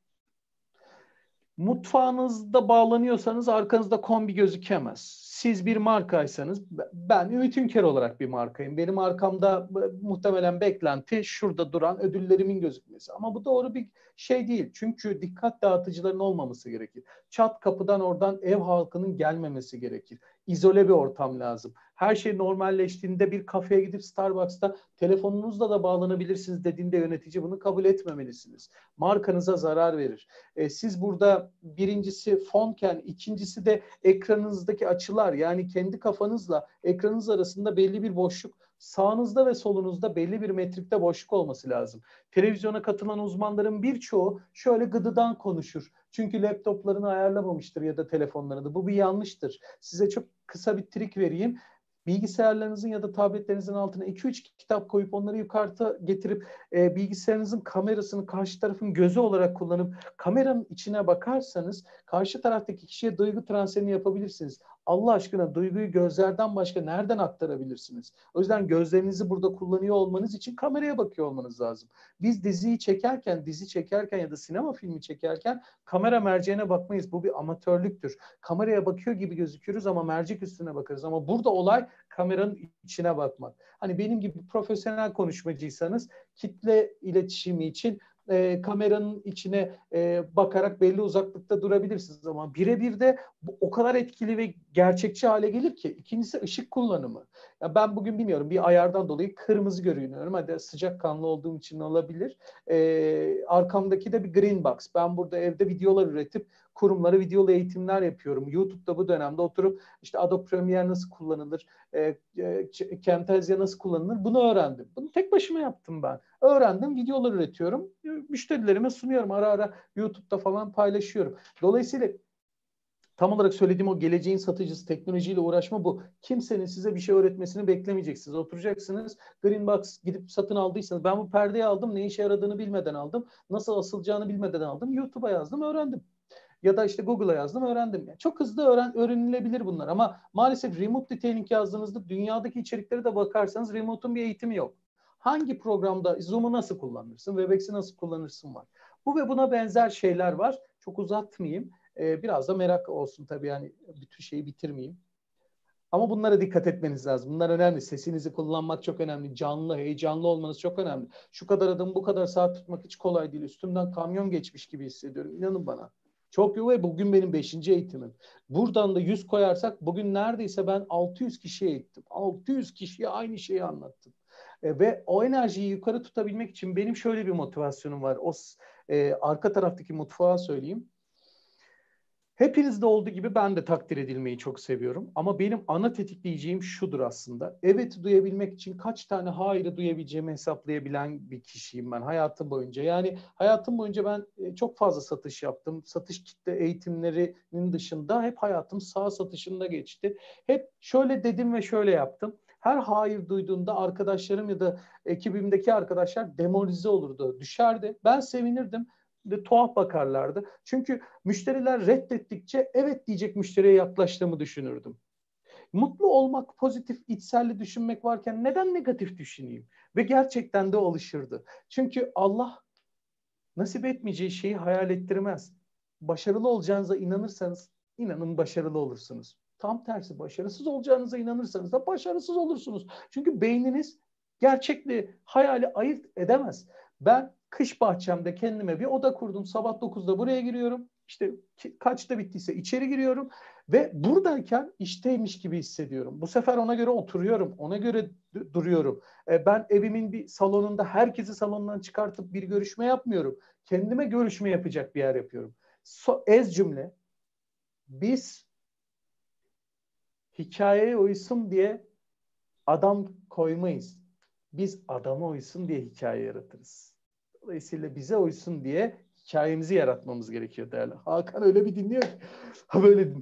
Mutfağınızda bağlanıyorsanız arkanızda kombi gözükemez siz bir markaysanız ben Ümit Ünker olarak bir markayım. Benim arkamda muhtemelen beklenti şurada duran ödüllerimin gözükmesi. Ama bu doğru bir şey değil. Çünkü dikkat dağıtıcıların olmaması gerekir. Çat kapıdan oradan ev halkının gelmemesi gerekir. İzole bir ortam lazım. Her şey normalleştiğinde bir kafeye gidip Starbucks'ta telefonunuzla da bağlanabilirsiniz dediğinde yönetici bunu kabul etmemelisiniz. Markanıza zarar verir. E, siz burada birincisi fonken, ikincisi de ekranınızdaki açılar yani kendi kafanızla ekranınız arasında belli bir boşluk sağınızda ve solunuzda belli bir metrikte boşluk olması lazım. Televizyona katılan uzmanların birçoğu şöyle gıdıdan konuşur. Çünkü laptoplarını ayarlamamıştır ya da telefonlarını. Bu bir yanlıştır. Size çok kısa bir trik vereyim bilgisayarlarınızın ya da tabletlerinizin altına 2-3 kitap koyup onları yukarıda getirip e, bilgisayarınızın kamerasını karşı tarafın gözü olarak kullanıp kameranın içine bakarsanız karşı taraftaki kişiye duygu transferini yapabilirsiniz. Allah aşkına duyguyu gözlerden başka nereden aktarabilirsiniz? O yüzden gözlerinizi burada kullanıyor olmanız için kameraya bakıyor olmanız lazım. Biz diziyi çekerken, dizi çekerken ya da sinema filmi çekerken kamera merceğine bakmayız. Bu bir amatörlüktür. Kameraya bakıyor gibi gözüküyoruz ama mercek üstüne bakarız. Ama burada olay kameranın içine bakmak. Hani benim gibi profesyonel konuşmacıysanız kitle iletişimi için e, kameranın içine e, bakarak belli uzaklıkta durabilirsiniz ama birebir de bu o kadar etkili ve gerçekçi hale gelir ki. İkincisi ışık kullanımı. Ya ben bugün bilmiyorum bir ayardan dolayı kırmızı görünüyorum. Hadi sıcak kanlı olduğum için olabilir. E, arkamdaki de bir green box. Ben burada evde videolar üretip kurumlara videolu eğitimler yapıyorum. YouTube'da bu dönemde oturup işte Adobe Premiere nasıl kullanılır, e, e, Camtasia nasıl kullanılır bunu öğrendim. Bunu tek başıma yaptım ben. Öğrendim, videolar üretiyorum. Müşterilerime sunuyorum. Ara ara YouTube'da falan paylaşıyorum. Dolayısıyla Tam olarak söylediğim o geleceğin satıcısı teknolojiyle uğraşma bu. Kimsenin size bir şey öğretmesini beklemeyeceksiniz. Oturacaksınız. Green Box gidip satın aldıysanız ben bu perdeyi aldım. Ne işe yaradığını bilmeden aldım. Nasıl asılacağını bilmeden aldım. YouTube'a yazdım, öğrendim ya da işte Google'a yazdım öğrendim. Yani çok hızlı öğren öğrenilebilir bunlar ama maalesef remote detailing yazdığınızda dünyadaki içeriklere de bakarsanız remote'un bir eğitimi yok. Hangi programda Zoom'u nasıl kullanırsın, Webex'i nasıl kullanırsın var. Bu ve buna benzer şeyler var. Çok uzatmayayım. Ee, biraz da merak olsun tabii yani bütün şeyi bitirmeyeyim. Ama bunlara dikkat etmeniz lazım. Bunlar önemli. Sesinizi kullanmak çok önemli. Canlı, heyecanlı olmanız çok önemli. Şu kadar adım bu kadar saat tutmak hiç kolay değil. Üstümden kamyon geçmiş gibi hissediyorum. İnanın bana. Çok iyi ve bugün benim 5. eğitimim. Buradan da 100 koyarsak bugün neredeyse ben 600 kişiye eğittim. 600 kişiye aynı şeyi anlattım. E, ve o enerjiyi yukarı tutabilmek için benim şöyle bir motivasyonum var. O e, arka taraftaki mutfağa söyleyeyim. Hepinizde olduğu gibi ben de takdir edilmeyi çok seviyorum. Ama benim ana tetikleyeceğim şudur aslında. Evet duyabilmek için kaç tane hayırı duyabileceğimi hesaplayabilen bir kişiyim ben hayatım boyunca. Yani hayatım boyunca ben e, çok fazla satış yaptım. Satış kitle eğitimlerinin dışında hep hayatım sağ satışında geçti. Hep şöyle dedim ve şöyle yaptım. Her hayır duyduğunda arkadaşlarım ya da ekibimdeki arkadaşlar demoralize olurdu, düşerdi. Ben sevinirdim de tuhaf bakarlardı. Çünkü müşteriler reddettikçe evet diyecek müşteriye yaklaştığımı düşünürdüm. Mutlu olmak, pozitif, içselli düşünmek varken neden negatif düşüneyim? Ve gerçekten de alışırdı. Çünkü Allah nasip etmeyeceği şeyi hayal ettirmez. Başarılı olacağınıza inanırsanız inanın başarılı olursunuz. Tam tersi başarısız olacağınıza inanırsanız da başarısız olursunuz. Çünkü beyniniz gerçekle hayali ayırt edemez. Ben kış bahçemde kendime bir oda kurdum. Sabah 9'da buraya giriyorum. İşte kaçta bittiyse içeri giriyorum ve buradayken işteymiş gibi hissediyorum. Bu sefer ona göre oturuyorum, ona göre duruyorum. E, ben evimin bir salonunda herkesi salondan çıkartıp bir görüşme yapmıyorum. Kendime görüşme yapacak bir yer yapıyorum. So, ez cümle biz hikayeye uysun diye adam koymayız. Biz adama uysun diye hikaye yaratırız. Dolayısıyla bize uysun diye hikayemizi yaratmamız gerekiyor değerli. Hakan öyle bir dinliyor ki. <laughs> Ha böyle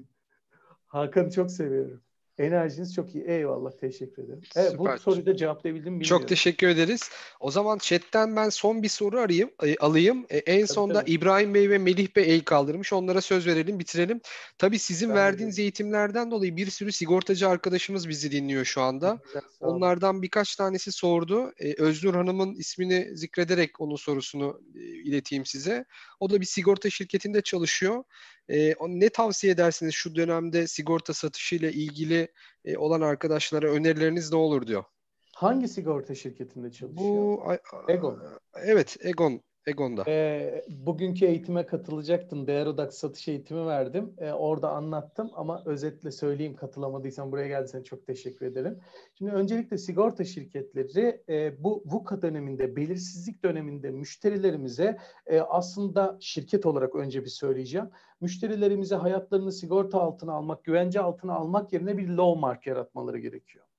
Hakan'ı çok seviyorum. Enerjiniz çok iyi. Eyvallah. Teşekkür ederim. Evet, Süper. bu soruyu da cevaplayabildim bilmiyorum. Çok teşekkür ederiz. O zaman chatten ben son bir soru arayayım, e, alayım. E, en tabii, sonda tabii. İbrahim Bey ve Melih Bey el kaldırmış. Onlara söz verelim, bitirelim. Tabii sizin ben verdiğiniz de. eğitimlerden dolayı bir sürü sigortacı arkadaşımız bizi dinliyor şu anda. Güzel, Onlardan birkaç tanesi sordu. E, Öznur Hanım'ın ismini zikrederek onun sorusunu e, ileteyim size. O da bir sigorta şirketinde çalışıyor. E, ne tavsiye edersiniz şu dönemde sigorta satışı ile ilgili e, olan arkadaşlara önerileriniz ne olur diyor. Hangi sigorta şirketinde çalışıyor? Bu Egon. Evet, Egon Egon'da. E, bugünkü eğitime katılacaktım. Değer odak satış eğitimi verdim. E, orada anlattım ama özetle söyleyeyim katılamadıysan buraya geldiysen çok teşekkür ederim. Şimdi öncelikle sigorta şirketleri e, bu VUCA döneminde, belirsizlik döneminde müşterilerimize e, aslında şirket olarak önce bir söyleyeceğim. Müşterilerimize hayatlarını sigorta altına almak, güvence altına almak yerine bir low mark yaratmaları gerekiyor.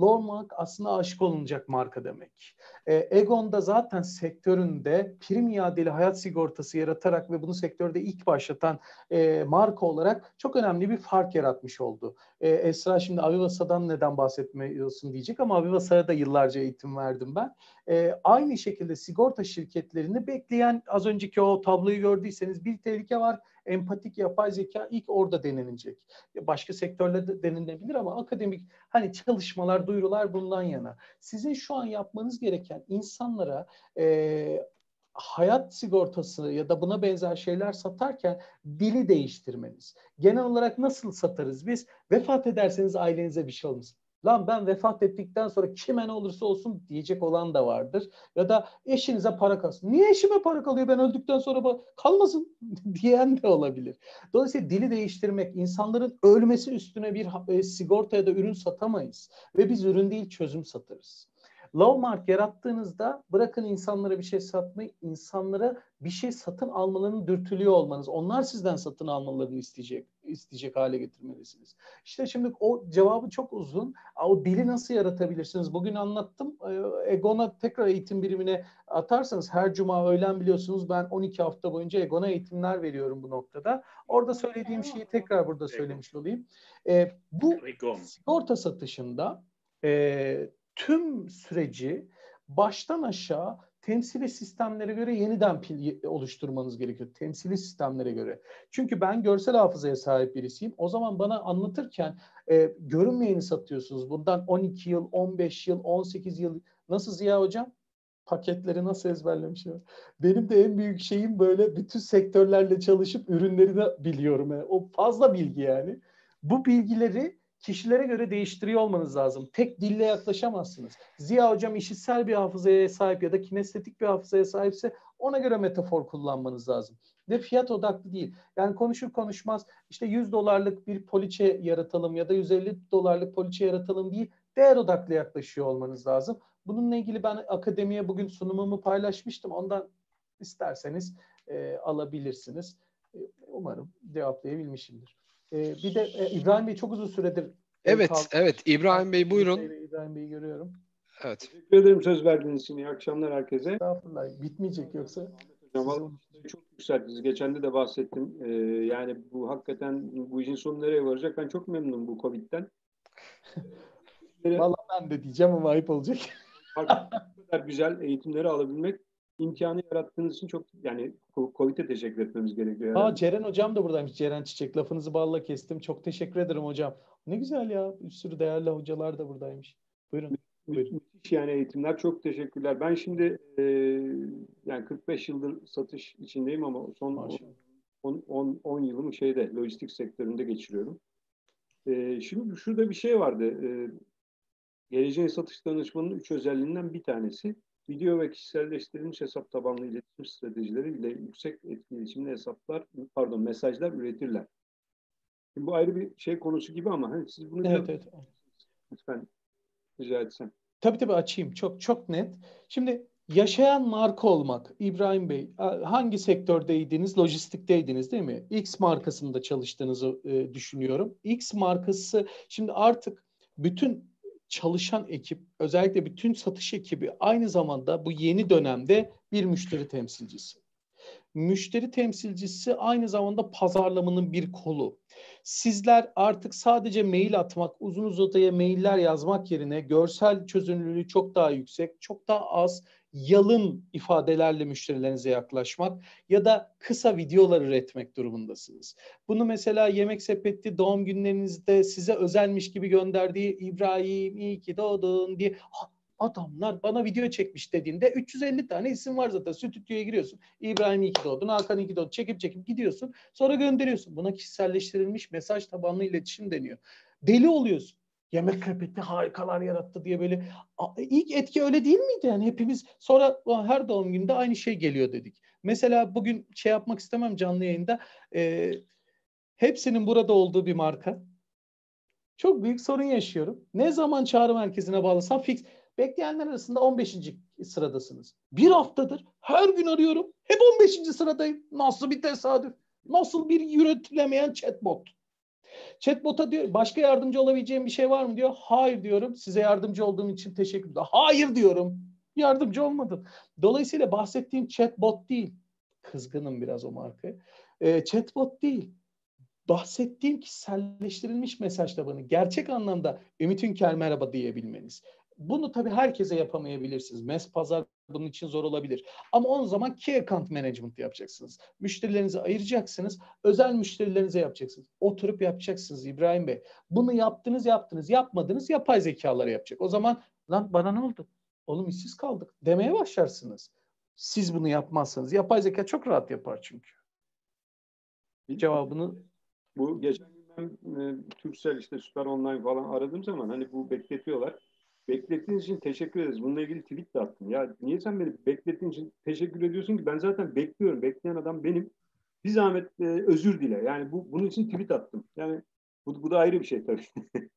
Lormark aslında aşık olunacak marka demek. E, Egon da zaten sektöründe prim iadeli hayat sigortası yaratarak ve bunu sektörde ilk başlatan e, marka olarak çok önemli bir fark yaratmış oldu. E, Esra şimdi Avivasa'dan neden bahsetmiyorsun diyecek ama Avivasa'ya da yıllarca eğitim verdim ben. E, aynı şekilde sigorta şirketlerini bekleyen az önceki o tabloyu gördüyseniz bir tehlike var empatik yapay zeka ilk orada denenecek. Başka sektörlerde denilebilir ama akademik hani çalışmalar, duyurular bundan yana. Sizin şu an yapmanız gereken insanlara e, hayat sigortası ya da buna benzer şeyler satarken dili değiştirmeniz. Genel olarak nasıl satarız biz? Vefat ederseniz ailenize bir şey olmasın. Lan ben vefat ettikten sonra kime ne olursa olsun diyecek olan da vardır. Ya da eşinize para kalsın. Niye eşime para kalıyor ben öldükten sonra kalmasın <laughs> diyen de olabilir. Dolayısıyla dili değiştirmek, insanların ölmesi üstüne bir e, sigorta ya da ürün satamayız. Ve biz ürün değil çözüm satarız. Low mark yarattığınızda bırakın insanlara bir şey satmayı, insanlara bir şey satın almalarını dürtülüyor olmanız. Onlar sizden satın almalarını isteyecek isteyecek hale getirmelisiniz. İşte şimdi o cevabı çok uzun. O dili nasıl yaratabilirsiniz? Bugün anlattım. Ee, Egon'a tekrar eğitim birimine atarsanız her cuma öğlen biliyorsunuz ben 12 hafta boyunca Egon'a eğitimler veriyorum bu noktada. Orada söylediğim şeyi tekrar burada söylemiş olayım. Ee, bu sigorta satışında e, tüm süreci baştan aşağı temsili sistemlere göre yeniden pil oluşturmanız gerekiyor. Temsili sistemlere göre. Çünkü ben görsel hafızaya sahip birisiyim. O zaman bana anlatırken e, görünmeyeni satıyorsunuz. Bundan 12 yıl, 15 yıl, 18 yıl. Nasıl Ziya Hocam? Paketleri nasıl ezberlemişim? Benim de en büyük şeyim böyle bütün sektörlerle çalışıp ürünleri de biliyorum. Yani. O fazla bilgi yani. Bu bilgileri kişilere göre değiştiriyor olmanız lazım. Tek dille yaklaşamazsınız. Ziya hocam işitsel bir hafızaya sahip ya da kinestetik bir hafızaya sahipse ona göre metafor kullanmanız lazım. Ve fiyat odaklı değil. Yani konuşur konuşmaz işte 100 dolarlık bir poliçe yaratalım ya da 150 dolarlık poliçe yaratalım değil. Değer odaklı yaklaşıyor olmanız lazım. Bununla ilgili ben akademiye bugün sunumumu paylaşmıştım. Ondan isterseniz e, alabilirsiniz. E, umarım cevaplayabilmişimdir. Ee, bir de e, İbrahim Bey çok uzun süredir Evet, kaldı. evet. İbrahim Bey buyurun. İbrahim Bey'i görüyorum. Evet. Teşekkür ederim söz verdiğiniz için. İyi akşamlar herkese. Estağfurullah. Bitmeyecek yoksa. Hocam, çok yükselttiniz. Geçen de de bahsettim. Ee, yani bu hakikaten bu işin sonu nereye varacak? Ben çok memnunum bu Covid'den. Vallahi ben de diyeceğim ama ayıp olacak. bu kadar güzel eğitimleri alabilmek imkanı yarattığınız için çok yani Covid'e teşekkür etmemiz gerekiyor. Aa Ceren hocam da buradaymış. Ceren Çiçek. Lafınızı balla kestim. Çok teşekkür ederim hocam. Ne güzel ya. Bir sürü değerli hocalar da buradaymış. Buyurun. Müthiş yani eğitimler. Çok teşekkürler. Ben şimdi e, yani 45 yıldır satış içindeyim ama son 10, 10, 10 yılımı şeyde lojistik sektöründe geçiriyorum. E, şimdi şurada bir şey vardı. E, geleceğin satış danışmanının üç özelliğinden bir tanesi video ve kişiselleştirilmiş hesap tabanlı iletişim stratejileri ile yüksek etkileşimli hesaplar, pardon mesajlar üretirler. Şimdi bu ayrı bir şey konusu gibi ama hani siz bunu evet, evet. lütfen rica etsem. Tabii tabii açayım. Çok çok net. Şimdi yaşayan marka olmak İbrahim Bey hangi sektördeydiniz? Lojistikteydiniz değil mi? X markasında çalıştığınızı e, düşünüyorum. X markası şimdi artık bütün çalışan ekip, özellikle bütün satış ekibi aynı zamanda bu yeni dönemde bir müşteri temsilcisi. Müşteri temsilcisi aynı zamanda pazarlamanın bir kolu. Sizler artık sadece mail atmak, uzun uzadıya mailler yazmak yerine görsel çözünürlüğü çok daha yüksek, çok daha az yalın ifadelerle müşterilerinize yaklaşmak ya da kısa videolar üretmek durumundasınız. Bunu mesela Yemek Sepeti doğum günlerinizde size özelmiş gibi gönderdiği İbrahim iyi ki doğdun diye adamlar bana video çekmiş dediğinde 350 tane isim var zaten. Stüdyoya giriyorsun. İbrahim iyi ki doğdun, Hakan iyi ki doğdun. Çekip çekip gidiyorsun. Sonra gönderiyorsun. Buna kişiselleştirilmiş mesaj tabanlı iletişim deniyor. Deli oluyorsun. Yemek sepeti harikalar yarattı diye böyle ilk etki öyle değil miydi yani hepimiz sonra her doğum gününde aynı şey geliyor dedik. Mesela bugün şey yapmak istemem canlı yayında e, hepsinin burada olduğu bir marka. Çok büyük sorun yaşıyorum. Ne zaman çağrı merkezine bağlasam fix. Bekleyenler arasında 15. sıradasınız. Bir haftadır her gün arıyorum. Hep 15. sıradayım. Nasıl bir tesadüf? Nasıl bir yürütülemeyen chatbot? Chatbot'a diyor başka yardımcı olabileceğim bir şey var mı diyor. Hayır diyorum. Size yardımcı olduğum için teşekkür ederim. Hayır diyorum. Yardımcı olmadın. Dolayısıyla bahsettiğim chatbot değil. Kızgınım biraz o markaya. E, chatbot değil. Bahsettiğim kişiselleştirilmiş mesaj tabanı. Gerçek anlamda Ümit Ünker merhaba diyebilmeniz. Bunu tabii herkese yapamayabilirsiniz. Mes pazar bunun için zor olabilir. Ama o zaman key account management yapacaksınız. Müşterilerinizi ayıracaksınız. Özel müşterilerinize yapacaksınız. Oturup yapacaksınız İbrahim Bey. Bunu yaptınız yaptınız yapmadınız yapay zekalara yapacak. O zaman lan bana ne oldu? Oğlum işsiz kaldık demeye başlarsınız. Siz bunu yapmazsanız. Yapay zeka çok rahat yapar çünkü. Cevabını bu geçen gün ben e, Türksel işte Süper Online falan aradığım zaman hani bu bekletiyorlar Beklettiğiniz için teşekkür ederiz. Bununla ilgili tweet de attım. Ya niye sen beni beklettiğin için teşekkür ediyorsun ki? Ben zaten bekliyorum. Bekleyen adam benim. Bir zahmet e, özür dile. Yani bu bunun için tweet attım. Yani bu, bu da ayrı bir şey tabii. <laughs>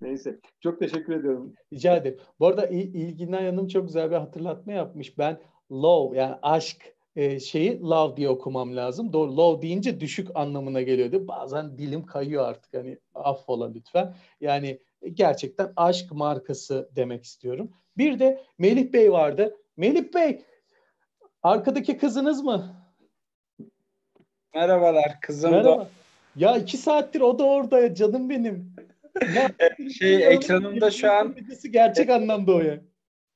Neyse. Çok teşekkür ediyorum. Rica ederim. Bu arada İl İlginen Hanım çok güzel bir hatırlatma yapmış. Ben love yani aşk e, şeyi love diye okumam lazım. Doğru love deyince düşük anlamına geliyordu. Bazen dilim kayıyor artık hani affola lütfen. Yani gerçekten aşk markası demek istiyorum. Bir de Melih Bey vardı. Melih Bey arkadaki kızınız mı? Merhabalar kızım Merhaba. da. Ya iki saattir o da orada canım benim. <laughs> şey ekranımda şu an gerçek anlamda o ya.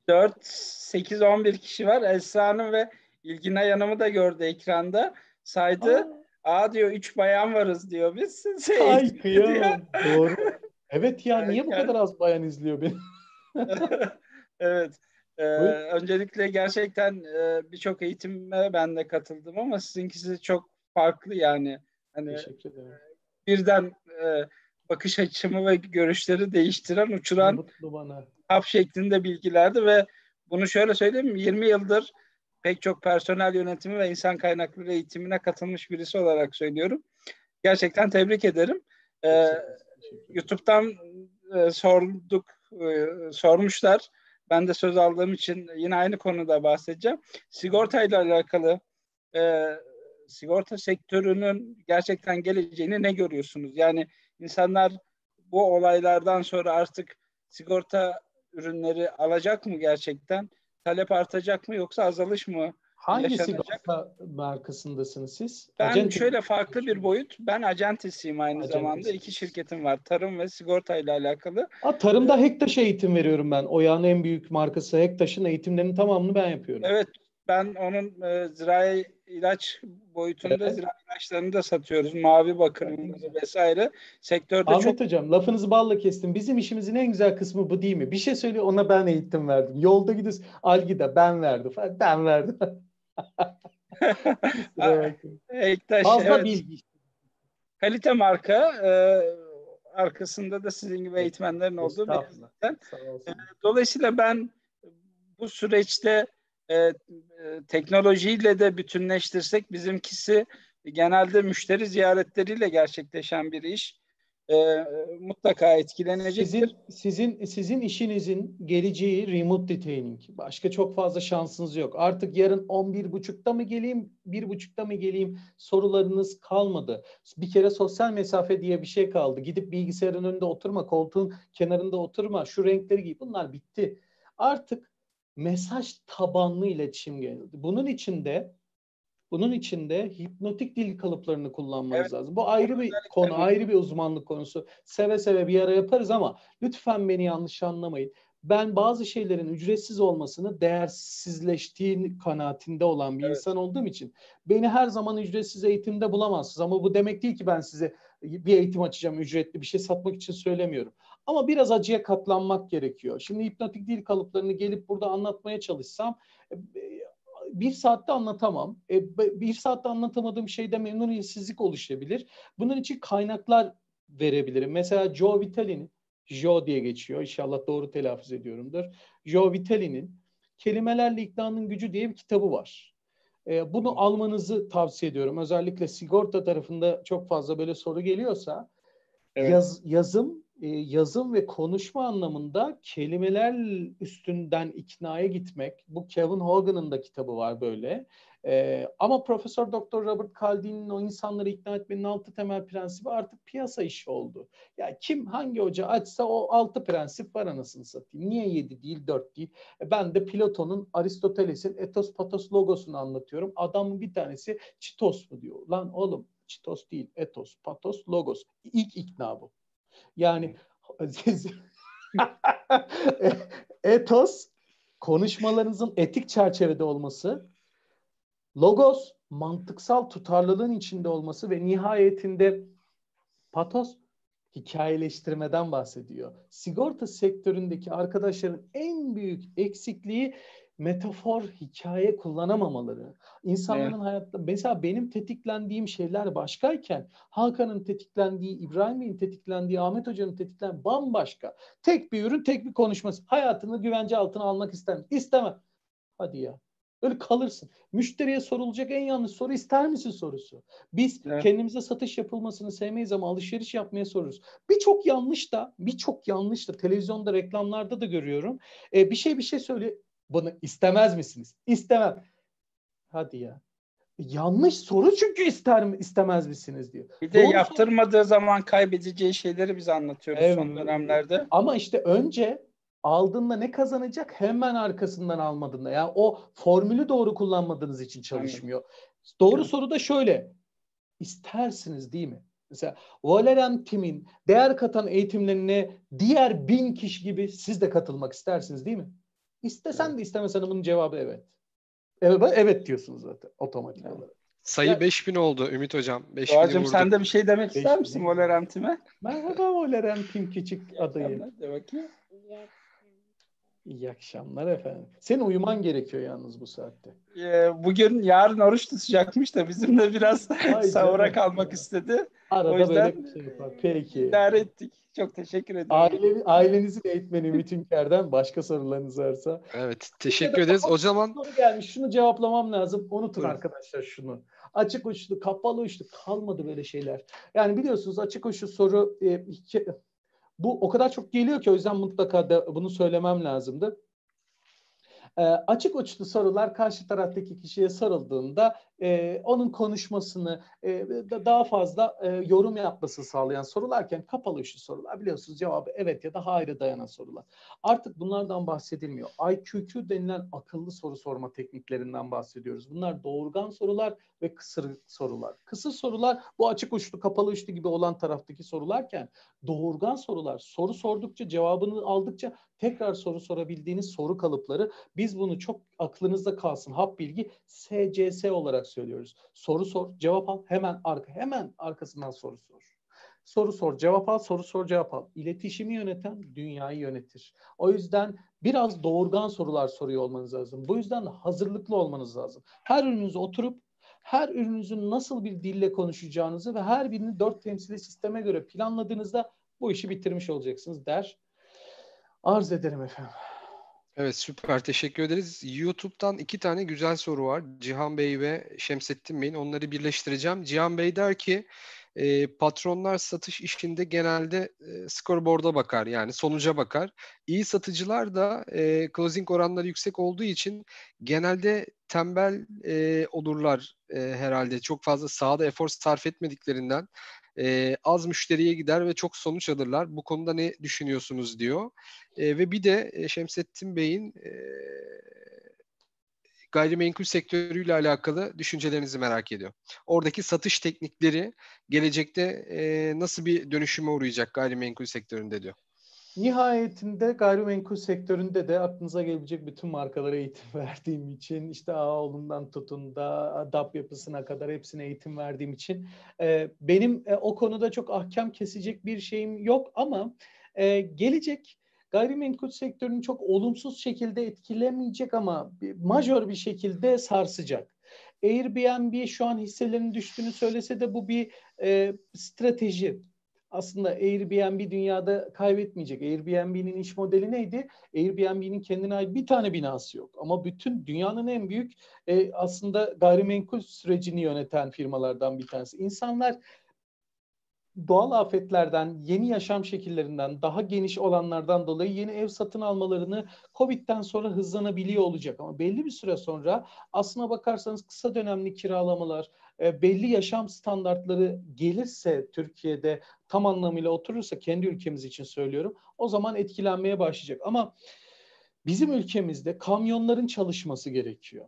4 8 11 kişi var. Esra Hanım ve İlgin Hanım'ı da gördü ekranda. Saydı. Aa, Aa diyor 3 bayan varız diyor biz. Şey, Ay kıyamam. Doğru. Evet ya niye bu kadar az bayan izliyor beni? <laughs> <laughs> evet. Ee, öncelikle gerçekten e, birçok eğitime ben de katıldım ama sizinkisi çok farklı yani. Hani Teşekkür ederim. birden e, bakış açımı ve görüşleri değiştiren, uçuran hap şeklinde bilgilerdi ve bunu şöyle söyleyeyim 20 yıldır pek çok personel yönetimi ve insan kaynakları eğitimine katılmış birisi olarak söylüyorum. Gerçekten tebrik ederim. Ee, YouTube'dan e, sorduk, e, sormuşlar. Ben de söz aldığım için yine aynı konuda bahsedeceğim. Sigortayla alakalı e, sigorta sektörünün gerçekten geleceğini ne görüyorsunuz? Yani insanlar bu olaylardan sonra artık sigorta ürünleri alacak mı gerçekten? Talep artacak mı yoksa azalış mı Hangi sigorta markasındasınız siz? Ben Acente şöyle farklı bir boyut. Ben acentisiyim aynı Acentesi. zamanda. İki şirketim var. Tarım ve sigorta ile alakalı. Ha, tarımda Hektaş eğitim veriyorum ben. Oya'nın en büyük markası Hektaş'ın eğitimlerinin tamamını ben yapıyorum. Evet. Ben onun e, zirai ilaç boyutunda evet. zirai ilaçlarını da satıyoruz. Mavi bakırımızı vesaire. Sektörde Ahmet çok... Hocam lafınızı balla kestim. Bizim işimizin en güzel kısmı bu değil mi? Bir şey söylüyor ona ben eğitim verdim. Yolda gidiyoruz. Algida ben verdim. Ben verdim. <laughs> <laughs> Ektaş, Fazla evet. bilgi. Kalite marka e, arkasında da sizin gibi eğitmenlerin olduğu bir Dolayısıyla ben bu süreçte e, e, teknolojiyle de bütünleştirsek bizimkisi genelde müşteri ziyaretleriyle gerçekleşen bir iş e, mutlaka etkilenecektir. Sizin, sizin, sizin işinizin geleceği remote detailing. Başka çok fazla şansınız yok. Artık yarın 11.30'da mı geleyim, 1.30'da mı geleyim sorularınız kalmadı. Bir kere sosyal mesafe diye bir şey kaldı. Gidip bilgisayarın önünde oturma, koltuğun kenarında oturma, şu renkleri giy. Bunlar bitti. Artık mesaj tabanlı iletişim geldi. Bunun içinde bunun için de hipnotik dil kalıplarını kullanmanız evet. lazım. Bu ayrı bir konu, ayrı bir uzmanlık konusu. Seve seve bir ara yaparız ama lütfen beni yanlış anlamayın. Ben bazı şeylerin ücretsiz olmasını değersizleştiği kanaatinde olan bir evet. insan olduğum için beni her zaman ücretsiz eğitimde bulamazsınız. Ama bu demek değil ki ben size bir eğitim açacağım ücretli bir şey satmak için söylemiyorum. Ama biraz acıya katlanmak gerekiyor. Şimdi hipnotik dil kalıplarını gelip burada anlatmaya çalışsam e, bir saatte anlatamam. E, bir saatte anlatamadığım şeyde memnuniyetsizlik oluşabilir. Bunun için kaynaklar verebilirim. Mesela Joe Vitale'nin, Joe diye geçiyor. İnşallah doğru telaffuz ediyorumdur. Joe Vitale'nin Kelimelerle İknanın Gücü diye bir kitabı var. E, bunu almanızı tavsiye ediyorum. Özellikle sigorta tarafında çok fazla böyle soru geliyorsa evet. yaz, yazım e, yazım ve konuşma anlamında kelimeler üstünden iknaya gitmek. Bu Kevin Hogan'ın da kitabı var böyle. E, ama Profesör Doktor Robert Cialdini'nin o insanları ikna etmenin altı temel prensibi artık piyasa işi oldu. Ya yani kim hangi hoca açsa o altı prensip var anasını satayım. Niye yedi değil dört değil? E, ben de Platon'un Aristoteles'in etos patos logosunu anlatıyorum. Adamın bir tanesi çitos mu diyor. Lan oğlum çitos değil etos patos logos. İlk ikna bu. Yani <laughs> etos konuşmalarınızın etik çerçevede olması, logos mantıksal tutarlılığın içinde olması ve nihayetinde patos hikayeleştirmeden bahsediyor. Sigorta sektöründeki arkadaşların en büyük eksikliği metafor, hikaye kullanamamaları. İnsanların evet. hayatta mesela benim tetiklendiğim şeyler başkayken Hakan'ın tetiklendiği, İbrahim'in tetiklendiği, Ahmet Hoca'nın tetiklendiği bambaşka. Tek bir ürün, tek bir konuşması. Hayatını güvence altına almak istemem. İstemem. Hadi ya. Öyle kalırsın. Müşteriye sorulacak en yanlış soru ister misin sorusu. Biz evet. kendimize satış yapılmasını sevmeyiz ama alışveriş yapmaya soruruz. Birçok yanlış da, birçok yanlış da televizyonda, reklamlarda da görüyorum. Ee, bir şey bir şey söyle bunu istemez misiniz? İstemem. Hadi ya. Yanlış soru çünkü ister mi istemez misiniz diyor. Bir de Doğru yaptırmadığı soru. zaman kaybedeceği şeyleri biz anlatıyoruz evet. son dönemlerde. Ama işte önce aldığında ne kazanacak hemen arkasından almadığında. Yani o formülü doğru kullanmadığınız için çalışmıyor. Evet. Doğru soru da şöyle. İstersiniz değil mi? Mesela Valerian Tim'in değer katan eğitimlerine diğer bin kişi gibi siz de katılmak istersiniz değil mi? İstesen evet. de istemesen bunun cevabı evet. Evet, evet diyorsunuz zaten otomatik evet. olarak. Sayı ya, 5000 oldu Ümit Hocam. 5000 Doğacığım sen de bir şey demek ister misin Volerantime? Merhaba Volerantim küçük adayı. De bakayım. İyi akşamlar efendim. Senin uyuman gerekiyor yalnız bu saatte. Ee, bugün yarın oruç tutacakmış da bizimle biraz <laughs> sahura kalmak istedi. Arada o yüzden böyle bir şey yapar. Peki. idare ettik. Çok teşekkür ederim. Aile, ailenizin eğitmeni Ümit Ünker'den başka sorularınız varsa. Evet teşekkür ederiz. O zaman soru gelmiş. Şunu cevaplamam lazım. Unutun Buyurun. arkadaşlar şunu. Açık uçlu, kapalı uçlu kalmadı böyle şeyler. Yani biliyorsunuz açık uçlu soru e, bu o kadar çok geliyor ki o yüzden mutlaka da bunu söylemem lazımdı. E, açık uçlu sorular karşı taraftaki kişiye sorulduğunda e, onun konuşmasını e, daha fazla e, yorum yapması sağlayan sorularken kapalı uçlu sorular biliyorsunuz cevabı evet ya da hayır dayanan sorular. Artık bunlardan bahsedilmiyor. IQQ denilen akıllı soru sorma tekniklerinden bahsediyoruz. Bunlar doğurgan sorular ve kısır sorular. Kısır sorular bu açık uçlu kapalı uçlu gibi olan taraftaki sorularken doğurgan sorular soru sordukça cevabını aldıkça tekrar soru sorabildiğiniz soru kalıpları biz bunu çok aklınızda kalsın hap bilgi SCS olarak söylüyoruz. Soru sor, cevap al, hemen arka hemen arkasından soru sor. Soru sor, cevap al, soru sor, cevap al. İletişimi yöneten dünyayı yönetir. O yüzden biraz doğurgan sorular soruyor olmanız lazım. Bu yüzden hazırlıklı olmanız lazım. Her ürününüzü oturup her ürününüzün nasıl bir dille konuşacağınızı ve her birini dört temsili sisteme göre planladığınızda bu işi bitirmiş olacaksınız der. Arz ederim efendim. Evet süper teşekkür ederiz. YouTube'dan iki tane güzel soru var. Cihan Bey ve Şemsettin Bey'in onları birleştireceğim. Cihan Bey der ki e, patronlar satış işinde genelde e, scoreboard'a bakar yani sonuca bakar. İyi satıcılar da e, closing oranları yüksek olduğu için genelde tembel e, olurlar e, herhalde. Çok fazla sahada efor sarf etmediklerinden e, az müşteriye gider ve çok sonuç alırlar. Bu konuda ne düşünüyorsunuz diyor. E, ve bir de Şemsettin Bey'in e, gayrimenkul sektörüyle alakalı düşüncelerinizi merak ediyor. Oradaki satış teknikleri gelecekte e, nasıl bir dönüşüme uğrayacak gayrimenkul sektöründe diyor. Nihayetinde gayrimenkul sektöründe de aklınıza gelebilecek bütün markalara eğitim <laughs> verdiğim için işte Ağoğlu'ndan tutun da DAP yapısına kadar hepsine eğitim verdiğim için e, benim e, o konuda çok ahkam kesecek bir şeyim yok ama e, gelecek gayrimenkul sektörünü çok olumsuz şekilde etkilemeyecek ama majör bir şekilde sarsacak. Airbnb şu an hisselerinin düştüğünü söylese de bu bir e, strateji aslında Airbnb dünyada kaybetmeyecek. Airbnb'nin iş modeli neydi? Airbnb'nin kendine ait bir tane binası yok. Ama bütün dünyanın en büyük e, aslında gayrimenkul sürecini yöneten firmalardan bir tanesi. İnsanlar doğal afetlerden, yeni yaşam şekillerinden, daha geniş olanlardan dolayı yeni ev satın almalarını Covid'den sonra hızlanabiliyor olacak. Ama belli bir süre sonra aslına bakarsanız kısa dönemli kiralamalar, e, belli yaşam standartları gelirse Türkiye'de tam anlamıyla oturursa kendi ülkemiz için söylüyorum o zaman etkilenmeye başlayacak. Ama bizim ülkemizde kamyonların çalışması gerekiyor.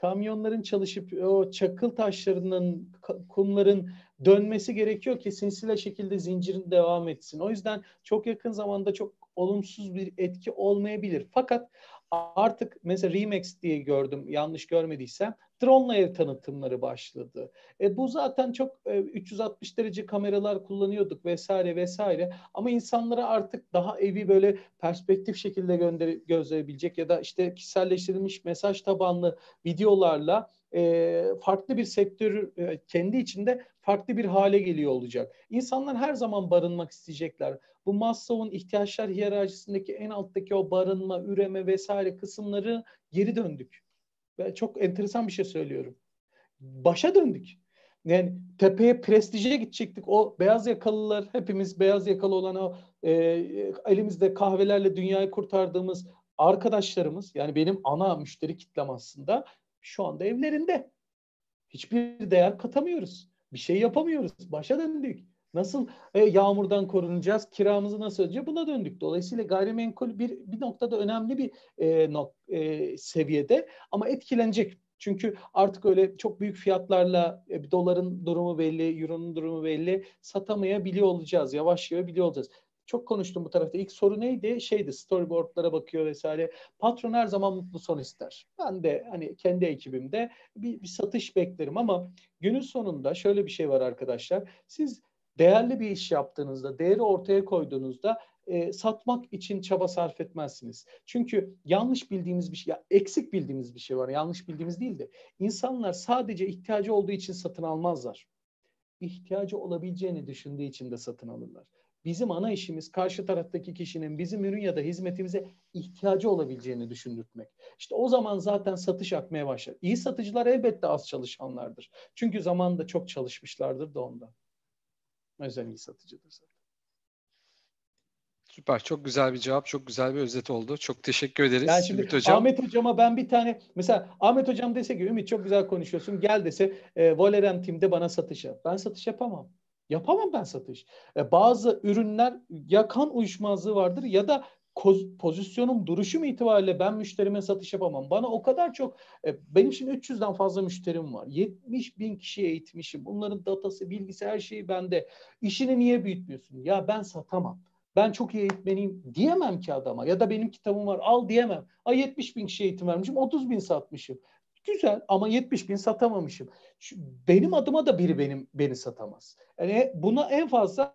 Kamyonların çalışıp o çakıl taşlarının, kumların dönmesi gerekiyor ki sinsile şekilde zincirin devam etsin. O yüzden çok yakın zamanda çok olumsuz bir etki olmayabilir. Fakat artık mesela Remax diye gördüm yanlış görmediysem drone ev tanıtımları başladı. E, bu zaten çok e, 360 derece kameralar kullanıyorduk vesaire vesaire ama insanlara artık daha evi böyle perspektif şekilde gönder gözleyebilecek ya da işte kişiselleştirilmiş mesaj tabanlı videolarla e, farklı bir sektör e, kendi içinde farklı bir hale geliyor olacak. İnsanlar her zaman barınmak isteyecekler. Bu Maslow'un ihtiyaçlar hiyerarşisindeki en alttaki o barınma, üreme vesaire kısımları geri döndük. Ben çok enteresan bir şey söylüyorum. Başa döndük. Yani tepeye prestije gidecektik. O beyaz yakalılar hepimiz beyaz yakalı olan o e, elimizde kahvelerle dünyayı kurtardığımız arkadaşlarımız yani benim ana müşteri kitlem aslında şu anda evlerinde. Hiçbir değer katamıyoruz. Bir şey yapamıyoruz. Başa döndük. Nasıl e, yağmurdan korunacağız? Kiramızı nasıl ödeyeceğiz? Buna döndük. Dolayısıyla gayrimenkul bir bir noktada önemli bir e, nok, e, seviyede ama etkilenecek. Çünkü artık öyle çok büyük fiyatlarla e, doların durumu belli, euronun durumu belli satamayabiliyor olacağız. Yavaş yavaş biliyor olacağız. Çok konuştum bu tarafta. İlk soru neydi? Şeydi storyboardlara bakıyor vesaire. Patron her zaman mutlu son ister. Ben de hani kendi ekibimde bir, bir satış beklerim ama günün sonunda şöyle bir şey var arkadaşlar. Siz değerli bir iş yaptığınızda, değeri ortaya koyduğunuzda e, satmak için çaba sarf etmezsiniz. Çünkü yanlış bildiğimiz bir şey, ya eksik bildiğimiz bir şey var. Yanlış bildiğimiz değil de insanlar sadece ihtiyacı olduğu için satın almazlar. İhtiyacı olabileceğini düşündüğü için de satın alırlar. Bizim ana işimiz karşı taraftaki kişinin bizim ürün ya da hizmetimize ihtiyacı olabileceğini düşündürtmek. İşte o zaman zaten satış akmaya başlar. İyi satıcılar elbette az çalışanlardır. Çünkü zamanında çok çalışmışlardır da ondan. O yüzden iyi satıcıdır zaten. Süper. Çok güzel bir cevap. Çok güzel bir özet oldu. Çok teşekkür ederiz yani şimdi Ümit Hocam. Ahmet Hocam'a ben bir tane mesela Ahmet Hocam dese ki Ümit çok güzel konuşuyorsun. Gel dese e, Valorem Team'de bana satış yap. Ben satış yapamam. Yapamam ben satış. E, bazı ürünler ya kan uyuşmazlığı vardır ya da pozisyonum, duruşum itibariyle ben müşterime satış yapamam. Bana o kadar çok, e, benim şimdi 300'den fazla müşterim var. 70 bin kişiye eğitmişim. Bunların datası, bilgisi, her şeyi bende. İşini niye büyütmüyorsun? Ya ben satamam. Ben çok iyi eğitmeniyim diyemem ki adama. Ya da benim kitabım var al diyemem. Ay 70 bin kişiye eğitim vermişim, 30 bin satmışım. Güzel ama 70 bin satamamışım. Şu, benim adıma da biri benim beni satamaz. Yani buna en fazla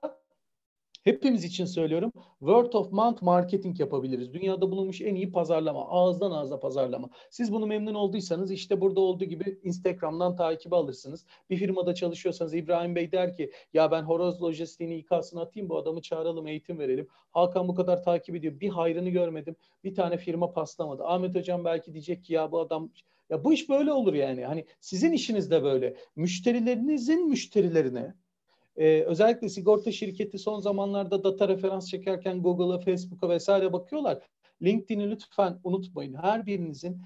hepimiz için söylüyorum. Word of mouth marketing yapabiliriz. Dünyada bulunmuş en iyi pazarlama. Ağızdan ağza pazarlama. Siz bunu memnun olduysanız işte burada olduğu gibi Instagram'dan takibi alırsınız. Bir firmada çalışıyorsanız İbrahim Bey der ki ya ben horoz lojistiğini İK'sını atayım bu adamı çağıralım eğitim verelim. Hakan bu kadar takip ediyor. Bir hayrını görmedim. Bir tane firma paslamadı. Ahmet Hocam belki diyecek ki ya bu adam ya bu iş böyle olur yani. Hani sizin işiniz de böyle. Müşterilerinizin müşterilerine ee, özellikle sigorta şirketi son zamanlarda data referans çekerken Google'a, Facebook'a vesaire bakıyorlar. LinkedIn'i lütfen unutmayın. Her birinizin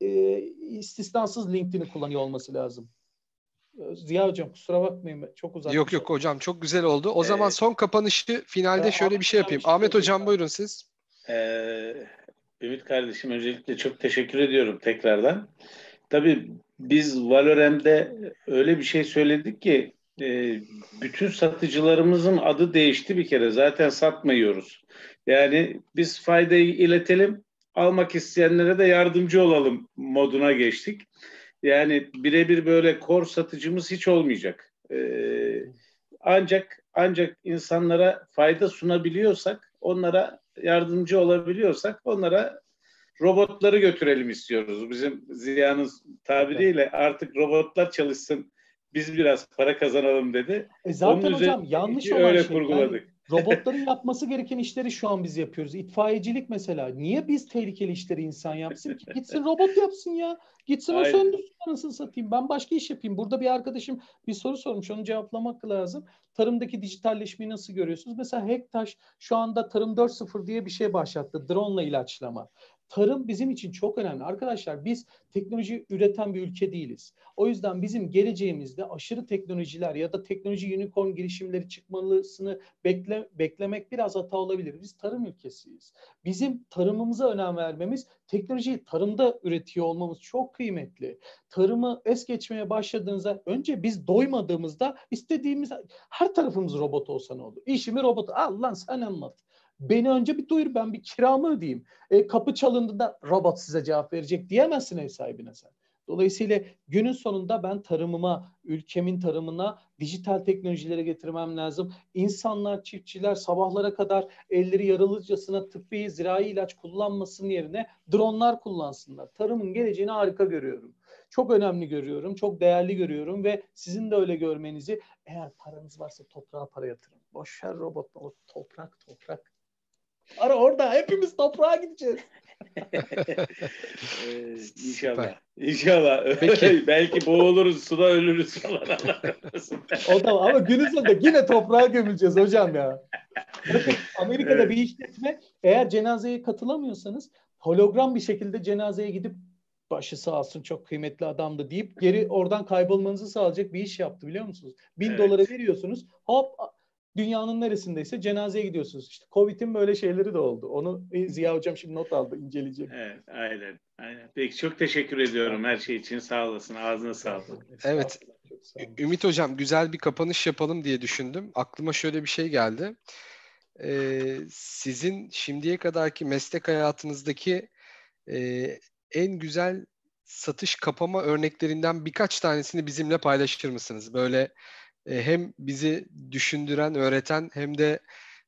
e, istisnasız LinkedIn'i kullanıyor olması lazım. Ziya Hocam kusura bakmayın çok uzak. Yok yok hocam çok güzel oldu. O ee, zaman son kapanışı finalde şöyle bir şey yapayım. Ahmet Hocam buyurun siz. Ee, Ümit kardeşim öncelikle çok teşekkür ediyorum tekrardan. Tabii biz Valorem'de öyle bir şey söyledik ki e, bütün satıcılarımızın adı değişti bir kere. Zaten satmıyoruz. Yani biz faydayı iletelim, almak isteyenlere de yardımcı olalım moduna geçtik. Yani birebir böyle kor satıcımız hiç olmayacak. Ee, ancak ancak insanlara fayda sunabiliyorsak, onlara yardımcı olabiliyorsak onlara robotları götürelim istiyoruz. Bizim Ziya'nın tabiriyle artık robotlar çalışsın biz biraz para kazanalım dedi. E zaten Onun hocam yanlış olan öyle şey. kurguladık. Yani robotların yapması gereken işleri şu an biz yapıyoruz. İtfaiyecilik mesela. Niye biz tehlikeli işleri insan yapsın ki? Gitsin robot yapsın ya. Gitsin Aynen. o söndürsün anasını satayım. Ben başka iş yapayım. Burada bir arkadaşım bir soru sormuş. Onu cevaplamak lazım. Tarımdaki dijitalleşmeyi nasıl görüyorsunuz? Mesela Hektaş şu anda Tarım 4.0 diye bir şey başlattı. Drone ile ilaçlama. Tarım bizim için çok önemli. Arkadaşlar biz teknoloji üreten bir ülke değiliz. O yüzden bizim geleceğimizde aşırı teknolojiler ya da teknoloji unicorn girişimleri çıkmalısını bekle, beklemek biraz hata olabilir. Biz tarım ülkesiyiz. Bizim tarımımıza önem vermemiz, teknolojiyi tarımda üretiyor olmamız çok kıymetli. Tarımı es geçmeye başladığınızda önce biz doymadığımızda istediğimiz her tarafımız robot olsa ne olur? İşimi robot. Al lan sen anlat. Beni önce bir duyur ben bir kiramı ödeyeyim. E, kapı çalındığında robot size cevap verecek diyemezsin ev sahibine sen. Dolayısıyla günün sonunda ben tarımıma, ülkemin tarımına dijital teknolojilere getirmem lazım. İnsanlar, çiftçiler sabahlara kadar elleri yaralıcasına tıbbi, zirai ilaç kullanmasın yerine dronlar kullansınlar. Tarımın geleceğini harika görüyorum. Çok önemli görüyorum, çok değerli görüyorum ve sizin de öyle görmenizi eğer paranız varsa toprağa para yatırın. Boşver robot, o toprak, toprak. Ara orada hepimiz toprağa gideceğiz. <laughs> ee, inşallah. İnşallah. <laughs> Peki. Belki boğuluruz, suda ölürüz falan. <laughs> o da ama günün sonunda yine toprağa gömüleceğiz hocam ya. Bakın Amerika'da evet. bir işletme eğer cenazeye katılamıyorsanız hologram bir şekilde cenazeye gidip başı sağ olsun çok kıymetli adamdı deyip geri oradan kaybolmanızı sağlayacak bir iş yaptı biliyor musunuz? Bin evet. dolara veriyorsunuz hop dünyanın neresindeyse cenazeye gidiyorsunuz. İşte Covid'in böyle şeyleri de oldu. Onu Ziya Hocam şimdi not aldı, inceleyecek. Evet, aynen. aynen. Peki çok teşekkür ediyorum her şey için. Sağ olasın. Ağzına sağlık. Evet. Ümit Hocam güzel bir kapanış yapalım diye düşündüm. Aklıma şöyle bir şey geldi. Ee, sizin şimdiye kadarki meslek hayatınızdaki e, en güzel satış kapama örneklerinden birkaç tanesini bizimle paylaşır mısınız? Böyle e, hem bizi düşündüren, öğreten hem de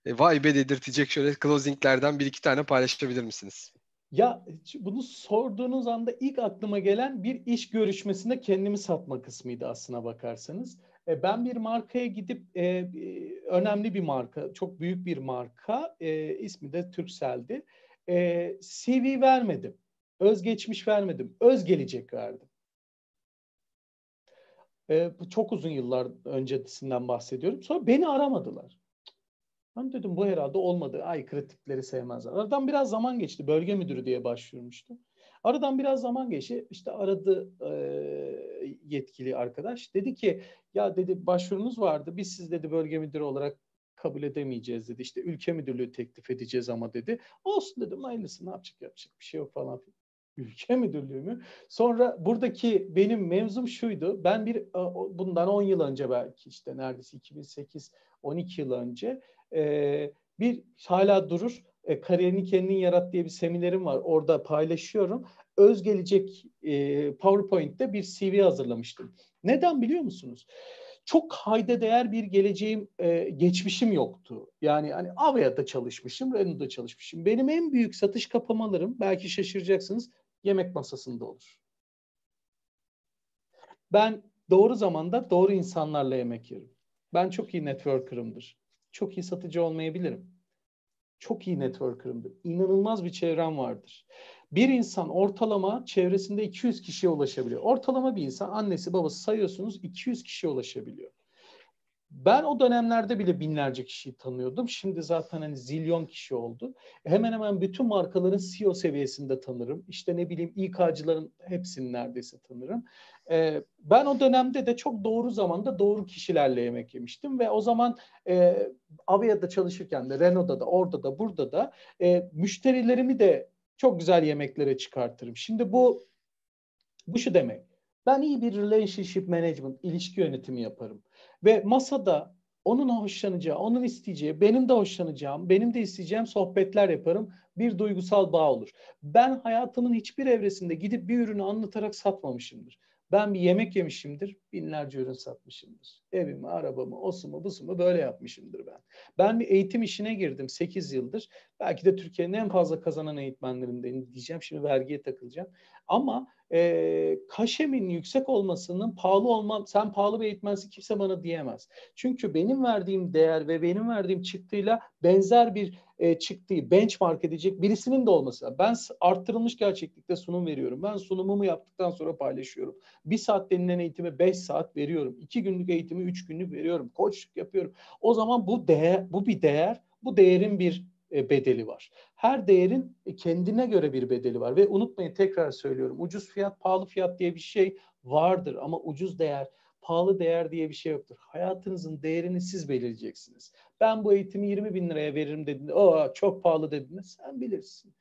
e, vay be dedirtecek şöyle closinglerden bir iki tane paylaşabilir misiniz? Ya bunu sorduğunuz anda ilk aklıma gelen bir iş görüşmesinde kendimi satma kısmıydı aslına bakarsanız. E, ben bir markaya gidip önemli bir marka, çok büyük bir marka, ismi de Turkcell'di. E, CV vermedim, özgeçmiş vermedim, öz gelecek verdim. E, çok uzun yıllar öncesinden bahsediyorum. Sonra beni aramadılar. Ben dedim bu herhalde olmadı. Ay kritikleri sevmezler. Aradan biraz zaman geçti. Bölge müdürü diye başvurmuştum. Aradan biraz zaman geçti. İşte aradı e, yetkili arkadaş. Dedi ki ya dedi başvurunuz vardı. Biz siz dedi bölge müdürü olarak kabul edemeyeceğiz dedi. İşte ülke müdürlüğü teklif edeceğiz ama dedi. Olsun dedim hayırlısı ne yapacak yapacak bir şey yok falan ülke müdürlüğü mü? Sonra buradaki benim mevzum şuydu. Ben bir bundan 10 yıl önce belki işte neredeyse 2008 12 yıl önce e, bir hala durur e, kariyerini kendin yarat diye bir seminerim var. Orada paylaşıyorum. Öz gelecek e, PowerPoint'te bir CV hazırlamıştım. Neden biliyor musunuz? Çok hayda değer bir geleceğim, e, geçmişim yoktu. Yani hani Avia'da çalışmışım, Renault'da çalışmışım. Benim en büyük satış kapamalarım, belki şaşıracaksınız, yemek masasında olur. Ben doğru zamanda doğru insanlarla yemek yerim. Ben çok iyi networker'ımdır. Çok iyi satıcı olmayabilirim. Çok iyi networker'ımdır. İnanılmaz bir çevrem vardır. Bir insan ortalama çevresinde 200 kişiye ulaşabiliyor. Ortalama bir insan annesi babası sayıyorsunuz 200 kişiye ulaşabiliyor. Ben o dönemlerde bile binlerce kişiyi tanıyordum. Şimdi zaten hani zilyon kişi oldu. Hemen hemen bütün markaların CEO seviyesinde tanırım. İşte ne bileyim İK'cıların hepsini neredeyse tanırım. Ee, ben o dönemde de çok doğru zamanda doğru kişilerle yemek yemiştim ve o zaman e, Avia'da çalışırken de Renault'da da orada da burada da e, müşterilerimi de çok güzel yemeklere çıkartırım. Şimdi bu bu şu demek. Ben iyi bir relationship management, ilişki yönetimi yaparım. Ve masada onun hoşlanacağı, onun isteyeceği, benim de hoşlanacağım, benim de isteyeceğim sohbetler yaparım. Bir duygusal bağ olur. Ben hayatımın hiçbir evresinde gidip bir ürünü anlatarak satmamışımdır. Ben bir yemek yemişimdir, binlerce ürün satmışımdır. Evimi, arabamı, osumu, busumu böyle yapmışımdır ben. Ben bir eğitim işine girdim 8 yıldır. Belki de Türkiye'nin en fazla kazanan eğitmenlerinden diyeceğim. Şimdi vergiye takılacağım. Ama e, kaşemin yüksek olmasının pahalı olmam, sen pahalı bir eğitmensin kimse bana diyemez. Çünkü benim verdiğim değer ve benim verdiğim çıktıyla benzer bir e, çıktığı benchmark edecek birisinin de olması. Ben arttırılmış gerçeklikte sunum veriyorum. Ben sunumumu yaptıktan sonra paylaşıyorum. Bir saat denilen eğitimi beş saat veriyorum. İki günlük eğitimi üç günlük veriyorum. Koçluk yapıyorum. O zaman bu değer, bu bir değer. Bu değerin bir bedeli var. Her değerin e, kendine göre bir bedeli var ve unutmayın tekrar söylüyorum ucuz fiyat pahalı fiyat diye bir şey vardır ama ucuz değer pahalı değer diye bir şey yoktur. Hayatınızın değerini siz belirleyeceksiniz. Ben bu eğitimi 20 bin liraya veririm dediğinde o çok pahalı dediğinde sen bilirsin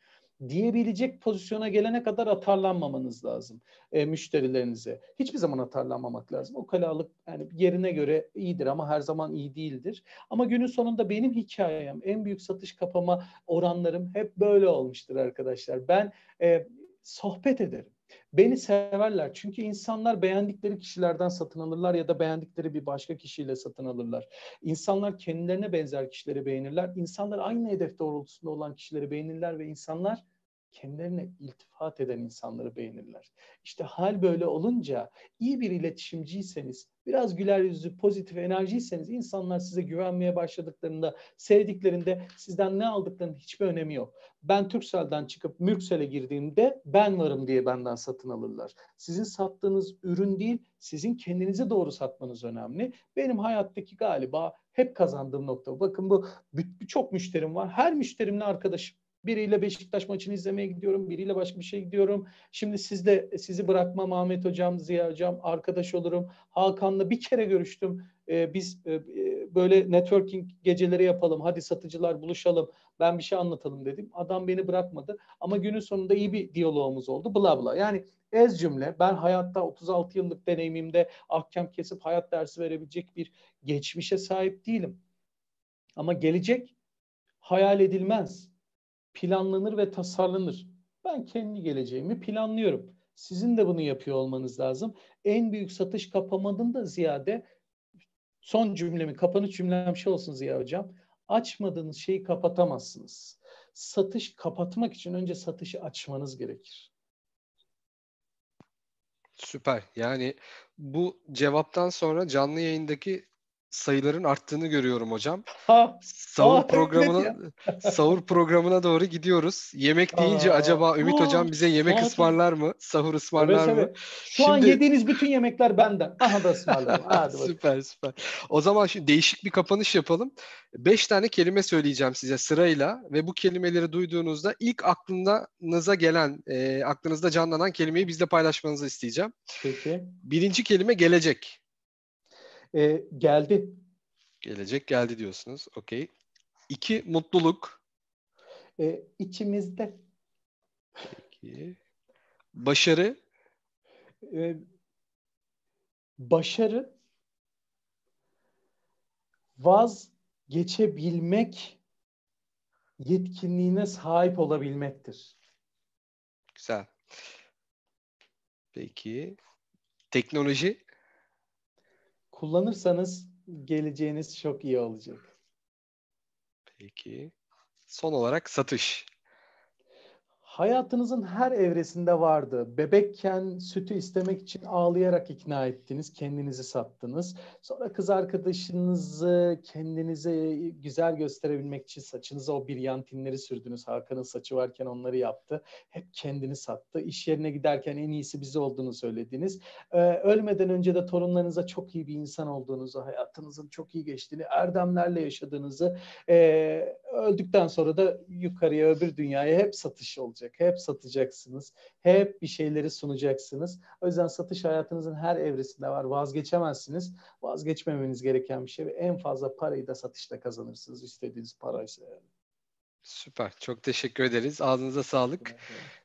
diyebilecek pozisyona gelene kadar atarlanmamanız lazım e, müşterilerinize. Hiçbir zaman atarlanmamak lazım. O kalalık yani yerine göre iyidir ama her zaman iyi değildir. Ama günün sonunda benim hikayem, en büyük satış kapama oranlarım hep böyle olmuştur arkadaşlar. Ben e, sohbet ederim. Beni severler çünkü insanlar beğendikleri kişilerden satın alırlar ya da beğendikleri bir başka kişiyle satın alırlar. İnsanlar kendilerine benzer kişileri beğenirler. İnsanlar aynı hedef doğrultusunda olan kişileri beğenirler ve insanlar kendilerine iltifat eden insanları beğenirler. İşte hal böyle olunca iyi bir iletişimciyseniz, biraz güler yüzlü, pozitif enerjiyseniz insanlar size güvenmeye başladıklarında, sevdiklerinde sizden ne aldıklarının hiçbir önemi yok. Ben Turkcell'den çıkıp Mürksel'e girdiğimde ben varım diye benden satın alırlar. Sizin sattığınız ürün değil, sizin kendinize doğru satmanız önemli. Benim hayattaki galiba hep kazandığım nokta. Bakın bu birçok müşterim var. Her müşterimle arkadaşım. Biriyle Beşiktaş maçını izlemeye gidiyorum, biriyle başka bir şey gidiyorum. Şimdi sizde sizi bırakmam Ahmet Hocam, Ziya Hocam, arkadaş olurum. Hakan'la bir kere görüştüm. Ee, biz e, e, böyle networking geceleri yapalım, hadi satıcılar buluşalım, ben bir şey anlatalım dedim. Adam beni bırakmadı ama günün sonunda iyi bir diyalogumuz oldu, bla bla. Yani ez cümle ben hayatta 36 yıllık deneyimimde ahkam kesip hayat dersi verebilecek bir geçmişe sahip değilim. Ama gelecek hayal edilmez planlanır ve tasarlanır. Ben kendi geleceğimi planlıyorum. Sizin de bunu yapıyor olmanız lazım. En büyük satış kapamadın da ziyade son cümlemi, kapanış cümlem şey olsun Ziya Hocam. Açmadığınız şeyi kapatamazsınız. Satış kapatmak için önce satışı açmanız gerekir. Süper. Yani bu cevaptan sonra canlı yayındaki sayıların arttığını görüyorum hocam. Ha, sahur ha, programına <laughs> sahur programına doğru gidiyoruz. Yemek deyince Aa, acaba Ümit aa, hocam bize yemek aa, ısmarlar mı? Sahur ısmarlar evet, mı? Evet. Şu şimdi... an yediğiniz bütün yemekler benden. Aha da ısmarlarım. <laughs> Hadi süper süper. O zaman şimdi değişik bir kapanış yapalım. Beş tane kelime söyleyeceğim size sırayla ve bu kelimeleri duyduğunuzda ilk aklınıza gelen, e, aklınızda canlanan kelimeyi bizle paylaşmanızı isteyeceğim. Peki. Birinci kelime gelecek. E, geldi. Gelecek geldi diyorsunuz. Okey. İki, mutluluk. E, içimizde. Peki. Başarı. E, başarı vazgeçebilmek yetkinliğine sahip olabilmektir. Güzel. Peki. Teknoloji kullanırsanız geleceğiniz çok iyi olacak. Peki. Son olarak satış hayatınızın her evresinde vardı. Bebekken sütü istemek için ağlayarak ikna ettiniz, kendinizi sattınız. Sonra kız arkadaşınızı kendinize güzel gösterebilmek için saçınıza o bir yantinleri sürdünüz. Hakan'ın saçı varken onları yaptı. Hep kendini sattı. İş yerine giderken en iyisi bize olduğunu söylediniz. Ee, ölmeden önce de torunlarınıza çok iyi bir insan olduğunuzu, hayatınızın çok iyi geçtiğini, erdemlerle yaşadığınızı, e, öldükten sonra da yukarıya öbür dünyaya hep satış olacak olacak. Hep satacaksınız. Hep bir şeyleri sunacaksınız. O yüzden satış hayatınızın her evresinde var. Vazgeçemezsiniz. Vazgeçmemeniz gereken bir şey ve en fazla parayı da satışta kazanırsınız. istediğiniz paraysa yani. Süper. Çok teşekkür ederiz. Ağzınıza sağlık.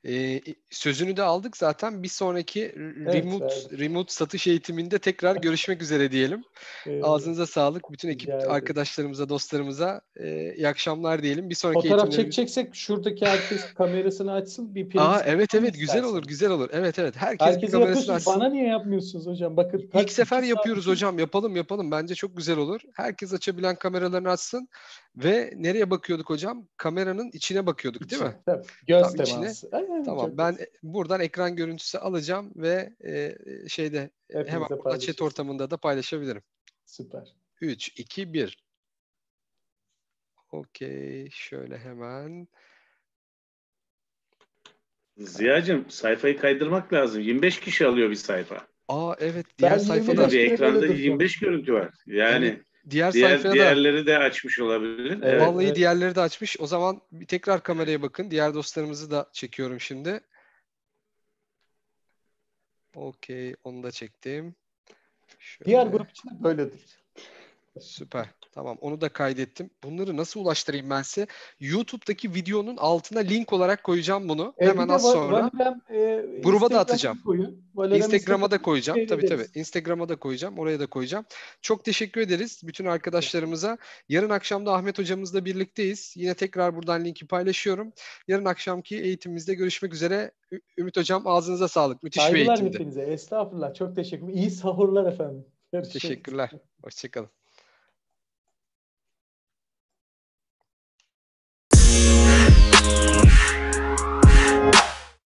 Ee, sözünü de aldık zaten. Bir sonraki remote evet. remote satış eğitiminde tekrar görüşmek üzere diyelim. Evet. Ağzınıza sağlık. Bütün ekip arkadaşlarımıza, dostlarımıza e, iyi akşamlar diyelim. Bir sonraki Fotoğraf eğitimlerimiz... çekeceksek şuradaki herkes <laughs> kamerasını açsın. Bir Aa evet evet güzel istersen. olur. Güzel olur. Evet evet. Herkes Herkese bir kamerasını açsın. Bana niye yapmıyorsunuz hocam? Bakın. İlk sefer yapıyoruz hocam. Yapalım yapalım. Bence çok güzel olur. Herkes açabilen kameralarını açsın. Ve nereye bakıyorduk hocam? Kameranın içine bakıyorduk değil mi? Tabii. Göz Tam teması. Aynen, tamam. Ben güzel. buradan ekran görüntüsü alacağım ve e, şeyde Hepinize hemen burada chat ortamında da paylaşabilirim. Süper. 3, 2, 1. Okey. Şöyle hemen. Ziya'cığım sayfayı kaydırmak lazım. 25 kişi alıyor bir sayfa. Aa evet. Diğer ben sayfada. Bir ekranda 25 görüntü var. Yani evet. Diğer, Diğer sayfaya diğerleri de açmış olabilir. Evet, Vallahi evet. diğerleri de açmış. O zaman bir tekrar kameraya bakın. Diğer dostlarımızı da çekiyorum şimdi. Okey, onu da çektim. Şöyle. Diğer grup için de böyledir. Süper. Tamam onu da kaydettim. Bunları nasıl ulaştırayım ben size? YouTube'daki videonun altına link olarak koyacağım bunu. E, Hemen az sonra. Valorem, e, Gruba da atacağım. Instagram'a da koyacağım. Tabii tabii. Instagram'a da koyacağım. Oraya da koyacağım. Çok teşekkür ederiz bütün arkadaşlarımıza. Yarın akşam da Ahmet hocamızla birlikteyiz. Yine tekrar buradan linki paylaşıyorum. Yarın akşamki eğitimimizde görüşmek üzere. Ümit hocam ağzınıza sağlık. Müthiş Saygılar bir eğitimdi. hepinize. Estağfurullah. Çok teşekkür ederim. İyi sahurlar efendim. Görüşürüz. Teşekkürler. Hoşçakalın.